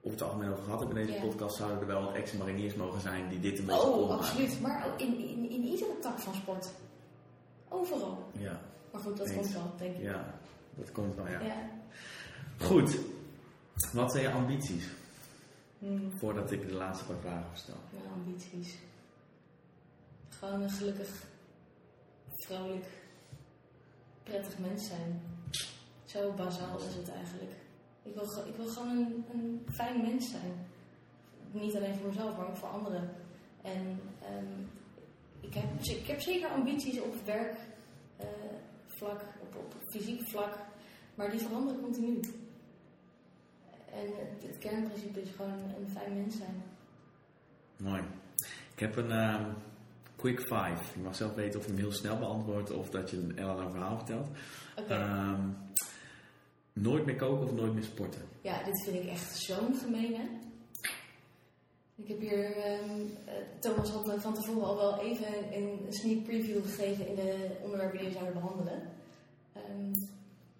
op het algemeen over gehad hebben in deze podcast, zouden er wel wat ex-mariniers mogen zijn die dit een beetje Oh, absoluut. Maar ook in, in, in iedere tak van sport. Overal. Ja, Maar goed, dat Eens. komt wel, denk ik. ja, dat komt wel, ja. Ja. Goed. Wat zijn je ambities? Hmm, Voordat ik de laatste paar vragen stel. mijn ambities. Gewoon een gelukkig, vrolijk, prettig mens zijn. Zo bazaal is het eigenlijk. Ik wil, ik wil gewoon een, een fijn mens zijn. Niet alleen voor mezelf, maar ook voor anderen. En ehm, ik, heb, ik heb zeker ambities op werk, eh, vlak, op, op fysiek vlak, maar die veranderen continu. En het, het kernprincipe is gewoon een fijn mens zijn. Mooi. Ik heb een ehm, quick five. Je mag zelf weten of je hem heel snel beantwoordt of dat je een heel lang verhaal vertelt. Oké. Ehm, nooit meer koken of nooit meer sporten? Ja, dit vind ik echt zo'n gemene. Ik heb hier, eh, Thomas had me van tevoren al wel even een, een sneak preview gegeven in de onderwerpen die we zouden behandelen. Ehm,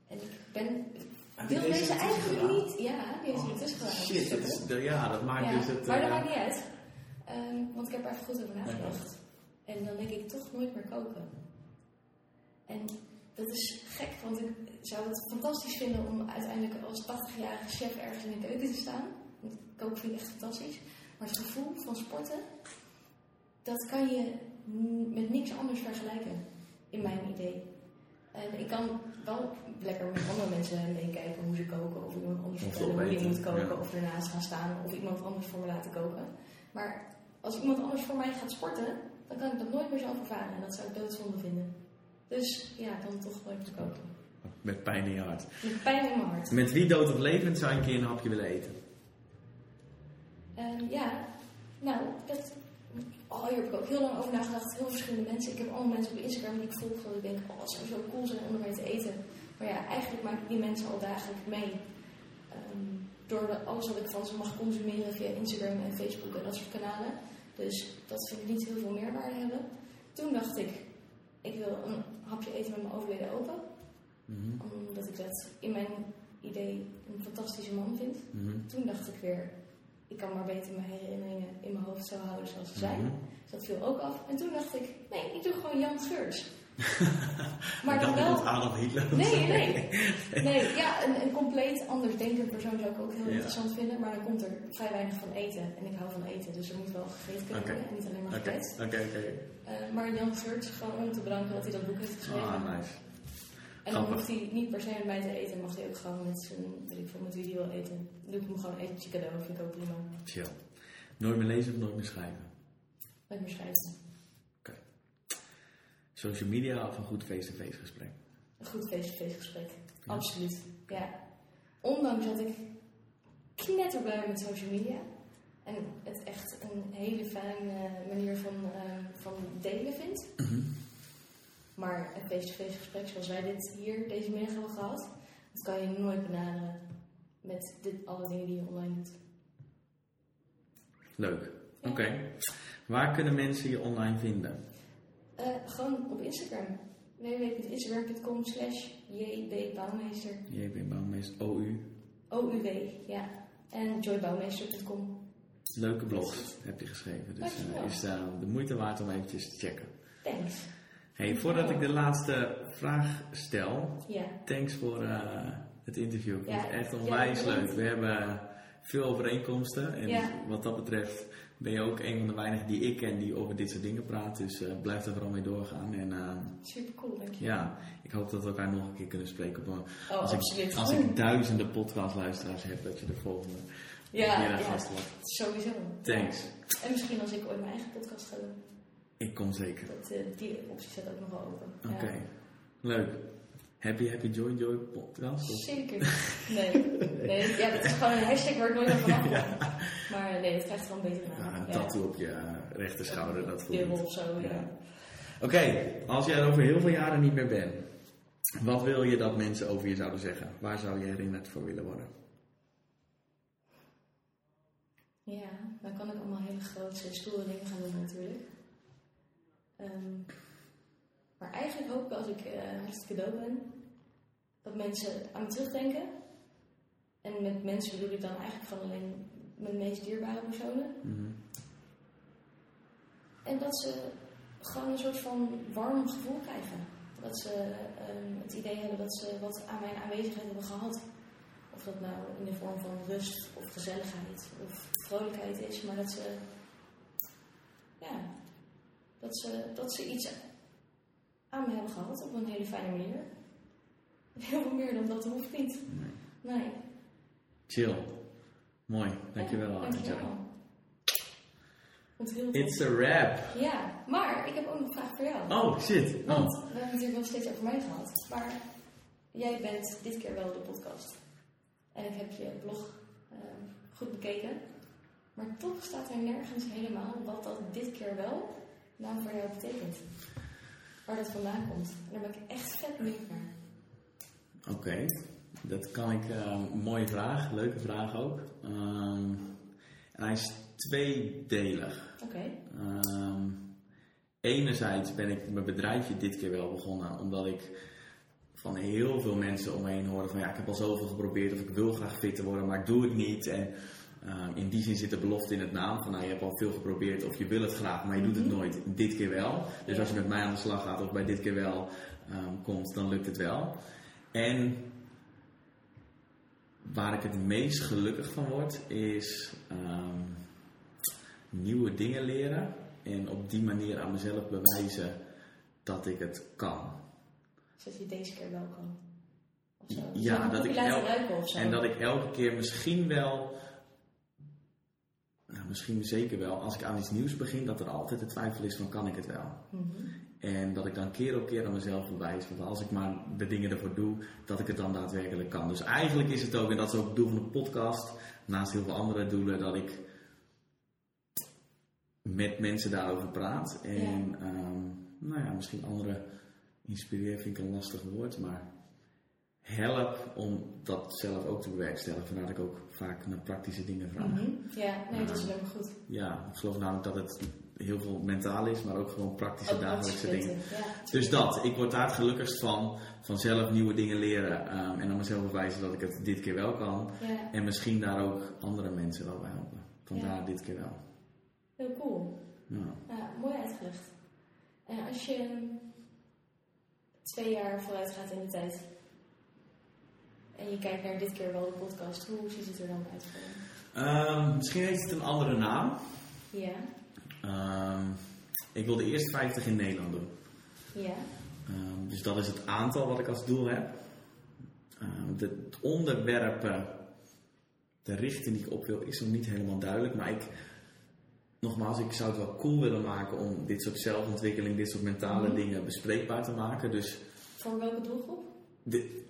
en ik ben, wil deze deze eigenlijk gedaan? niet, ja, er tussen gedaan. Shit, dat is, ja, dat maakt Ja, dus het... maar dat eh, maakt niet uit. Want ik heb er even goed over nagedacht. En dan denk ik toch nooit meer koken. En dat is gek, want ik zou het fantastisch vinden om uiteindelijk als 80-jarige chef ergens in de keuken te staan. Want koken vind ik echt fantastisch. Maar het gevoel van sporten, dat kan je met niks anders vergelijken, in mijn idee. En ik kan wel lekker met andere mensen meekijken hoe ze koken, of iemand anders vertellen hoe je moet koken, ja. of ernaast gaan staan, of iemand anders voor me laten koken. Maar als iemand anders voor mij gaat sporten, dan kan ik dat nooit meer zelf ervaren en dat zou ik doodzonde vinden. Dus ja, dan toch nooit koken. Met pijn in je hart. Met pijn in mijn hart. Met wie dood of levend zou je een keer een hapje willen eten? Ehm, ja, nou, dat, oh, hier heb ik ook heel lang over nagedacht. Heel verschillende mensen. Ik heb allemaal mensen op Instagram die ik volg, dat ik denk, oh, het zou zo cool zijn om ermee te eten. Maar ja, eigenlijk maak ik die mensen al dagelijks mee. Ehm, door de- alles wat ik van ze mag consumeren via Instagram en Facebook en dat soort kanalen. Dus dat vind ik niet heel veel meerwaarde hebben. Toen dacht ik, ik wil een hapje eten met mijn overleden opa. Mhm, Omdat ik dat in mijn idee een fantastische man vind. mhm, Toen dacht ik weer, ik kan maar beter mijn herinneringen in mijn hoofd zo houden zoals ze zijn. mhm. Dus dat viel ook af. En toen dacht ik, nee, ik doe gewoon Jan Geurts. Maar dan wel... Adolf Hitler. Nee, [laughs] nee. Nee, ja, een, een compleet anders denkend persoon zou ik ook heel Ja. interessant vinden. Maar dan komt er vrij weinig van eten. En ik hou van eten, dus er moet wel gegeten kunnen. En niet alleen maar Oké, gekletst. oké, oké. Eh, maar Jan Geurts, gewoon om te bedanken dat hij dat boek heeft geschreven. Ah, nice. En dan hoeft hij niet per se met mij te eten, mag hij ook gewoon met zijn, weet ik veel, met wie hij wil eten. Dan doe ik hem gewoon etentje cadeau, vind ik ook prima. Chill. Nooit meer lezen of nooit meer schrijven? Met me schrijven. Social media of een goed face-to-face gesprek? Een goed face-to-face gesprek. Ja. Absoluut. Ja. Ondanks dat ik knetterblij ben met social media. En het echt een hele fijne manier van, eh, van delen vind. Mhm. Maar een face-to-face gesprek zoals wij dit hier deze middag hebben gehad, dat kan je nooit benaderen met dit, alle dingen die je online doet. Leuk. Oké. Waar kunnen mensen je online vinden? Eh, gewoon op Instagram. www.instagram.com slash jbbouwmeester. JB Bouwmeester OU. OUW, ja. En joybouwmeester.com. Leuke blogs heb je geschreven. Dus eh, is eh, de moeite waard om eventjes te checken. Thanks. Hey, voordat ik de laatste vraag stel, Ja. thanks voor eh, het interview. Ik vond Ja, het echt onwijs leuk. We hebben veel overeenkomsten. En Ja. wat dat betreft ben je ook een van de weinigen die ik ken die over dit soort dingen praat. Dus eh, blijf er vooral mee doorgaan. En eh, Super cool, dank je. ja, ik hoop dat we elkaar nog een keer kunnen spreken. Op Oh, als, ik, als ik duizenden podcastluisteraars heb, dat je de volgende ja, ja, gast wordt. sowieso. Thanks. En misschien als ik ooit mijn eigen podcast ga doen. Ik kom zeker. Dat, eh, die optie staat ook nog wel open. Oké, Ja. leuk. Happy Happy Joy Joy podcast? Zeker. Nee. nee. Ja, dat is gewoon een hashtag waar ik nooit vanaf kom. Maar eh, nee, het krijgt gewoon beter Ja, naam. een tattoo op je eh, rechter schouder, dat voelt Dubbel of zo, ja. Ja. Oké, als jij er over heel veel jaren niet meer bent, wat wil je dat mensen over je zouden zeggen? Waar zou je herinnerd voor willen worden? Ja, dan kan ik allemaal hele grote, stoere dingen gaan doen natuurlijk. Ehm, maar eigenlijk hoop ik als ik eh, hartstikke dood ben, dat mensen aan me terugdenken. En met mensen bedoel ik dan eigenlijk gewoon alleen mijn meest dierbare personen. Mhm. En dat ze gewoon een soort van warm gevoel krijgen. Dat ze ehm, het idee hebben dat ze wat aan mijn aanwezigheid hebben gehad. Of dat nou in de vorm van rust of gezelligheid of vrolijkheid is, maar dat ze, ja, dat ze, dat ze iets aan me hebben gehad op een hele fijne manier. Heel veel meer dan dat hoeft niet. Nee. Nee. Chill. Mooi, dankjewel. Ja, dankjewel. It's a wrap. Ja, maar ik heb ook nog een vraag voor jou. Oh, shit. Oh. Want we hebben het natuurlijk wel steeds over mij gehad. Maar jij bent dit keer wel de podcast. En ik heb je blog ehm, goed bekeken. Maar toch staat er nergens helemaal wat dat dit keer wel nou voor jou betekent. Waar dat vandaan komt. En daar ben ik echt vet benieuwd naar. Oké, dat kan ik. eh, mooie vraag, leuke vraag ook. Ehm, en hij tweedelig. Oké. Ehm, enerzijds ben ik mijn bedrijfje dit keer wel begonnen omdat ik van heel veel mensen om me van ja, ik heb al zoveel geprobeerd of ik wil graag fitter worden, maar ik doe het niet. En ehm, in die zin zit de belofte in het naam van nou, je hebt al veel geprobeerd of je wil het graag, maar je doet het Mhm. nooit. Dit keer wel. Dus als je met mij aan de slag gaat of bij dit keer wel ehm, komt, dan lukt het wel. En waar ik het meest gelukkig van word, is ehm, nieuwe dingen leren en op die manier aan mezelf bewijzen dat ik het kan. Dus dat je deze keer wel kan. Of zo. Ja, dat ik. En dat ik elke keer misschien wel, nou, misschien zeker wel, als ik aan iets nieuws begin, dat er altijd de twijfel is van kan ik het wel. Mhm. En dat ik dan keer op keer aan mezelf bewijs dat als ik maar de dingen ervoor doe, dat ik het dan daadwerkelijk kan. Dus eigenlijk is het ook, en dat is ook het doel van de podcast, naast heel veel andere doelen, dat ik met mensen daarover praat. En ehm, nou ja, misschien anderen inspireer vind ik een lastig woord, maar help om dat zelf ook te bewerkstelligen. Vandaar dat ik ook vaak naar praktische dingen vraag. Mhm. Ja, nee, dat is helemaal goed. Ja, ik geloof namelijk dat het heel veel mentaal is, maar ook gewoon praktische Ook dagelijkse dingen. Ja, Dus dat, ik word daar het gelukkigst van, van zelf nieuwe dingen leren ehm, en aan mezelf bewijzen dat ik het dit keer wel kan. ja, En misschien daar ook andere mensen wel bij helpen. Vandaar Ja. dit keer wel. heel cool. Ja. Ja, mooi uitgelegd. En als je twee jaar vooruit gaat in de tijd en je kijkt naar dit keer wel de podcast, hoe ziet het er dan uit voor? Ehm, misschien heeft het een andere naam. Ja, Ehm, ik wil de eerste 50 in Nederland doen. ja, Ehm, dus dat is het aantal wat ik als doel heb. De het onderwerpen, de richting die ik op wil, is nog niet helemaal duidelijk. Maar ik, nogmaals, ik zou het wel cool willen maken om dit soort zelfontwikkeling, dit soort mentale Mhm. dingen bespreekbaar te maken. Dus voor welke doelgroep? de-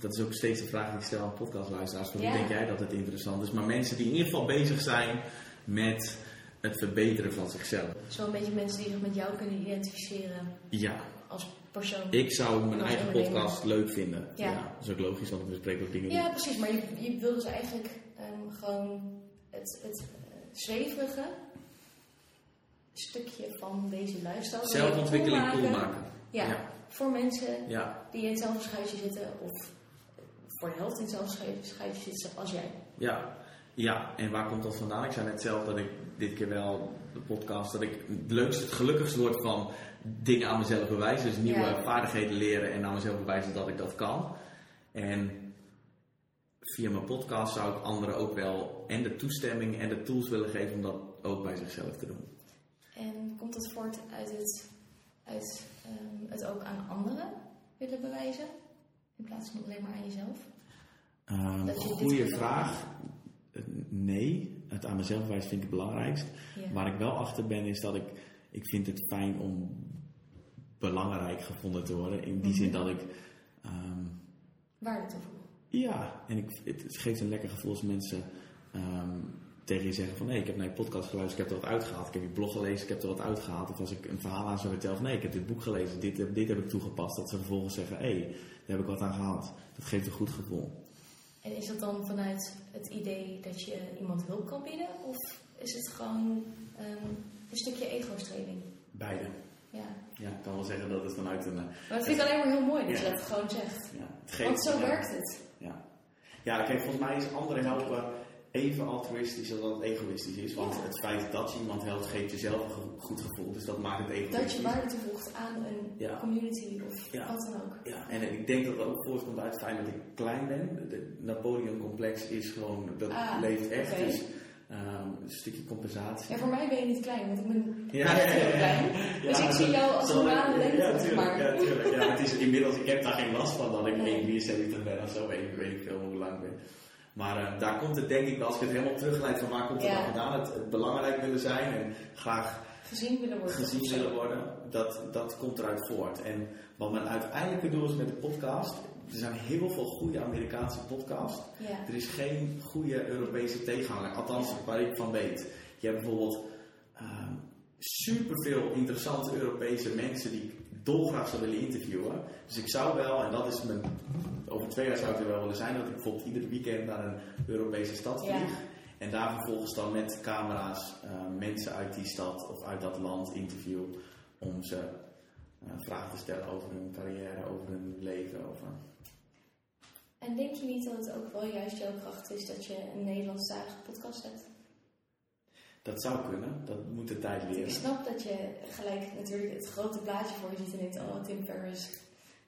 dat is ook steeds de vraag die ik stel aan podcastluisteraars. Ja. Hoe denk jij dat het interessant is? Maar mensen die in ieder geval bezig zijn met het verbeteren van zichzelf. Zo'n beetje mensen die zich met jou kunnen identificeren Ja, als persoon. ik zou mijn eigen podcast leuk vinden. Ja. dat is ook logisch, want ik bespreek ook dingen die... Ja, precies. Maar je, je wil dus eigenlijk ehm, gewoon het, het zweverige stukje van deze lifestyle. Zelfontwikkeling cool cool maken. Ja, Ja. Voor mensen Ja, die in hetzelfde schuitje zitten of voor de helft in hetzelfde schuitje- zitten als jij. ja, ja. En waar komt dat vandaan? Ik zei net zelf dat ik dit keer wel de podcast, dat ik het leukste, het gelukkigst word van dingen aan mezelf bewijzen. Dus nieuwe Ja. vaardigheden leren en aan mezelf bewijzen dat ik dat kan. En via mijn podcast zou ik anderen ook wel en de toestemming en de tools willen geven om dat ook bij zichzelf te doen. En komt dat voort uit het, uit, ehm, het ook aan anderen willen bewijzen? In plaats van alleen maar aan jezelf? Ehm Dat je dit goede vraag. Eh, Nee, het aan mezelf wijzen vind ik het belangrijkst. Ja. Waar ik wel achter ben is dat ik, ik vind het fijn om belangrijk gevonden te worden. In die Mhm. zin dat ik, ehm, Waarde toevoegen. ja, en ik, het, het geeft een lekker gevoel als mensen ehm, tegen je zeggen van nee, ik heb naar je podcast geluisterd, ik heb er wat uitgehaald. Ik heb je blog gelezen, ik heb er wat uitgehaald. Of als ik een verhaal aan zou vertellen van nee, ik heb dit boek gelezen, dit, heb- dit heb ik toegepast. Dat ze vervolgens zeggen, hé, hey, daar heb ik wat aan gehaald. Dat geeft een goed gevoel. En is dat dan vanuit het idee dat je iemand hulp kan bieden? Of is het gewoon ehm, een stukje ego-streling? Beide. Ja. Ja, ik kan wel zeggen dat het vanuit een... Maar dat vind ik alleen maar heel mooi dat Ja. je dat gewoon zegt. Ja, het geeft, Want zo ja. werkt het. Ja, ja kijk, volgens mij is anderen helpen even altruïstisch als dat het egoïstisch is. Want Ja. het feit dat je iemand helpt, geeft jezelf een goed gevoel. Dus dat maakt het Dat egoïstisch. je waarde toevoegt aan een Ja. community of Ja. wat dan ook. Ja, en ik denk dat dat ook voortkomt uit het feit dat ik klein ben. De Napoleon-complex is gewoon, dat Ah, leeft echt. Dus ehm, een stukje compensatie. En voor mij ben je niet klein, want ik ben Ja, echt ja, ja, heel ja. klein. Dus ik zie jou als een normale lengte, Ja, tuurlijk. Ja, tuurlijk. Ja, het is inmiddels, ik heb daar geen last van dat ik Nee. 1,73 ben of zo. Ik weet veel hoe lang ben. Maar eh, daar komt het denk ik, wel, als ik het helemaal terugleid van waar komt het Ja. vandaan, het, het belangrijk willen zijn en graag Gezien willen worden. gezien willen worden, dat, dat komt eruit voort. En wat mijn uiteindelijke doel is met de podcast, er zijn heel veel goede Amerikaanse podcasts. Ja. Er is geen goede Europese tegenhanger, althans waar ik van weet. Je hebt bijvoorbeeld ehm superveel interessante Europese mensen die dolgraag zou willen interviewen. Dus ik zou wel, en dat is mijn, over twee jaar zou ik er wel willen zijn, dat ik bijvoorbeeld ieder weekend naar een Europese stad Ja. vlieg. En daar vervolgens dan met camera's eh, mensen uit die stad of uit dat land interview om ze eh, vragen te stellen over hun carrière, over hun leven. Over... En denk je niet dat het ook wel juist jouw kracht is dat je een Nederlandstalige podcast hebt? Dat zou kunnen, dat moet de tijd Ik leren. snap dat je gelijk natuurlijk het grote plaatje voor je ziet en denkt, oh Tim Ferriss,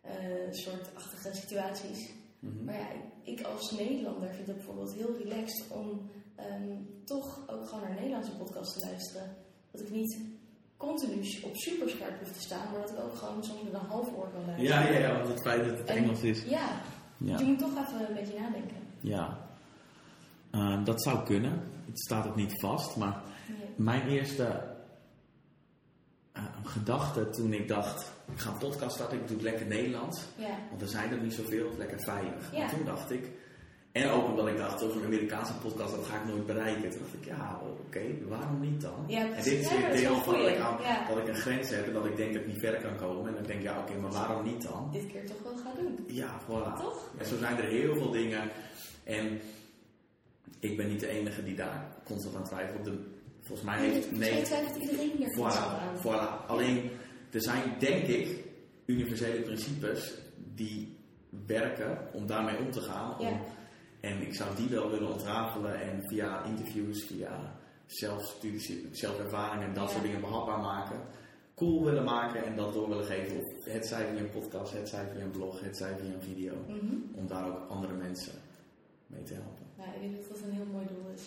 eh soortachtige situaties. Mhm. Maar ja, ik als Nederlander vind het bijvoorbeeld heel relaxed om ehm, toch ook gewoon naar Nederlandse podcasts te luisteren. Dat ik niet continu op superscherp hoef te staan, maar dat ik ook gewoon soms met een half oor kan luisteren. Ja, ja, ja, want het feit dat het En- Engels is. Ja, Ja. je moet toch even een beetje nadenken. Ja, Eh, dat zou kunnen. Het staat ook niet vast, maar Ja. mijn eerste eh, gedachte toen ik dacht, ik ga een podcast starten, ik doe het lekker Nederlands. Ja, Want er zijn er niet zoveel, het lekker veilig. Ja. En toen dacht ik, en ook omdat ik dacht, over een Amerikaanse podcast, dat ga ik nooit bereiken. Toen dacht ik, ja, oké, waarom niet dan? Ja, en dit is weer is deel van dat ik, aan- dat ik een grens heb en dat ik denk dat ik niet verder kan komen. En dan denk ik, ja, oké, maar waarom niet dan? dit keer toch wel gaan doen. Ja, voilà. Toch? En zo zijn er heel veel dingen. En ik ben niet de enige die daar constant aan twijfelt. De, volgens mij heeft Nee, nee, twijfelt iedereen hier voilà, voilà. Alleen, er zijn denk ik universele principes die werken om daarmee om te gaan. Om- Ja. En ik zou die wel willen ontrafelen en via interviews, via zelfstudies, zelfervaring en dat Ja. soort dingen behapbaar maken. Cool willen maken en dat door willen geven. Of het zij via een podcast, het zij via een blog, het zij via een video Mhm. om daar ook andere mensen mee te helpen. Nou, ik denk dat dat een heel mooi doel is.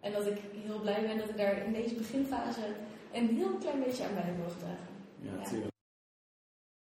En dat ik heel blij ben dat ik daar in deze beginfase een heel klein beetje aan bij mogen dragen. Ja, Ja. natuurlijk.